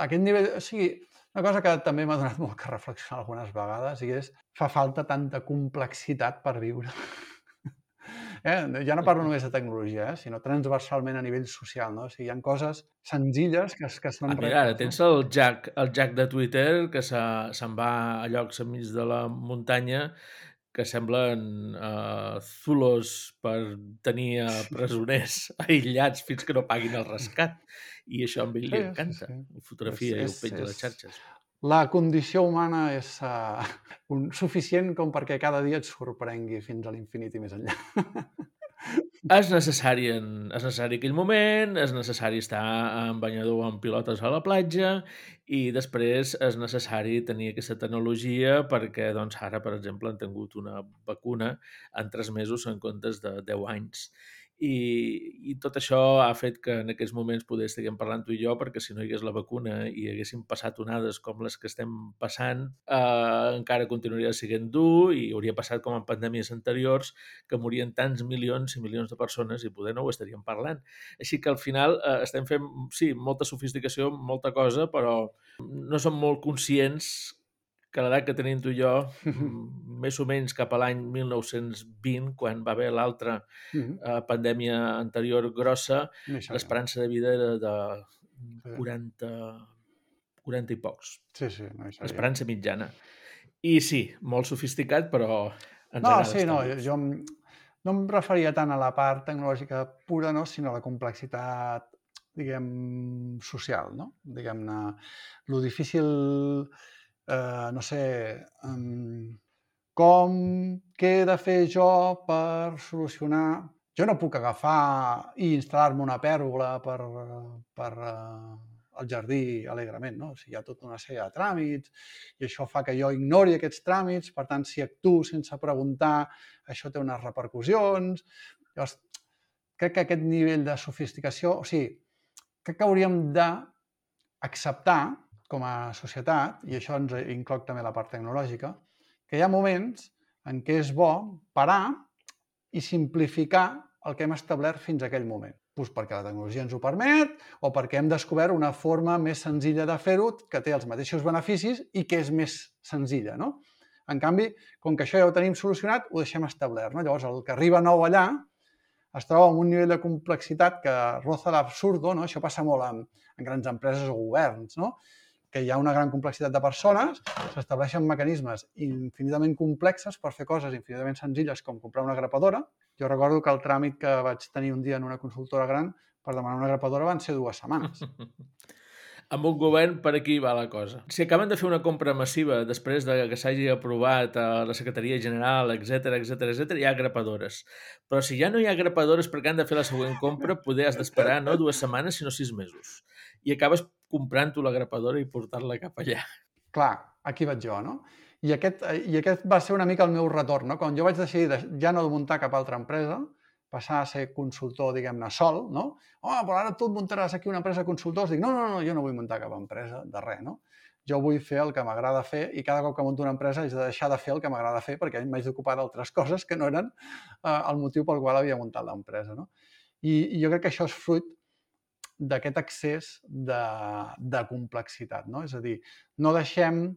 S2: aquest nivell... O sigui, una cosa que també m'ha donat molt que reflexionar algunes vegades i és fa falta tanta complexitat per viure. Eh? Ja no parlo només de tecnologia, eh? sinó transversalment a nivell social. No? O sigui, hi ha coses senzilles que, que són
S1: Ah, mira, ara tens el Jack, el Jack de Twitter que se- se'n va a llocs enmig de la muntanya que semblen uh, zulos per tenir a presoners aïllats fins que no paguin el rescat. I això a ell li
S2: Sí, sí,
S1: encanta.
S2: sí.
S1: Ho fotografia i ho
S2: És-
S1: penja a les
S2: és-
S1: xarxes.
S2: La condició humana és uh, un, suficient com perquè cada dia et sorprengui fins a l'infinit i més enllà.
S1: És necessari, en, és necessari aquell moment, és necessari estar en banyador amb pilotes a la platja i després és necessari tenir aquesta tecnologia perquè doncs, ara, per exemple, han tingut una vacuna en tres mesos en comptes de 10 anys. I, I tot això ha fet que en aquests moments poder estiguem parlant tu i jo perquè si no hi hagués la vacuna i haguéssim passat onades com les que estem passant, eh, encara continuaria sent dur i hauria passat com en pandèmies anteriors que morien tants milions i milions de persones i poder no ho estaríem parlant. Així que al final eh, estem fent, sí, molta sofisticació, molta cosa, però no som molt conscients que l'edat que tenim tu i jo, mm, més o menys cap a l'any 1920, quan va haver l'altra
S2: Mhm.
S1: eh, pandèmia anterior grossa, l'esperança de vida era de
S2: Sí.
S1: 40, 40 i pocs
S2: Sí, sí, no
S1: l'esperança mitjana. I sí, molt sofisticat, però ens
S2: No, sí, no, jo em- no em referia tant a la part tecnològica pura, no, sinó a la complexitat, diguem, social, no? Diguem-ne, lo difícil, eh, no sé, em, com, què he de fer jo per solucionar... Jo no puc agafar i instal·lar-me una pèrgola per, per eh, el jardí alegrement, no? O sigui, hi ha tota una sèrie de tràmits i això fa que jo ignori aquests tràmits, per tant, si actuo sense preguntar, això té unes repercussions. Llavors, crec que aquest nivell de sofisticació, o sigui, crec que hauríem d'acceptar com a societat, i això ens incloc també la part tecnològica, que hi ha moments en què és bo parar i simplificar el que hem establert fins a aquell moment. Pues perquè la tecnologia ens ho permet o perquè hem descobert una forma més senzilla de fer-ho que té els mateixos beneficis i que és més senzilla. No? En canvi, com que això ja ho tenim solucionat, ho deixem establert. No? Llavors, el que arriba nou allà es troba amb un nivell de complexitat que roza l'absurdo, no? això passa molt en, en grans empreses o governs, no? Que hi ha una gran complexitat de persones, s'estableixen mecanismes infinitament complexes per fer coses infinitament senzilles com comprar una grapadora. Jo recordo que el tràmit que vaig tenir un dia en una consultora gran per demanar una grapadora van ser dues setmanes.
S1: Amb un govern per aquí va la cosa. Si acaben de fer una compra massiva després de que s'hagi aprovat a la Secretaria General, etc etc etc, hi ha grapadores. Però si ja no hi ha grapadores perquè han de fer la següent compra, poder has d'esperar no dues setmanes, sinó sis mesos. I acabes comprant-ho la grapadora i portar-la cap allà.
S2: Clar, aquí vaig jo, no? I aquest, I aquest va ser una mica el meu retorn, no? Quan jo vaig decidir de, ja no muntar cap altra empresa, passar a ser consultor, diguem-ne, sol, no? Home, però ara tu et muntaràs aquí una empresa de consultors. Dic, no, no, no, jo no vull muntar cap empresa de res, no? Jo vull fer el que m'agrada fer i cada cop que munto una empresa haig de deixar de fer el que m'agrada fer perquè m'haig d'ocupar d'altres coses que no eren eh, el motiu pel qual havia muntat l'empresa, no? I, I jo crec que això és fruit d'aquest excés de, de complexitat, no? És a dir, no deixem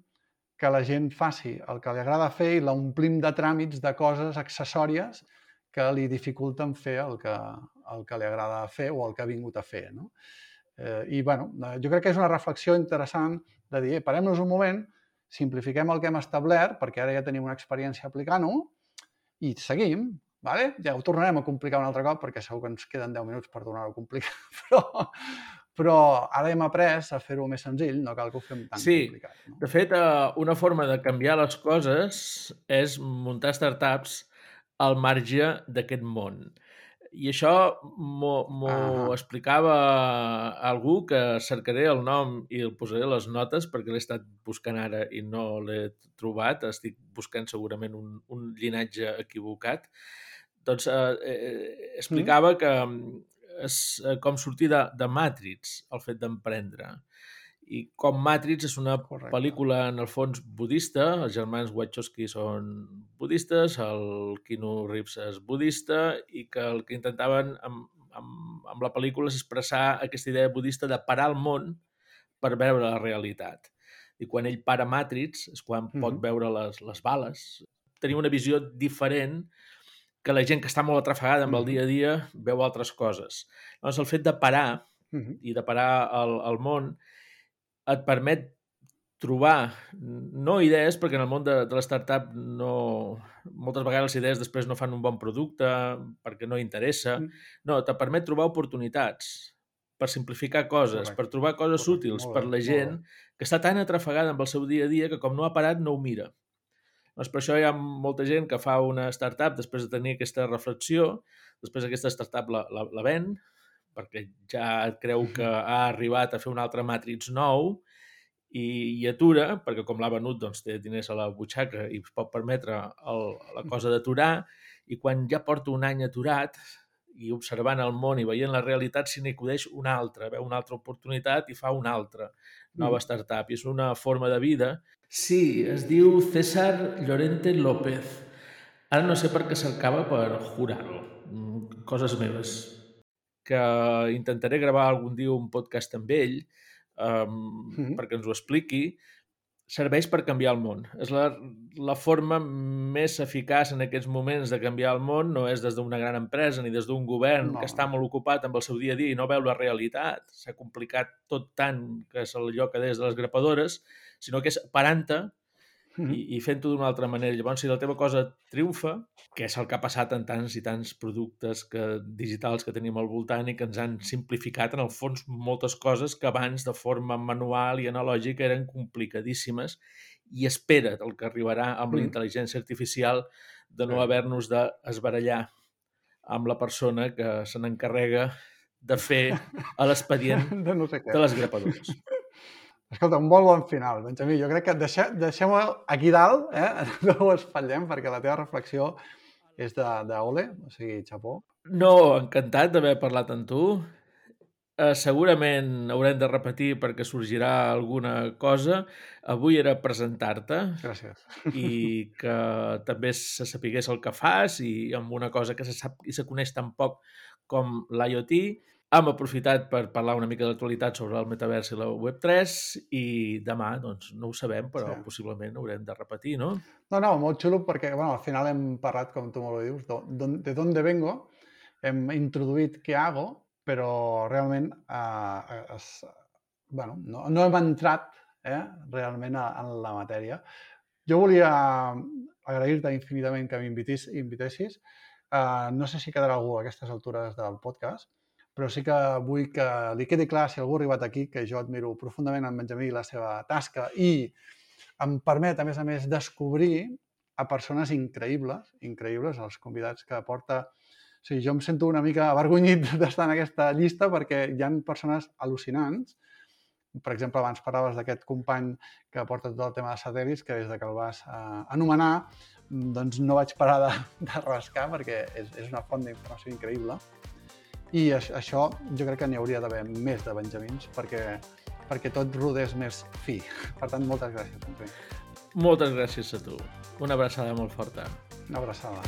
S2: que la gent faci el que li agrada fer i l'omplim de tràmits, de coses accessòries que li dificulten fer el que, el que li agrada fer o el que ha vingut a fer. No? Eh, I bueno, jo crec que és una reflexió interessant de dir, eh, parem-nos un moment, simplifiquem el que hem establert, perquè ara ja tenim una experiència aplicant-ho, i seguim, vale? ja ho tornarem a complicar un altre cop, perquè segur que ens queden 10 minuts per tornar-ho a complicar, però, però ara hem après a fer-ho més senzill, no cal que ho fem tan
S1: Sí.
S2: complicat. No?
S1: De fet, eh, una forma de canviar les coses és muntar startups al marge d'aquest món. I això m'ho
S2: Ahà.
S1: explicava algú que cercaré el nom i el posaré les notes perquè l'he estat buscant ara i no l'he trobat. Estic buscant segurament un, un llinatge equivocat. Doncs eh, eh, explicava que és eh, com sortir de, de Matrix, el fet d'emprendre. I com Matrix és una
S2: Correcte.
S1: pel·lícula, en el fons, budista, els germans Wachowski són budistes, el Keanu Reeves és budista, i que el que intentaven amb, amb, amb la pel·lícula és expressar aquesta idea budista de parar el món per veure la realitat. I quan ell para Matrix és quan pot
S2: Mhm.
S1: veure les, les bales. Tenim una visió diferent que la gent que està molt atrafegada amb el dia a dia veu altres coses. Llavors, el fet de parar i de parar el, el món et permet trobar no idees, perquè en el món de, de l'startup no, moltes vegades les idees després no fan un bon producte perquè no interessa.
S2: Mm.
S1: No, te permet trobar oportunitats per simplificar coses,
S2: Correcte.
S1: per trobar coses
S2: Correcte,
S1: útils
S2: molt
S1: per la gent que està tan atrafegada amb el seu dia a dia que com no ha parat no ho mira. Doncs per això hi ha molta gent que fa una startup després de tenir aquesta reflexió, després aquesta startup la, la, la ven, perquè ja creu que ha arribat a fer un altre Matrix nou i, i atura, perquè com l'ha venut doncs, té diners a la butxaca i es pot permetre el, la cosa d'aturar, i quan ja porta un any aturat i observant el món i veient la realitat, se acudeix una altra, veu una altra oportunitat i fa una altra nova
S2: Mm.
S1: startup. I és una forma de vida. Sí, es diu César Llorente López. Ara no sé per què cercava per jurar-ho. Mm, Coses meves. Que intentaré gravar algun dia un podcast amb ell um,
S2: Mhm.
S1: perquè ens ho expliqui. Serveix per canviar el món. És la, la forma més eficaç en aquests moments de canviar el món no és des d'una gran empresa ni des d'un govern
S2: No.
S1: que està molt ocupat amb el seu dia a dia i no veu la realitat. S'ha complicat tot tant que és allò que des de les grapadores, sinó que és parant-te i, i fent-ho d'una altra manera. Llavors, si la teva cosa triomfa, que és el que ha passat en tants i tants productes que, digitals que tenim al voltant i que ens han simplificat, en el fons, moltes coses que abans, de forma manual i analògica, eren complicadíssimes i espera't el que arribarà amb mm. la intel·ligència artificial de no haver-nos d'esbarallar amb la persona que se n'encarrega de fer l'expedient
S2: de, no sé
S1: de les grapadures.
S2: Escolta, un molt bon final, Benjamí. Jo crec que deixe, deixem-ho aquí dalt, eh? no ho espatllem, perquè la teva reflexió és d'ole, o sigui, xapó.
S1: No, encantat d'haver parlat amb tu. Uh, segurament haurem de repetir perquè sorgirà alguna cosa. Avui era presentar-te.
S2: Gràcies.
S1: I que també se sapigués el que fas i amb una cosa que se sap i se coneix tan poc com l'IoT hem aprofitat per parlar una mica de l'actualitat sobre el metavers i la Web3 i demà, doncs, no ho sabem, però sí. possiblement haurem de repetir, no?
S2: No, no, molt xulo perquè, bueno, al final hem parlat, com tu molt dius, de d'on vengo, hem introduït què hago, però realment eh, es, bueno, no, no hem entrat eh, realment a, en la matèria. Jo volia agrair-te infinitament que m'invitessis. Uh, no sé si quedarà algú a aquestes altures del podcast, però sí que vull que li quedi clar, si algú ha arribat aquí, que jo admiro profundament en Benjamí i la seva tasca i em permet, a més a més, descobrir a persones increïbles, increïbles, els convidats que porta... O sigui, jo em sento una mica avergonyit d'estar en aquesta llista perquè hi han persones al·lucinants. Per exemple, abans parlaves d'aquest company que porta tot el tema de satèl·lits, que des de que el vas eh, anomenar, doncs no vaig parar de, de rascar perquè és, és una font d'informació increïble. I això jo crec que n'hi hauria d'haver més de Benjamins perquè, perquè tot rodés més fi. Per tant, moltes gràcies, Benjamí.
S1: Moltes gràcies a tu. Una abraçada molt forta.
S2: Una abraçada.